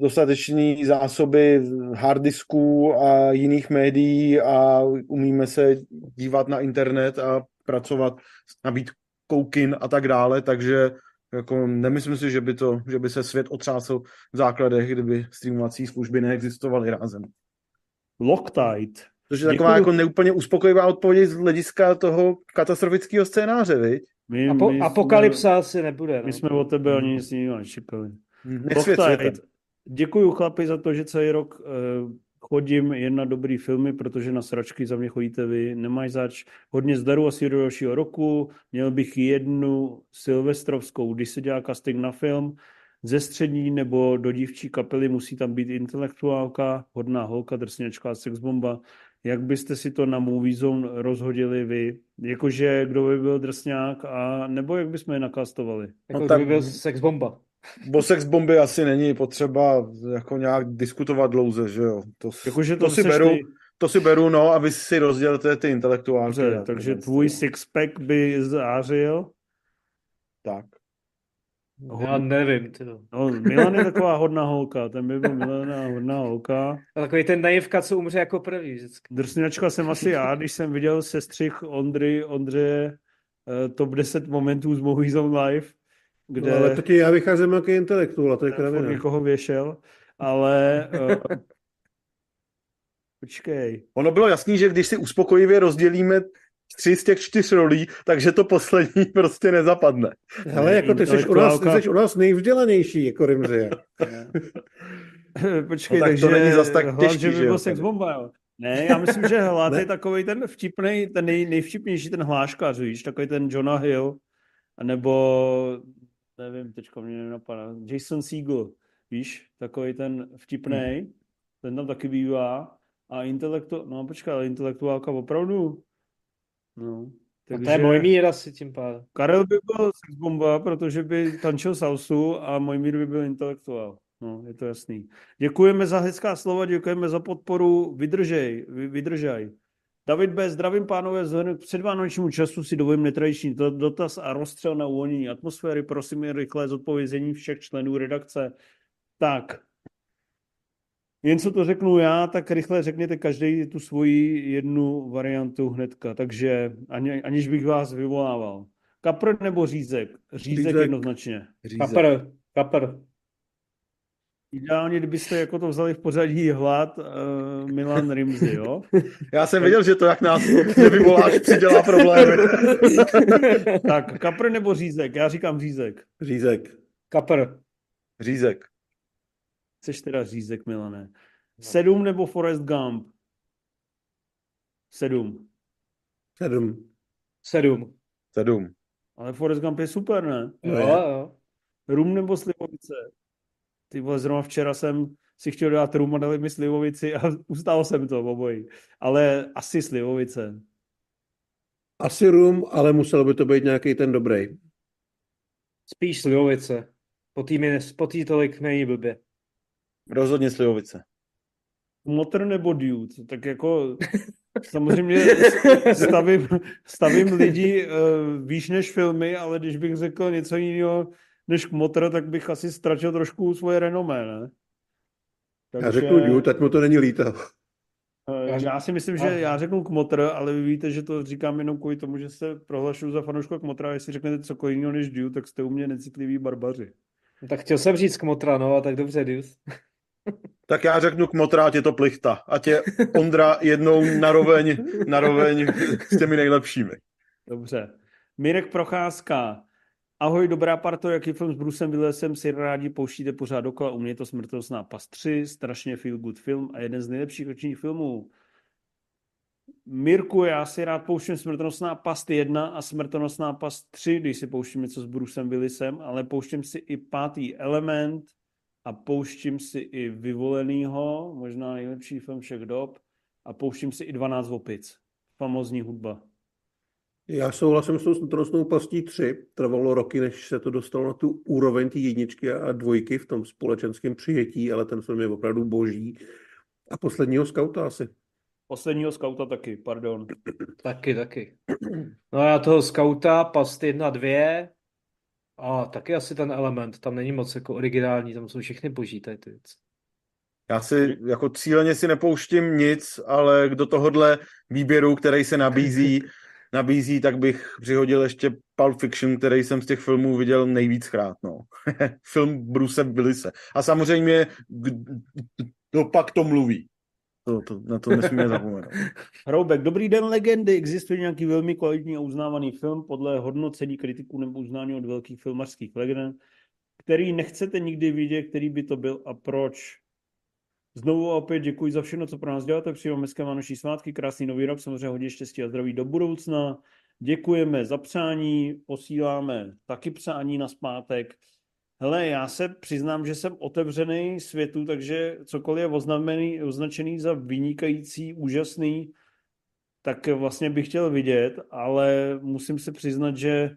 dostatečné zásoby harddisků a jiných médií a umíme se dívat na internet a pracovat s nabídkou kin a tak dále, takže jako nemyslím si, že by, to, že by se svět otřásl v základech, kdyby streamovací služby neexistovaly rázem. Loctite. Což je taková Děkuju. jako neúplně uspokojivá odpověď z hlediska toho katastrofického scénáře, viď? My, Apo, my apokalypsa asi nebude. Jsme, No. my jsme od tebe ani nic jiného nečekali. Děkuju chlapi za to, že celý rok eh, chodím jen na dobrý filmy, protože na sračky za mě chodíte vy. Nemáš zač. Hodně zdaru asi do dalšího roku. Měl bych jednu silvestrovskou, když se dělá casting na film. Ze střední nebo do dívčí kapely musí tam být intelektuálka, hodná holka, drsněčka, sexbomba. Jak byste si to na Movie Zone rozhodili vy? Jakože kdo by byl drsňák a nebo jak bychom je nakastovali? Jako No tak... tak- byl sex bomba. O sex bomby asi není potřeba jako nějak diskutovat dlouze, že jo? To, Jakože to, to si beru, ty- to si beru, no, a vy si rozdělte ty. Dobře, a takže tohle. tvůj sixpack by zářil. Tak. Já nevím. Tyjo. No, Milan je taková hodná holka, ten by byl Milana hodná holka. A takový ten naivka, co umře jako první vždycky. Drsňačka jsem asi já, když jsem viděl sestřih Ondry, Ondře eh, top 10 momentů z Movies on Live, kde No, ale to ti já vycházím jako intelektuál, a to je kravina. někoho věšel, ale uh, počkej, Ono bylo jasný, že když si uspokojivě rozdělíme tři z těch čtyř rolí, takže to poslední prostě nezapadne. Hele, jako ty jsi u nás, ty jsi u nás nejvzdělanější, jako Rimzi. počkej, No, tak takže to není zas tak hlad, těžký, že by byl sex bomba, jo. Ne, já myslím, že hlad je takový ten vtipný, ten nej, nejvtipnější, ten hláškař, víš, takový ten Jonah Hill, nebo nevím, teďka mě nenapadá, Jason Segel, víš, takový ten vtipný, ten tam taky bývá a intelektu, no počkej, ale intelektuálka opravdu, no. A to je můj mír asi tím pádem. Karel by byl sexbomba, protože by tančil salsu a Mojmír by byl intelektuál. No, je to jasný. Děkujeme za hezká slova, děkujeme za podporu. Vydržej, vy- vydržaj. David B. Zdravím pánové, vzhledem k předvánočnímu času si dovolím netradiční do- dotaz a rozstřel na uvolnění atmosféry. Prosím jen rychlé zodpovězení všech členů redakce. Tak, jen co to řeknu já, tak rychle řekněte každý tu svoji jednu variantu hnedka. Takže ani, aniž bych vás vyvolával. Kapr nebo řízek? Řízek, Řízek. jednoznačně. Kapr, kapr. Ideálně, kdybyste jako to vzali v pořadí hlad uh, Milan Rimzy, jo? Já jsem věděl, že to, jak nás nevyvoláš, přidělá problémy. Tak, kapr nebo řízek? Já říkám řízek. Řízek. Kapr. Řízek. Chceš teda řízek, Milané. Sedm nebo Forrest Gump? Sedm. Sedm. Sedm. Sedm. Ale Forrest Gump je super, ne? Jo, jo. Rum nebo slivovice? Ty vole, zrovna včera jsem si chtěl dát rum a dali mi slivovici a ustál jsem to obojí. Ale asi slivovice. Asi rum, ale musel by to být nějaký ten dobrý. Spíš slivovice. Po tý, mi, po tý tolik není blbě. Rozhodně slivovice. Motr nebo dude? Tak jako samozřejmě stavím, stavím lidi uh, výš než filmy, ale když bych řekl něco jiného, než Kmotr, tak bych asi ztratil trošku svoje renomé, ne? Takže... Já řeknu Dune, tak mu to není líto. Eh, já si myslím, že já řeknu Kmotr, ale vy víte, že to říkám jenom kvůli tomu, že se prohlašuju za fanouška Kmotra a jestli řeknete cokoliv jiného než Dune, tak jste u mě necitliví barbaři. No, tak chtěl jsem říct Kmotra, no a tak dobře, Dius. Tak já řeknu Kmotra, ať je to plichta. Ať je Ondra jednou naroveň, naroveň s těmi nejlepšími. Dobře. Mirek Procházka. Ahoj, dobrá parto, jaký film s Brusem Willisem si rádi pouštíte pořád dokola? U mě je to Smrtelná pas 3, strašně feel good film a jeden z nejlepších ročních filmů. Mirku, já si rád pouštím Smrtonosná past 1 a Smrtonosná past 3, když si pouštím něco s Brusem Willisem, ale pouštím si i pátý element a pouštím si i Vyvolenýho, možná nejlepší film všech dob, a pouštím si i 12 opic. Famozní hudba. Já souhlasím s tou smrtonosnou pastí 3. Trvalo roky, než se to dostalo na tu úroveň té jedničky a dvojky v tom společenském přijetí, ale ten film je opravdu boží. A posledního skauta asi. Posledního skauta taky, pardon. Taky, taky. No já toho skauta, past 1, 2 a taky asi ten element, tam není moc jako originální, tam jsou všechny boží tady ty věci. Já si jako cíleně si nepouštím nic, ale do tohohle výběru, který se nabízí, nabízí, tak bych přihodil ještě Pulp Fiction, který jsem z těch filmů viděl nejvíckrát. No. Film Bruce Willise. A samozřejmě, kdo pak to mluví. To, to, na to nesmíme zapomenout. Hroubek, dobrý den legendy. Existuje nějaký velmi kvalitní a uznávaný film podle hodnocení kritiků nebo uznání od velkých filmařských legend, který nechcete nikdy vidět, který by to byl a proč? Znovu a opět děkuji za všechno, co pro nás děláte. Přeji hezké vánoční svátky, krásný nový rok, samozřejmě hodně štěstí a zdraví do budoucna. Děkujeme za přání, posíláme taky přání na zpátek. Hele, já se přiznám, že jsem otevřený světu, takže cokoliv je oznamený, označený za vynikající, úžasný, tak vlastně bych chtěl vidět, ale musím se přiznat, že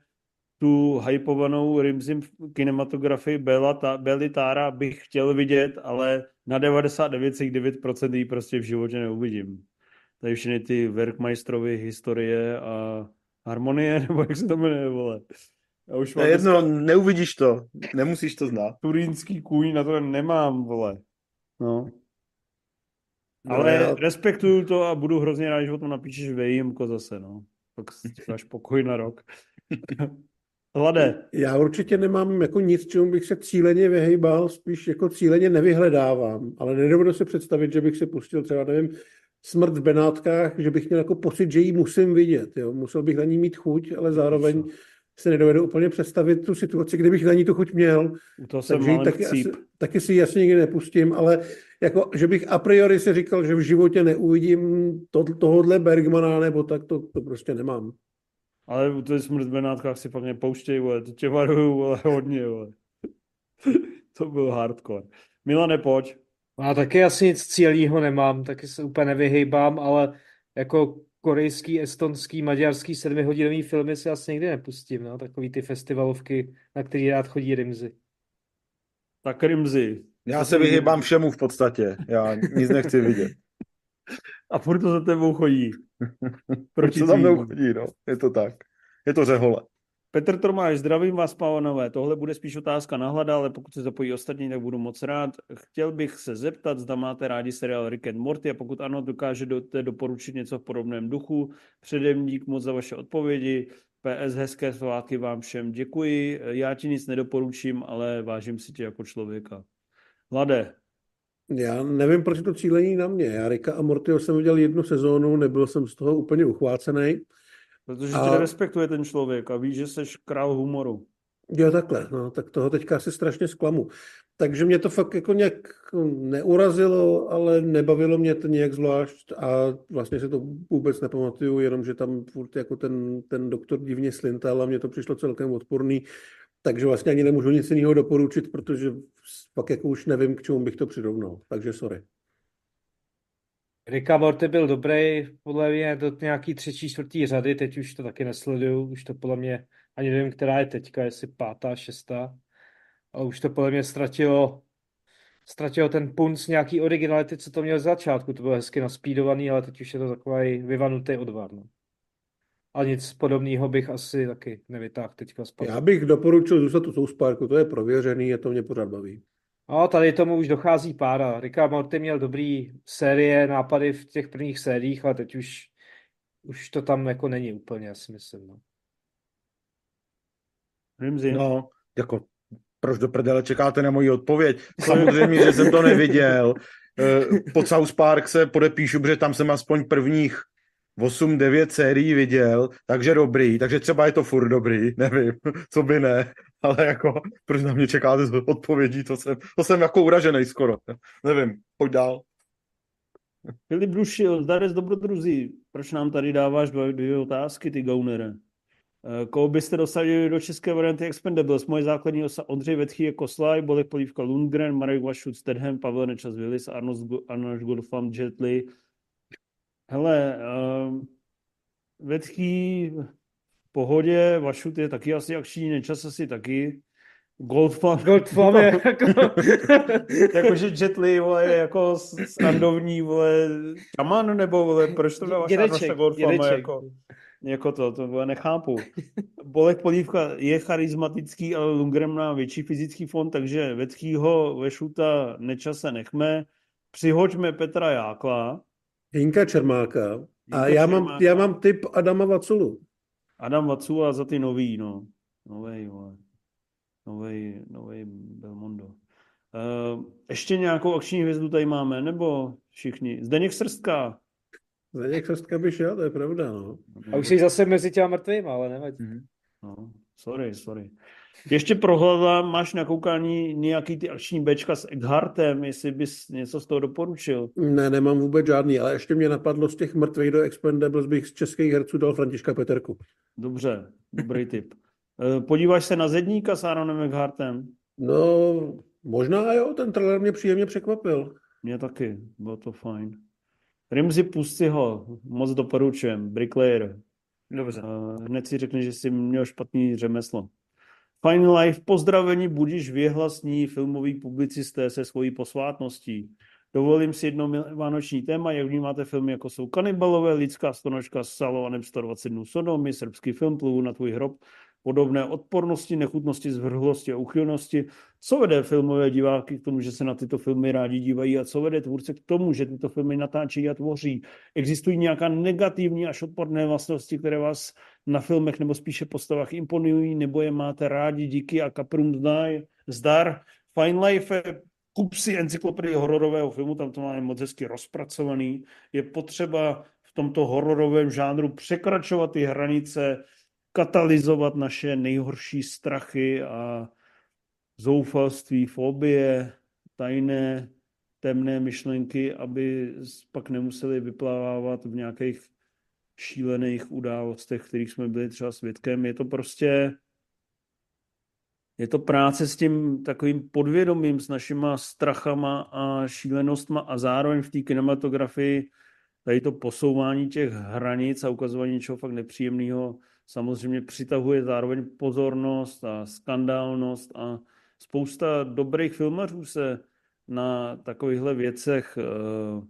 tu hypovanou Rimzim kinematografii Bela, ta, Beli Tára bych chtěl vidět, ale na 99,9% ji prostě v životě neuvidím. Tady všechny ty Werkmeistrovy historie a harmonie, nebo jak se to jmenuje, vole. Já už mám jedno, dneska... neuvidíš to, nemusíš to znát. Turínský kůň na to nemám, vole. No. no Ale já... respektuju to a budu hrozně rád, že o tom napíšeš výjimko zase, no. Tak máš pokoj na rok. Hlade. Já určitě nemám jako nic, čemu bych se cíleně vyhejbal, spíš jako cíleně nevyhledávám, ale nedovedu se představit, že bych se pustil třeba, nevím, smrt v Benátkách, že bych měl jako pocit, že ji musím vidět. Jo. Musel bych na ní mít chuť, ale zároveň si nedovedu úplně představit tu situaci, kdybych na ní tu chuť měl. To jsem Takže taky, asi, taky si jasně nikdy nepustím, ale jako, že bych a priori si říkal, že v životě neuvidím to, tohohle Bergmana, nebo tak to, to prostě nemám. Ale u té smrt v Benátkách si fakt nepouštěj, vole, to tě varuju, ale hodně, vole. to byl hardcore. Milane, pojď. Já taky asi nic cílího nemám, taky se úplně nevyhejbám, ale jako korejský, estonský, maďarský sedmihodinový filmy si asi nikdy nepustím, no, takový ty festivalovky, na který rád chodí Rimzy. Tak Rimzy. Já se vyhýbám všemu v podstatě, já nic nechci vidět. A furt to za tebou chodí. Proč to za mnou chodí, no, je to tak. Je to řehole. Petr Tomáš, zdravím vás, pánové. Tohle bude spíš otázka na hlada, ale pokud se zapojí ostatní, tak budu moc rád. Chtěl bych se zeptat, zda máte rádi seriál Rick and Morty a pokud ano, dokážete doporučit něco v podobném duchu. Předem dík moc za vaše odpovědi. PS, hezké svátky vám všem děkuji. Já ti nic nedoporučím, ale vážím si tě jako člověka. Hlade. Já nevím, proč to cílení na mě. Já Rika a Mortyho jsem viděl jednu sezónu, nebyl jsem z toho úplně uchvácený. Protože a... tě respektuje ten člověk a ví, že jsi král humoru. Jo, takhle, no, tak toho teďka asi strašně zklamu. Takže mě to fakt jako nějak neurazilo, ale nebavilo mě to nějak zvlášť a vlastně se to vůbec nepamatuju, jenom že tam furt jako ten, ten doktor divně slintal a mně to přišlo celkem odporný, takže vlastně ani nemůžu nic jiného doporučit, protože pak jako už nevím, k čemu bych to přirovnal, takže sorry. Rika Morty byl dobrý, podle mě do nějaký třetí, čtvrtý řady, teď už to taky nesleduju, už to podle mě, ani nevím, která je teďka, jestli pátá, šestá, a už to podle mě ztratilo, ztratilo ten punc nějaký originality, co to měl z začátku, to bylo hezky naspídovaný, ale teď už je to takový vyvanutý odvar. No. A nic podobného bych asi taky nevytáhl teďka zpátky. Já bych doporučil zůstat u South Parku, to je prověřený a to mě pořád baví. No, tady tomu už dochází pára. Ricka Morty měl dobrý série, nápady v těch prvních sériích, ale teď už, už to tam jako není úplně, já si myslím. No. Rimzi. No, jako proč do prdele čekáte na moji odpověď? Samozřejmě, že jsem to neviděl. Eh, Pod South Park se podepíšu, protože tam jsem aspoň prvních 8-9 sérií viděl, takže dobrý, takže třeba je to furt dobrý, nevím, co by ne, ale jako, proč na mě čekáte z odpovědí, to jsem, to jsem jako uražený skoro, nevím, pojď dál. Filip Brušil, zdarec dobrodruzí, proč nám tady dáváš dvě, dvě otázky, ty gaunere? Eh, Koho byste dosadili do české varianty Expendables? Moje základní osa Ondřej Vetchý jako Sly, Bolek Polívka Lundgren, Marek Vašut Stedham, Pavel Nečas Willis, Arnold, Arnold Goldfam, Jet Li. Hele, uh, Vetchý v pohodě, Vašut je taky asi akční, Nečas asi taky. Goldfam. Goldflam je jako... Jakože Jet Li, vole, je jako standovní, vole, šaman, nebo, vole, proč to dáváš Goldfama, dědeček. jako, jako to, to vole, nechápu. Bolek Polívka je charismatický, ale Lundgren má větší fyzický fond, takže Vetchýho, Vešuta, Nečase nechme, přihoďme Petra Jákla, Hinka Čermáka. A Hinka já mám, Čermáka. já mám tip Adama Vaculu. Adam Vacula za ty nový, no. Novej, vole. Novej, novej Belmondo. Uh, ještě nějakou akční hvězdu tady máme, nebo všichni? Zdeněk Srstka. Zdeněk Srstka by šel, to je pravda, no. A už jsi zase mezi těma mrtvýma, ale nevadí. No, sorry, sorry. Ještě prohledám, máš na koukání nějaký ty akční bečka s Egghartem, jestli bys něco z toho doporučil. Ne, nemám vůbec žádný, ale ještě mě napadlo z těch mrtvých do Expendables bych z českých herců dal Františka Peterku. Dobře, dobrý tip. Eh, Podíváš se na Zedníka s Aaronem Egghartem? No, možná jo, ten trailer mě příjemně překvapil. Mě taky, bylo to fajn. Rimzi, pust si ho, moc doporučujem. Bricklayer. Dobře. Uh, hned si řekne, že jsi měl špatný řemeslo. Fine Life, pozdravení, budíš věhlasní filmový publicisté se svojí posvátností. Dovolím si jedno vánoční téma, jak vnímáte filmy, jako jsou Kanibalové, Lidská stonožka s Salovanem 120 dnů Sodomy, srbský film Pluvu na tvůj hrob, podobné odpornosti, nechutnosti, zvrhlosti a uchylnosti. Co vede filmové diváky k tomu, že se na tyto filmy rádi dívají a co vede tvůrce k tomu, že tyto filmy natáčejí a tvoří? Existují nějaká negativní až odporné vlastnosti, které vás na filmech nebo spíše postavách imponují, nebo je máte rádi díky a kaprům zdaj, zdar. Fine Life je kup si encyklopedii hororového filmu, tam to máme moc hezky rozpracovaný. Je potřeba v tomto hororovém žánru překračovat ty hranice, katalyzovat naše nejhorší strachy a zoufalství, fobie, tajné, temné myšlenky, aby pak nemuseli vyplávávat v nějakých šílených událostech, kterých jsme byli třeba svědkem. Je to prostě je to práce s tím takovým podvědomím, s našima strachama a šílenostma a zároveň v té kinematografii tady to posouvání těch hranic a ukazování něčeho fakt nepříjemného samozřejmě přitahuje zároveň pozornost a skandálnost a spousta dobrých filmařů se na takovýchhle věcech uh,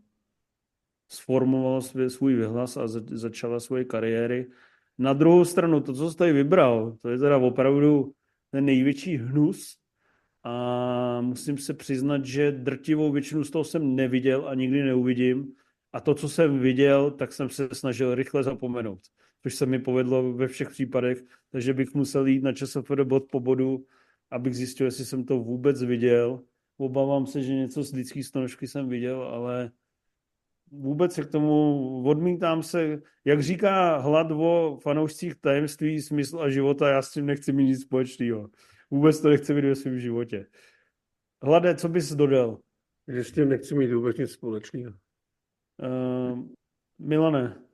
sformovala svůj vyhlas a za, začala svoje kariéry. Na druhou stranu, to, co jsi tady vybral, to je teda opravdu ten největší hnus a musím se přiznat, že drtivou většinu z toho jsem neviděl a nikdy neuvidím a to, co jsem viděl, tak jsem se snažil rychle zapomenout, což se mi povedlo ve všech případech, takže bych musel jít na časofr bod po bodu, abych zjistil, jestli jsem to vůbec viděl. Obávám se, že něco z lidský stonožky jsem viděl, ale vůbec se k tomu odmítám se, jak říká hlad o fanoušcích tajemství, smysl a života, já s tím nechci mít nic společného. Vůbec to nechci vidět ve svém životě. Hlade, co bys dodal? Že s tím nechci mít vůbec nic společného. Uh, Milane.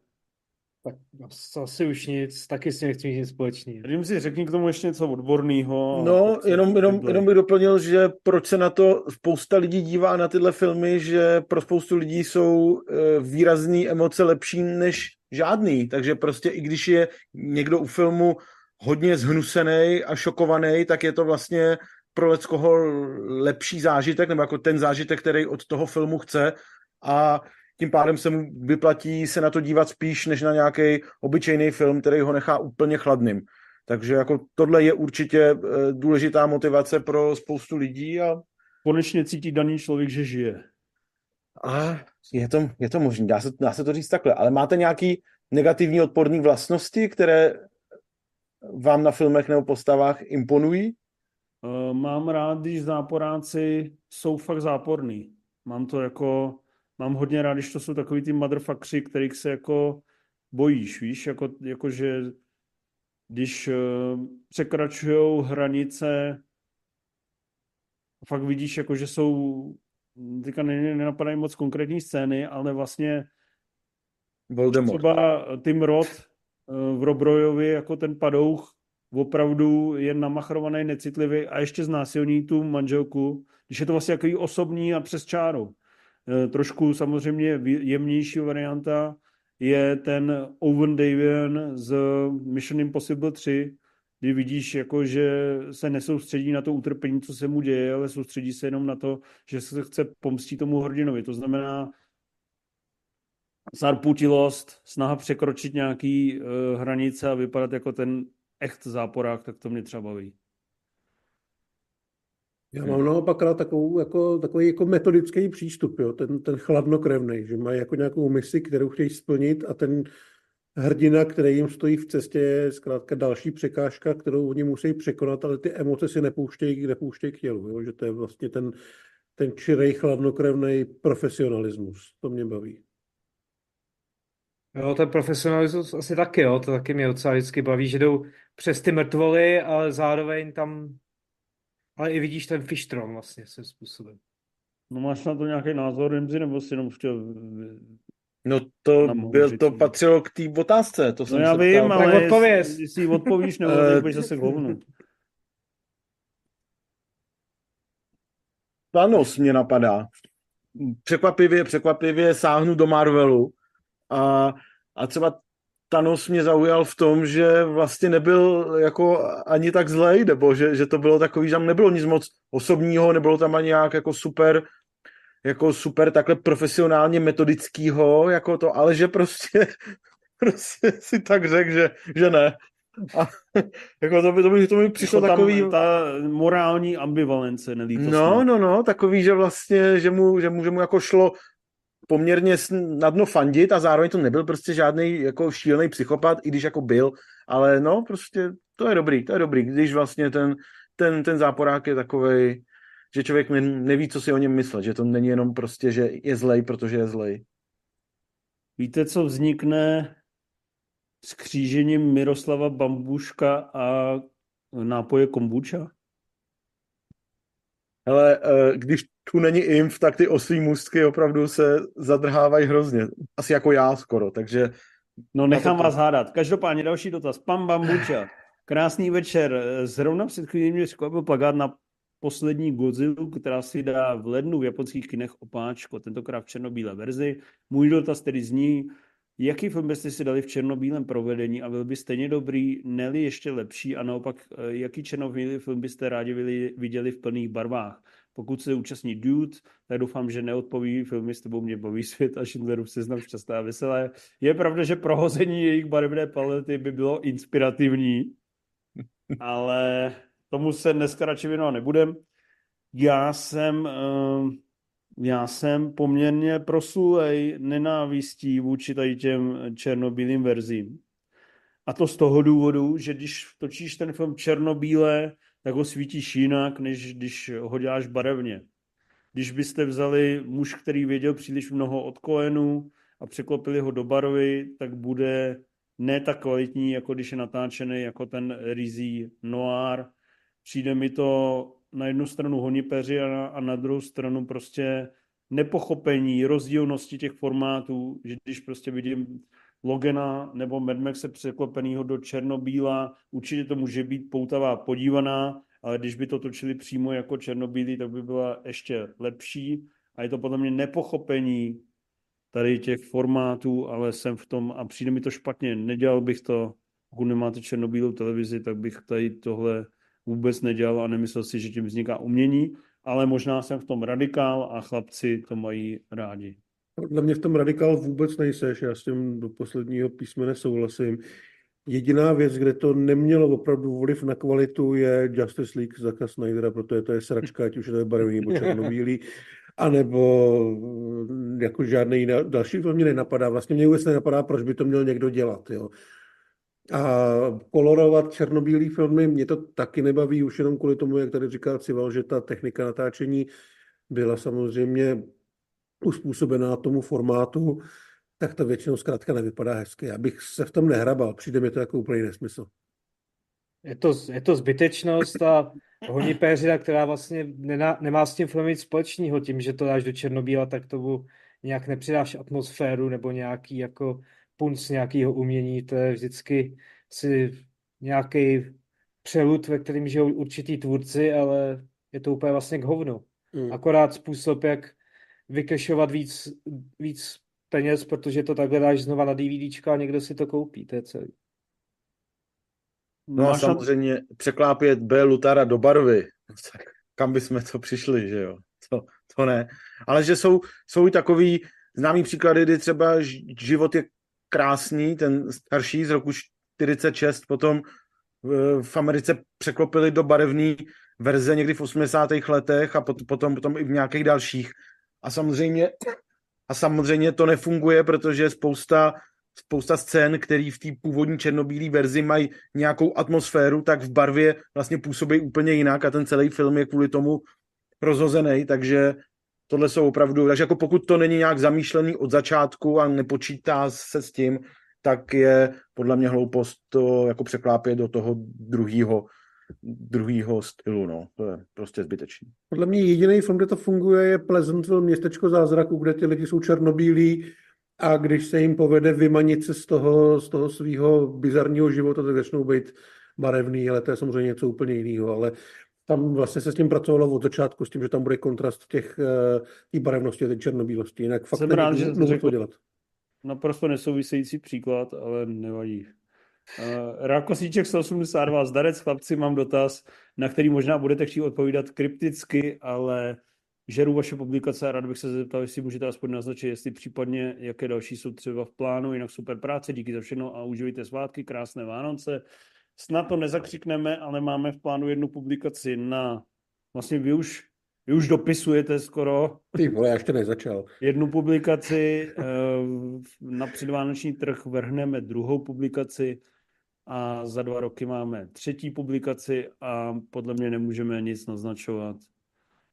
Tak asi už nic, taky s tím nechci mít nic společného. Jím si řekni k tomu ještě něco odborného. No, jenom, jenom, jenom bych doplnil, že proč se na to spousta lidí dívá na tyhle filmy, že pro spoustu lidí jsou e, výrazný emoce lepší než žádný, takže prostě i když je někdo u filmu hodně zhnusený a šokovaný, tak je to vlastně pro leckoho lepší zážitek, nebo jako ten zážitek, který od toho filmu chce a tím pádem se mu vyplatí se na to dívat spíš, než na nějaký obyčejný film, který ho nechá úplně chladným. Takže jako tohle je určitě eh, důležitá motivace pro spoustu lidí a konečně cítí daný člověk, že žije. A je to, je to možné, dá se, dá se to říct takhle. Ale máte nějaký negativní odporní vlastnosti, které vám na filmech nebo postavách imponují? Uh, mám rád, když záporáci jsou fakt záporný. Mám to jako, mám hodně rád, když to jsou takový ty motherfuckři, kterých se jako bojíš, víš, jako, jako že když uh, překračují hranice fakt vidíš, jako, že jsou, teďka nenapadají moc konkrétní scény, ale vlastně Voldemort. třeba Tim Roth eh, v Robrojovi jako ten padouch opravdu je namachrovaný, necitlivý a ještě znásilní tu manželku, když je to vlastně takový osobní a přes čáru. Eh, trošku samozřejmě jemnější varianta je ten Owen Davian z Mission Impossible 3, kdy vidíš, jako, že se nesoustředí na to utrpení, co se mu děje, ale soustředí se jenom na to, že se chce pomstit tomu hrdinovi. To znamená zarputilost, snaha překročit nějaký uh, hranice a vypadat jako ten echt záporák, tak to mě třeba baví. Já mám naopak rád takovou, jako, takový jako metodický přístup, jo? Ten, ten chladnokrevný, že mají jako nějakou misi, kterou chtějí splnit a ten hrdina, který jim stojí v cestě, je zkrátka další překážka, kterou oni musí překonat, ale ty emoce si nepouštějí, nepouštějí k tělu. Jo? Že to je vlastně ten, ten čirej, chladnokrevný profesionalismus. To mě baví. Jo, ten profesionalismus asi taky, jo, to taky mě docela vždycky baví, že jdou přes ty mrtvoly, ale zároveň tam, ale i vidíš ten fishtron vlastně se způsobem. No máš na to nějaký názor, Rimzi, nebo si jenom chtěl No to, byl, to patřilo k té otázce. To jsem no já se vím, ptal. ale Tak odpověz. jestli si odpovíš, nebo budeš zase k hovnu. Thanos mě napadá. Překvapivě, překvapivě sáhnu do Marvelu a, a třeba Thanos mě zaujal v tom, že vlastně nebyl jako ani tak zlej, nebo že, že to bylo takový, že tam nebylo nic moc osobního, nebylo tam ani nějak jako super jako super takhle profesionálně metodickýho, jako to, ale že prostě, prostě si tak řekl, že, že ne. A, jako to by, to by, to by přišlo Jako takový... Ta morální ambivalence nelítostná. No, no, no, takový, že vlastně, že mu, že mu, že mu jako šlo poměrně na dno fandit a zároveň to nebyl prostě žádný jako šílený psychopat, i když jako byl, ale no, prostě to je dobrý, to je dobrý, když vlastně ten, ten, ten záporák je takovej, že člověk neví, co si o něm myslet, že to není jenom prostě, že je zlej, protože je zlej. Víte, co vznikne s křížením Miroslava Bambuška a nápoje kombuča? Ale eh, když tu není imf, tak ty oslí můstky opravdu se zadrhávají hrozně. Asi jako já skoro, takže... No nechám to... vás hádat. Každopádně další dotaz. Pan Bambuča. Krásný večer. Zrovna před chvílí mě překvapil plagát na poslední Godzilla, která si dá v lednu v japonských kinech opáčko, tentokrát v černobílé verzi. Můj dotaz tedy zní, jaký film byste si dali v černobílém provedení a byl by stejně dobrý, neli ještě lepší a naopak, eh, jaký černobílý film byste rádi viděli v plných barvách? Pokud se účastní Dude, tak doufám, že neodpoví filmy s tebou mě baví svět a Schindlerův seznam šťastné a veselé. Je pravda, že prohození jejich barevné palety by bylo inspirativní, ale tomu se dneska radši věnovat nebudem. Já jsem, eh, já jsem poměrně prosulej nenávistí vůči tady těm černobílým verzím. A to z toho důvodu, že když točíš ten film černobíle, tak ho svítíš jinak, než když ho děláš barevně. Když byste vzali muž, který věděl příliš mnoho od Coenu a překlopili ho do barvy, tak bude ne tak kvalitní, jako když je natáčený jako ten rizí noir, přijde mi to na jednu stranu honipeři a na, a na druhou stranu prostě nepochopení rozdílnosti těch formátů, že když prostě vidím Logena nebo Mad Maxe překlopenýho do černobíla, určitě to může být poutavá podívaná, ale když by to točili přímo jako černobílý, tak by byla ještě lepší a je to podle mě nepochopení tady těch formátů, ale jsem v tom a přijde mi to špatně. Nedělal bych to, pokud nemáte černobílou televizi, tak bych tady tohle vůbec nedělal a nemyslel si, že tím vzniká umění, ale možná jsem v tom radikál a chlapci to mají rádi. Podle mě v tom radikál vůbec nejseš, já s tím do posledního písmene souhlasím. Jediná věc, kde to nemělo opravdu vliv na kvalitu, je Justice League Zaka Snydera, protože to je sračka, ať už je to barevný nebo černobílý, anebo jako žádný další film mě nenapadá. Vlastně mě vůbec nenapadá, proč by to měl někdo dělat. Jo. A kolorovat černobílý filmy mě to taky nebaví, už jenom kvůli tomu, jak tady říkal Cival, že ta technika natáčení byla samozřejmě uspůsobená tomu formátu, tak to většinou zkrátka nevypadá hezky. Já bych se v tom nehrabal, přijde mi to jako úplný nesmysl. Je to, je to zbytečnost a honipéřina, která vlastně nemá, nemá s tím filmem nic společného. Tím, že to dáš do černobíla, tak tomu nějak nepřidáš atmosféru nebo nějaký jako punc nějakého umění. To je vždycky si nějaký přelud, ve kterým žijou určitý tvůrci, ale je to úplně vlastně k hovnu. Hmm. Akorát způsob, jak vykešovat víc, víc peněz, protože to takhle dáš znova na DVDčka a někdo si to koupí, to je celý. No a samozřejmě překlápět B. Lutara do barvy, kam bychom to přišli, že jo, to, to ne. Ale že jsou, jsou i takový známý příklady, kdy třeba život je krásný, ten starší z roku 46, potom v Americe překlopili do barevné verze někdy v 80. letech a potom, potom i v nějakých dalších. A samozřejmě, a samozřejmě to nefunguje, protože spousta, spousta scén, které v té původní černobílé verzi mají nějakou atmosféru, tak v barvě vlastně působí úplně jinak a ten celý film je kvůli tomu rozhozený, takže tohle jsou opravdu, takže jako pokud to není nějak zamýšlený od začátku a nepočítá se s tím, tak je podle mě hloupost to jako překlápět do toho druhého druhýho stylu, no. To je prostě zbytečný. Podle mě jediný film, kde to funguje, je Pleasantville, městečko zázraku, kde ty lidi jsou černobílí a když se jim povede vymanit se z toho, z toho svého bizarního života, tak začnou být barevný, ale to je samozřejmě něco úplně jiného, ale tam vlastně se s tím pracovalo od začátku, s tím, že tam bude kontrast těch eh, tý barevnosti a té černobílosti. Jinak fakt Jsem rád, že to dělat. Naprosto nesouvisející příklad, ale nevadí. Uh, Rákosíček 182, zdarec chlapci, mám dotaz, na který možná budete chtít odpovídat krypticky, ale žeru vaše publikace a rád bych se zeptal, jestli můžete aspoň naznačit, jestli případně, jaké další jsou třeba v plánu, jinak super práce, díky za všechno a užijte svátky, krásné Vánoce. Snad to nezakřikneme, ale máme v plánu jednu publikaci na, vlastně vy už, vy už dopisujete skoro. Ty vole, já ještě nezačal. Jednu publikaci, eh, na předvánoční trh vrhneme druhou publikaci, a za dva roky máme třetí publikaci a podle mě nemůžeme nic naznačovat.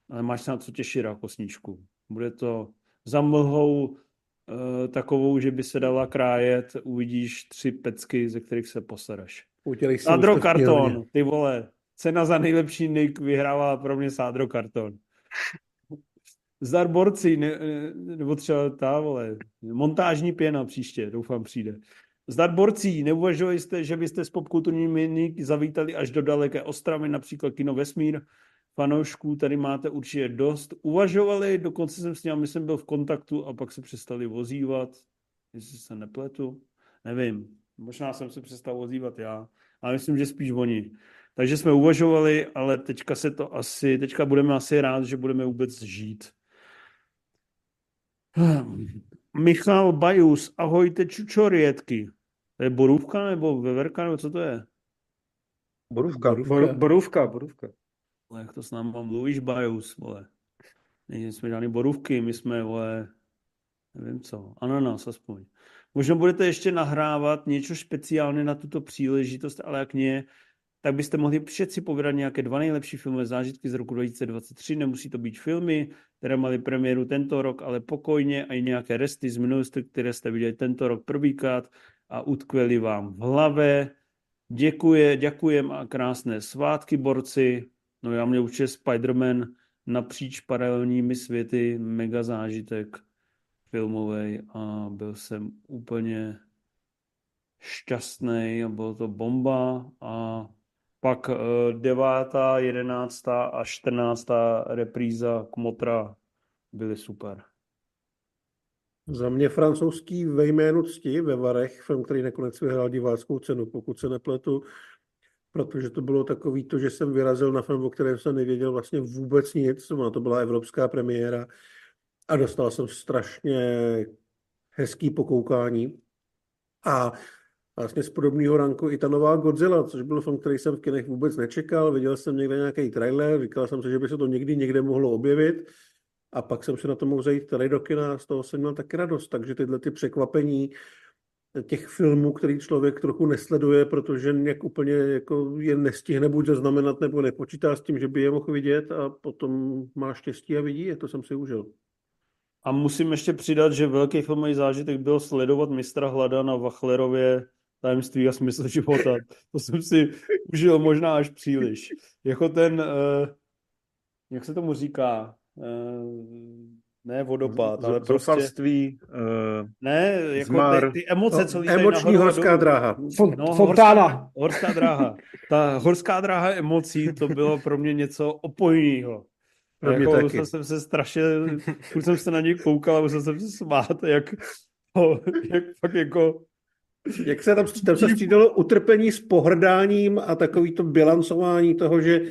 Ale máš se na co těšit, Rákosničku. Bude to za mlhou e, takovou, že by se dala krájet, uvidíš tři pecky, ze kterých se posereš. Sádro karton, ty vole. Cena za nejlepší nick vyhrává pro mě Sádro karton. Zdar borci, ne, nebo třeba ta, vole, montážní pěna příště, doufám přijde. Zdar borcí, neuvažovali jste, že byste s popkulturními zavítali až do daleké Ostravy, například Kino Vesmír, fanoušků, tady máte určitě dost. Uvažovali, dokonce jsem s nimi, jsem byl v kontaktu a pak se přestali vozívat, jestli se nepletu, nevím, možná jsem se přestal vozívat já, ale myslím, že spíš oni. Takže jsme uvažovali, ale teďka se to asi, teďka budeme asi rád, že budeme vůbec žít. Michal Bajus, ahojte čučorietky. To je borůvka nebo veverka, nebo co to je? Borůvka. Borůvka, borůvka. borůvka. Ale jak to s námi mluvíš, Bajus, vole. jsme žádný borůvky, my jsme, vole, nevím co, ananas aspoň. Možná budete ještě nahrávat něco speciálně na tuto příležitost, ale jak nie, tak byste mohli všetci povědat nějaké dva nejlepší filmové zážitky z roku 2023. Nemusí to být filmy, které měly premiéru tento rok, ale pokojně a i nějaké resty z minulosti, které jste viděli tento rok prvýkrát a utkvěli vám v hlavě. Děkuje, děkujem a krásné svátky, borci. No já mě určitě Spider-Man napříč paralelními světy, mega zážitek filmový a byl jsem úplně šťastný a bylo to bomba a pak eh, devátá, jedenáctá a čtrnáctá repríza Kmotra byly super. Za mě francouzský ve jménu cti ve Varech, film, který nakonec vyhrál diváckou cenu, pokud se nepletu, protože to bylo takový to, že jsem vyrazil na film, o kterém jsem nevěděl vlastně vůbec nic, no, to byla evropská premiéra a dostal jsem strašně hezký pokoukání. A vlastně z podobného ranku i ta nová Godzilla, což byl film, který jsem v kinech vůbec nečekal. Viděl jsem někde nějaký trailer, říkal jsem si, že by se to někdy někde mohlo objevit. A pak jsem si na to mohl zajít tady do kina a z toho jsem měl taky radost. Takže tyhle ty překvapení těch filmů, který člověk trochu nesleduje, protože nějak úplně jako je nestihne buď zaznamenat, nebo nepočítá s tím, že by je mohl vidět a potom má štěstí a vidí je, to jsem si užil. A musím ještě přidat, že velký filmový zážitek byl sledovat mistra Hlada na Vachlerově tajemství a smysl života. To jsem si užil možná až příliš. Jako ten, uh, jak se tomu říká, uh, ne vodopád, ale prostě... uh, ne, jako zmar. ty, ty emoce, co no, Emoční horská dráha. no, fontána. Horská, horská dráha. Ta horská dráha emocí, to bylo pro mě něco opojného. Pro mě jako, taky. jsem se strašil, už jsem se na něj koukal a musel jsem se smát, jak, jak fakt jako jak se tam, tam se střídalo utrpení s pohrdáním a takový to bilancování toho, že,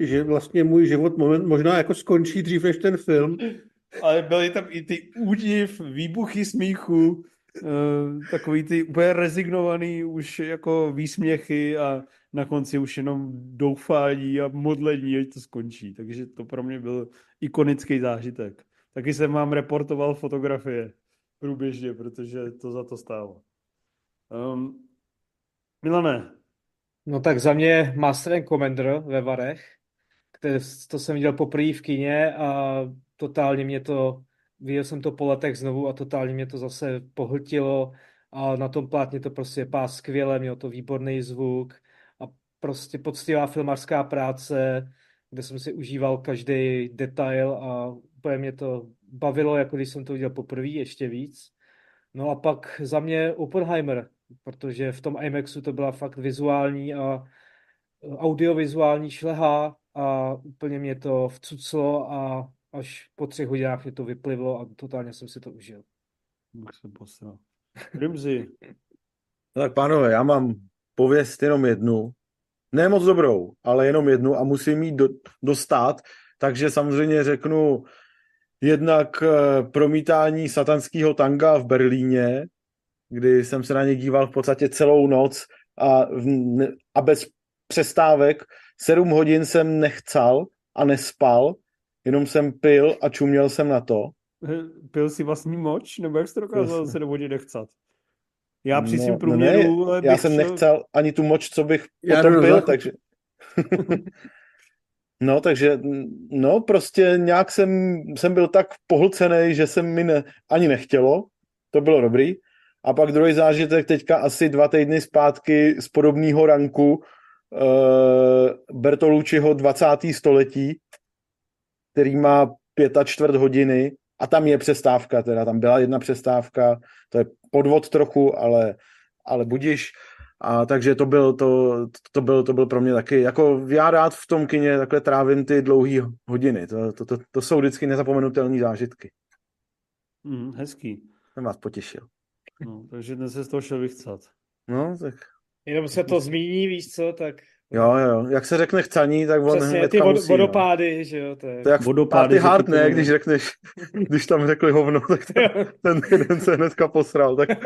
že vlastně můj život moment možná jako skončí dřív než ten film. Ale byly tam i ty údiv, výbuchy smíchu, takový ty úplně rezignovaný už jako výsměchy a na konci už jenom doufání a modlení, ať to skončí. Takže to pro mě byl ikonický zážitek. Taky jsem vám reportoval fotografie průběžně, protože to za to stálo. Um, Milane. No tak za mě Master and Commander ve Varech, které, to jsem viděl poprvé v kině a totálně mě to, viděl jsem to po letech znovu a totálně mě to zase pohltilo a na tom plátně to prostě pá skvěle, mělo to výborný zvuk a prostě poctivá filmařská práce, kde jsem si užíval každý detail a úplně mě to bavilo, jako když jsem to viděl poprvé, ještě víc. No a pak za mě Oppenheimer, protože v tom IMAXu to byla fakt vizuální a audiovizuální šleha a úplně mě to vcuclo a až po třech hodinách mě to vyplivlo a totálně jsem si to užil. Bych se posral. Rimzi. No tak pánové, já mám pověst jenom jednu. Ne moc dobrou, ale jenom jednu a musím jí do, dostat, takže samozřejmě řeknu jednak eh, promítání satanského tanga v Berlíně, kdy jsem se na ně díval v podstatě celou noc a, a bez přestávek. Sedm hodin jsem nechcal a nespal, jenom jsem pil a čuměl jsem na to. Pil si vlastní moč, nebo jak jsi to dokázal sedm hodin nechcat? Já při no, svým průměru... No ne, já jsem šel... nechcel ani tu moč, co bych já potom pil, takže... no, takže, no, prostě nějak jsem, jsem byl tak pohlcený, že jsem mi ne, ani nechtělo. To bylo dobrý. A pak druhý zážitek teďka asi dva týdny zpátky z podobného ranku uh, Bertolucciho 20. století, který má pět a čtvrt hodiny a tam je přestávka, teda tam byla jedna přestávka, to je podvod trochu, ale, ale budíš. A takže to byl, to, to, byl, to byl pro mě taky, jako já rád v tom kině takhle trávím ty dlouhé hodiny, to, to, to, to jsou vždycky nezapomenutelné zážitky. Mm, hezký. Jsem vás potěšil. No, takže dnes se z toho šel vychcat. No, tak... Jenom se to zmíní, víš co, tak... Jo, jo, jak se řekne chcaní, tak on Přesně, ty vod, musí, vodopády, no. že jo, to je... To je jak vodopády, hard, ne, když řekneš, když tam řekli hovno, tak ten, ten jeden se hnedka posral, tak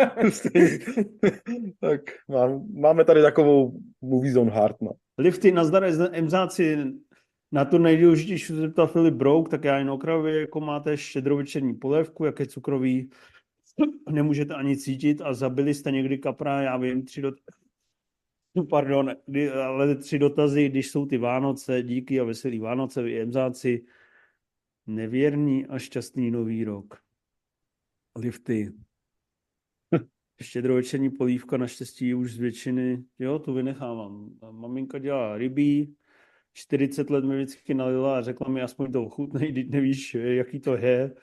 tak mám, máme tady takovou movie zone hard, no. Lifty, nazdar, emzáci, na to nejdůležitější se zeptal Filip Brouk, tak já jen okrajově, jako máte štědrovečerní polévku, jaké cukroví nemůžete ani cítit a zabili jste někdy kapra, já vím, tři dot... Pardon, ale tři dotazy, když jsou ty Vánoce, díky a veselý Vánoce, vy jemzáci, nevěrný a šťastný nový rok. Lifty. Štědrovečerní polívka naštěstí už z většiny, jo, tu vynechávám. Maminka dělá rybí, 40 let mi vždycky nalila a řekla mi, aspoň to ochutnej, když nevíš, jaký to je.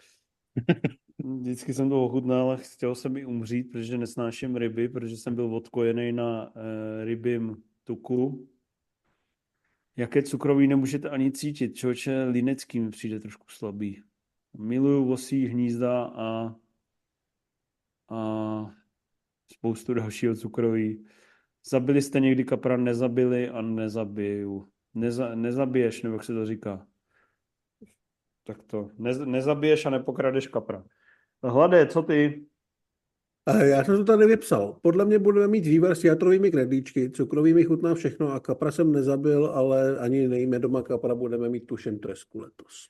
Vždycky jsem to ochutnal a chtěl jsem i umřít, protože nesnáším ryby, protože jsem byl odkojený na e, rybím tuku. Jaké cukroví nemůžete ani cítit. Člověče linecký mi přijde trošku slabý. Miluju vosí hnízda a, a spoustu dalšího cukroví. Zabili jste někdy kapra? Nezabili a nezabiju. Neza, nezabiješ, nebo jak se to říká? Tak to, ne, nezabiješ a nepokradeš kapra. Hlade, co ty? A já jsem to tady vypsal. Podle mě budeme mít vývar s jatrovými knedlíčky, cukrovými chutná všechno a kapra jsem nezabil, ale ani nejíme doma kapra, budeme mít tušen tresku letos.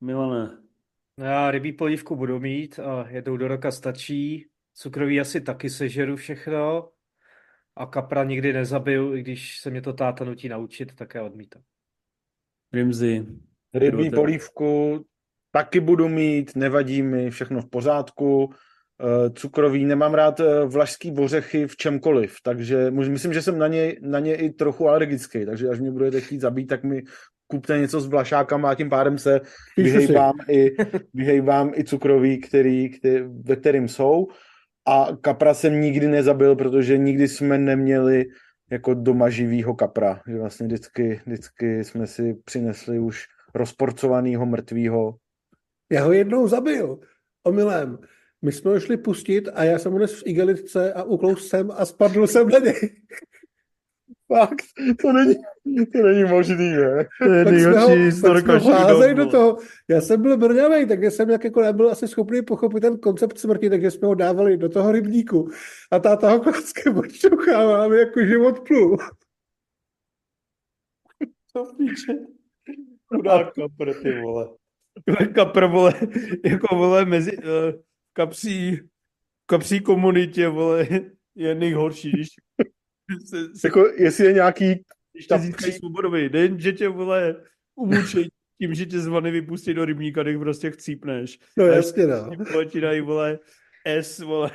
Milane. No já rybí polívku budu mít a jednou do roka stačí. Cukroví asi taky sežeru všechno. A kapra nikdy nezabiju, i když se mě to táta nutí naučit, tak já odmítám. Rimzy. Rybí polívku taky budu mít, nevadí mi, všechno v pořádku. Eh, Cukroví, nemám rád eh, vlašský ořechy v čemkoliv, takže myslím, že jsem na ně, na ně i trochu alergický, takže až mě budete chtít zabít, tak mi kupte něco s vlašákama a tím pádem se vyhejbám i, vyhejbám i cukroví, který, který, ve kterým jsou. A kapra jsem nikdy nezabil, protože nikdy jsme neměli jako doma živýho kapra. Že vlastně vždycky, vždycky jsme si přinesli už rozporcovanýho mrtvýho. Já ho jednou zabil. Omylem. My jsme ho šli pustit a já jsem ho nes v igelitce a uklous jsem a spadl jsem na něj. Fakt, to není, to není možný, ne? To je nejhorší dob, do toho. Já jsem byl brňavej, takže jsem jak jako nebyl asi schopný pochopit ten koncept smrti, takže jsme ho dávali do toho rybníku. A táta ho odšťouchával, aby jako život plul. To píče. Chudá kapr, ty vole. Kapr, vole, jako vole, mezi uh, kapří, kapří komunitě, vole, je nejhorší, když se, se Jako, jestli je nějaký při- svobodový den, že tě, vole, umučej tím, že tě z vany vypustí do rybníka, když prostě chcípneš. No jasně, no. Vole, ti dají, vole, S, vole.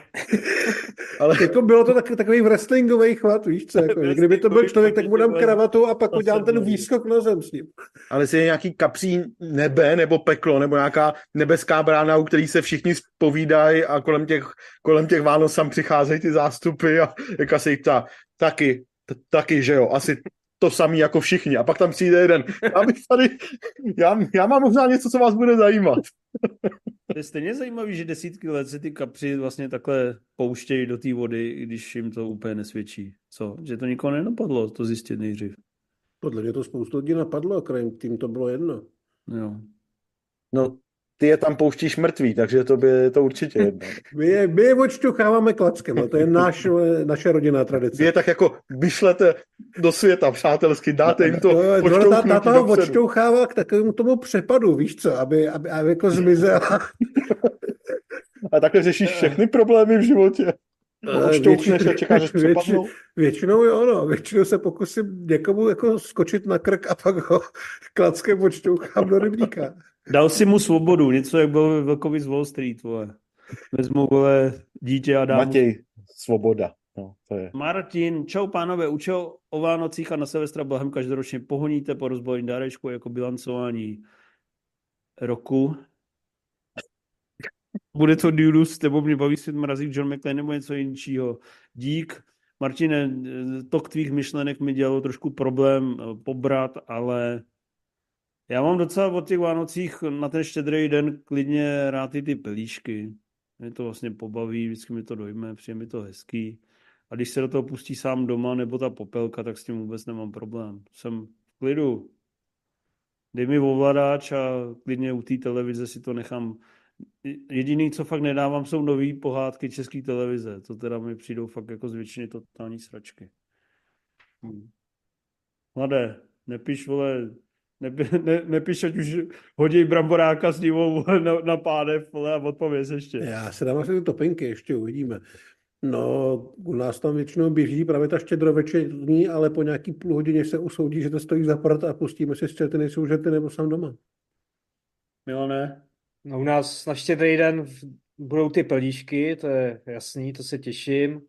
ale Jako bylo to tak, takový wrestlingový chvat, víš co, jako, že kdyby to byl člověk, tak mu dám kravatu a pak udělám ten výskok na zem s ním. ale jestli je nějaký kapří nebe nebo peklo, nebo nějaká nebeská brána, u který se všichni spovídají a kolem těch, kolem těch Vánoc tam přicházejí ty zástupy a jak se jich ptá, taky, t- taky, že jo, asi to samý jako všichni. A pak tam přijde jeden, já bych tady, já, já mám možná něco, co vás bude zajímat. To je stejně zajímavý, že desítky let se ty kapři vlastně takhle pouštějí do té vody, i když jim to úplně nesvědčí. Co? Že to nikoho nenapadlo to zjistit nejdřív. Podle mě to spoustu lidí napadlo, a krajem tím to bylo jedno. Jo. No, ty je tam pouštíš mrtvý, takže to by to určitě jedno. My je, my je odšťucháváme klackem, a to je náš, naše rodinná tradice. Vy je tak jako vyšlete do světa přátelsky, dáte jim to No, no, ta, pošťouchnutí ta, ta odšťouchává k takovému tomu přepadu, víš co, aby, aby, aby jako zmizel. A takhle řešíš všechny problémy v životě. Ale Odšťouchneš a čekáš, až přepadnou. Většinou jo, no. Většinou se pokusím někomu jako skočit na krk a pak ho klackem odšťouchám do rybníka. Dal si mu svobodu, něco jak byl Velkovi z Wall Street, vole. Vezmu, vole, dítě a dám Matěj, svoboda. No, to je. Martin, čau pánové, u čeho o Vánocích a na Silvestra Blahem každoročně pohoníte po rozbalení dárečku jako bilancování roku? Bude to Dudus, nebo mě baví svět mrazík John McClane nebo něco jiného. Dík. Martine, tok tvých myšlenek mi dělalo trošku problém eh, pobrat, ale já mám docela od těch Vánocích na ten štědrý den klidně rád i ty pelíšky. Mě to vlastně pobaví, vždycky mi to dojme, přijde mi to hezký. A když se do toho pustí sám doma nebo ta popelka, tak s tím vůbec nemám problém. Jsem v klidu. Dej mi ovladač a klidně u té televize si to nechám. Jediný, co fakt nedávám, jsou nový pohádky české televize. To teda mi přijdou fakt jako z většiny totální sračky. Hmm. Mladé, nepiš, vole, nepi, ne, nepiš, ať už hodí bramboráka s nivou na, na pánev, vole, a odpověz ještě. Já se dám asi ty topinky, ještě uvidíme. No, u nás tam většinou běží právě ta štědrovečerní, ale po nějaký půl hodině se usoudí, že to stojí za prd a pustíme si štěty, nejsou žety nebo sám doma. Milane? No u nás na štědrý den budou ty pelíšky, to je jasný, to se těším.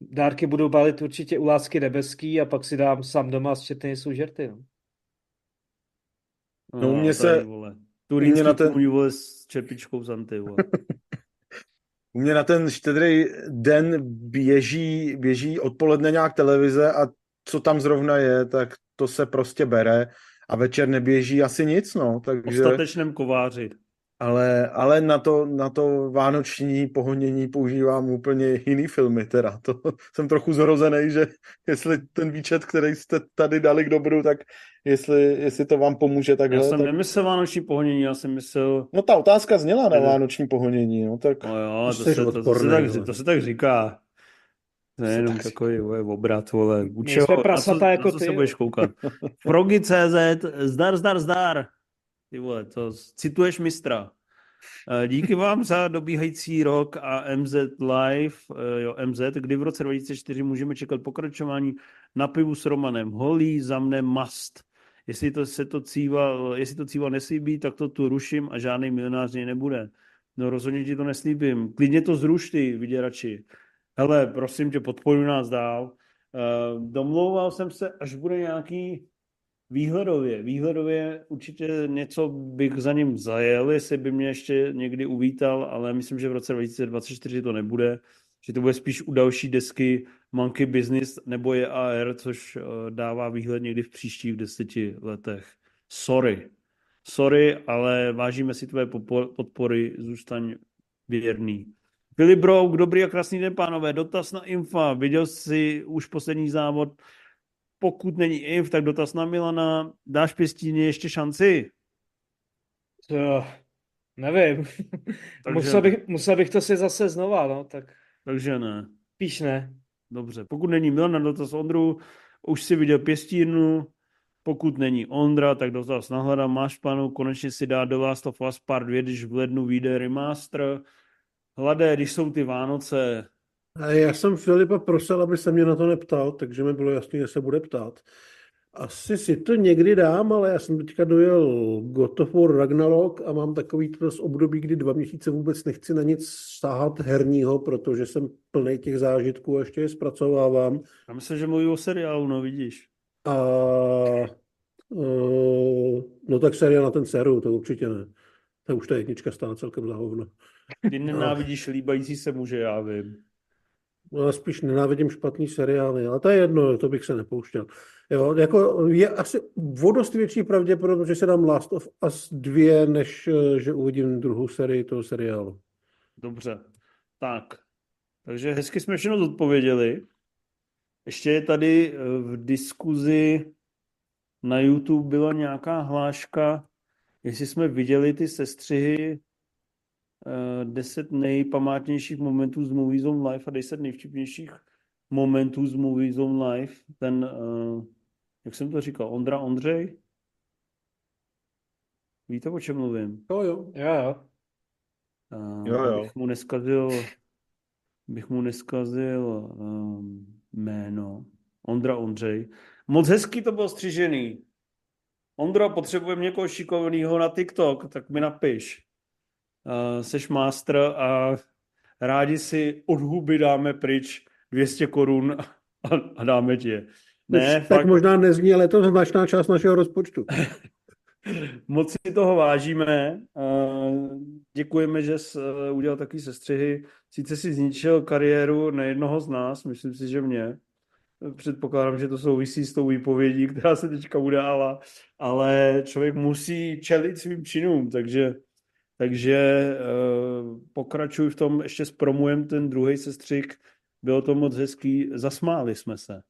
Dárky budu balit určitě u lásky nebeský a pak si dám sám doma s četny nejsou žerty. No. No, u mě tady, se- Vole. mě Turínský na ten- kůň, vole, s čepičkou Zanty, vole. U mě na ten štědrý den běží, běží odpoledne nějak televize a co tam zrovna je, tak to se prostě bere a večer neběží asi nic, no, O takže statečném kováři. Ale, ale na, to, na to vánoční pohonění používám úplně jiný filmy teda. To jsem trochu zrozený, že jestli ten výčet, který jste tady dali k dobru, tak jestli, jestli to vám pomůže takhle. Já jsem tak... nemyslel vánoční pohonění, já jsem myslel... No ta otázka zněla na vánoční pohonění, no tak... No jo, to, se, to, to, se tak, to se tak říká. To je jenom takový vole, obrat, vole. U čeho, na co, jako na co ty, se budeš koukat? Progy.cz, zdar, zdar, zdar. Ty vole, to cituješ mistra. Eh, díky vám za dobíhající rok a MZ Live, eh, jo, MZ, kdy v roce 2004 můžeme čekat pokračování na pivu s Romanem. Holý za mne must. Jestli to se to cíva, jestli to cíva neslíbí, tak to tu ruším a žádný milionář nebude. No rozhodně ti to neslíbím. Klidně to zruš ty, vyděrači. Hele, prosím tě, podporuj nás dál. Uh, domlouval jsem se, až bude nějaký výhledově. Výhledově určitě něco bych za ním zajel, jestli by mě ještě někdy uvítal, ale myslím, že v roce 2024 to nebude, že to bude spíš u další desky Monkey Business nebo EAR, což uh, dává výhled někdy v příštích deseti letech. Sorry. Sorry, ale vážíme si tvoje podpory, zůstaň věrný. Filip Brouk, dobrý a krásný den, pánové. Dotaz na Infa. Viděl jsi už poslední závod? Pokud není Inf, tak dotaz na Milana. Dáš pěstíně ještě šanci? To, nevím. Takže musel, bych, musel bych to si zase znova, no, tak. Takže ne. Píš ne. Dobře, pokud není Milan, dotaz Ondru, už si viděl pěstínu, pokud není Ondra, tak dotaz nahledám, máš plánu konečně si dát do Last of Us Part 2, když v lednu vyjde remaster. Hladé, když jsou ty Vánoce. Já jsem Filipa prosil, aby se mě na to neptal, takže mi bylo jasné, že se bude ptát. Asi si to někdy dám, ale já jsem teďka dojel God of War Ragnarok a mám takový to období, kdy dva měsíce vůbec nechci na nic stáhat herního, protože jsem plný těch zážitků a ještě je zpracovávám. Já myslím, že mluví o seriálu, no vidíš. A uh, no tak seriál na ten séru, to určitě ne. To už ta jednička stála celkem za hovno. Ty nenávidíš líbající se muže, já vím. No, já spíš nenávidím špatný seriály, ale to je jedno, to bych se nepouštěl. Jo, jako je asi vodost větší pravděpodobnost, že se dám Last of Us 2, než eh, že uvidím druhou sérii toho seriálu. Dobře, tak. Takže hezky jsme všechno zodpověděli. Ještě je tady eh, v diskuzi na YouTube byla nějaká hláška, jestli jsme viděli ty sestřihy uh, 10 nejpamátnějších momentů z Movie Zone Live a 10 nejvtipnějších momentů z Movie Zone Live. Ten, uh, jak jsem to říkal, Ondra Ondřej? Víte, o čem mluvím? Jo, jo. Jo, jo. Uh, jo, jo. Bych mu neskazil, bych mu neskazil um, jméno. Ondra Ondřej. Moc hezký to bylo střižený. Ondro, potřebujeme někoho šikovného na TikTok, tak mi napiš. Uh, seš master a rádi si od huby dáme pryč 200 korun a, a dáme ti je. Ne, tak fakt... možná nezní, ale je to značná část našeho rozpočtu. Moc si toho vážíme. Děkujeme, že jsi e, udělal takový sestřihy. Sice si zničil kariéru nejednoho z nás, myslím si, že mě. Předpokládám, že to souvisí s tou výpovědí, která se teďka udála, ale člověk musí čelit svým činům, takže, takže uh, pokračuj v tom, ještě zpromujem ten druhý sestřik, bylo to moc hezký, zasmáli jsme se.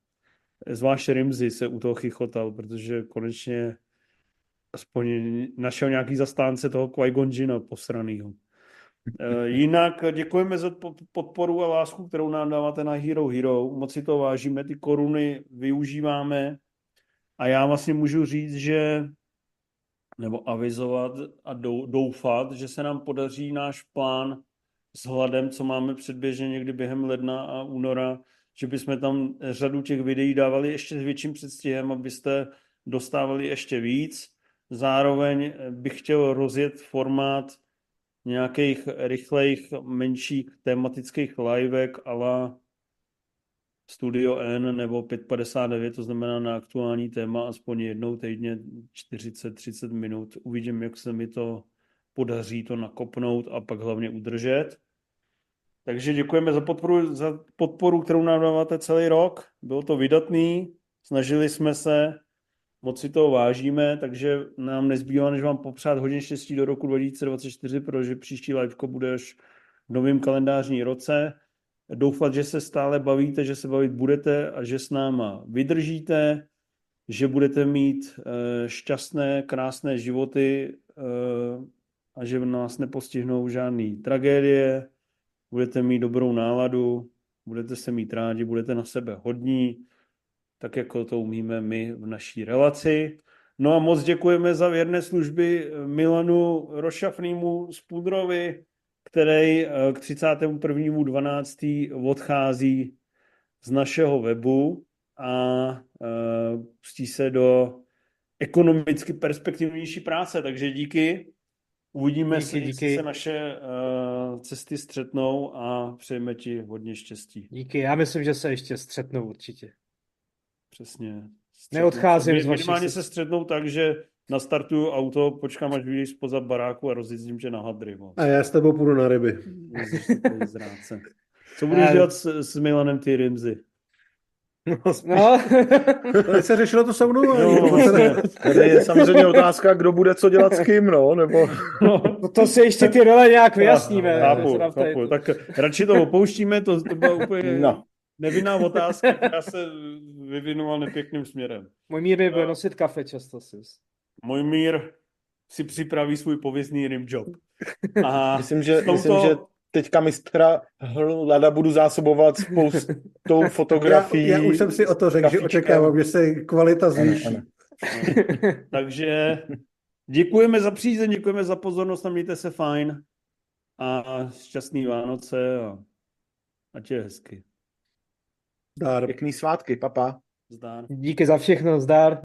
Zvlášť Rimzy se u toho chychotal, protože konečně aspoň našel nějaký zastánce toho Qui-Gon posranýho. Eh, jinak děkujeme za podporu a lásku, kterou nám dáváte na Hero Hero. Moc si to vážíme, ty koruny využíváme a já vlastně můžu říct, že nebo avizovat a doufat, že se nám podaří náš plán s hladem, co máme předběžně někdy během ledna a února, že bychom tam řadu těch videí dávali ještě s větším předstihem, abyste dostávali ještě víc. Zároveň bych chtěl rozjet formát nějakých rychlejch, menších tematických livek ala Studio N nebo 559, to znamená na aktuální téma aspoň jednou týdně 40-30 minut. Uvidím, jak se mi to podaří to nakopnout a pak hlavně udržet. Takže děkujeme za podporu, za podporu, kterou nám dáváte celý rok. Bylo to vydatný, snažili jsme se moc si toho vážíme, takže nám nezbývá, než vám popřát hodně štěstí do roku 2024, protože příští liveko bude až v novém kalendářní roce. Doufat, že se stále bavíte, že se bavit budete a že s náma vydržíte, že budete mít eh, šťastné, krásné životy eh, a že nás nepostihnou žádné tragédie, budete mít dobrou náladu, budete se mít rádi, budete na sebe hodní, tak jako to umíme my v naší relaci. No a moc děkujeme za věrné služby Milanu Rošafnýmu z Pudrovi, který eh, k 31.12. odchází z našeho webu a uh, pustí se do ekonomicky perspektivnější práce. Takže díky. Uvidíme Díky, si, díky. se naše uh, cesty střetnou a přejeme ti hodně štěstí. Díky, já myslím, že se ještě střetnou určitě. Přesně. Neodcházím Mi- z vašich Minimálně se střetnou tak, že nastartuju auto, počkám, až vyjdeš spoza baráku a rozjezdím tě na hadry. vole. A já s tebou půjdu na ryby. Co budeš dělat s, s Milanem ty Rimzy? No, Teď se řešilo to se mnou. a No, ne- vlastně. Tady je samozřejmě otázka, kdo bude co dělat s kým, no, nebo... No, to, to si ještě ty role nějak vyjasníme. chápu, chápu. Tak radši to opouštíme, to, to byla úplně No. nevinná otázka, která se vyvinula nepěkným směrem. Můj mír mi bude nosit kafe často. Si. Můj mír si připraví svůj pověstný rimjob. A Myslím, že, tomto- myslím, že teďka mistra Hlada budu zásobovat spoustou Já, fotografií. já už jsem si o to řekl, že očekávám, že se kvalita zvýší. Takže děkujeme za přízeň, děkujeme za pozornost a mějte se fajn. A šťastný Vánoce a ať je hezky. Dár. Pěkný svátky, papa. Zdár. Díky za všechno, zdar.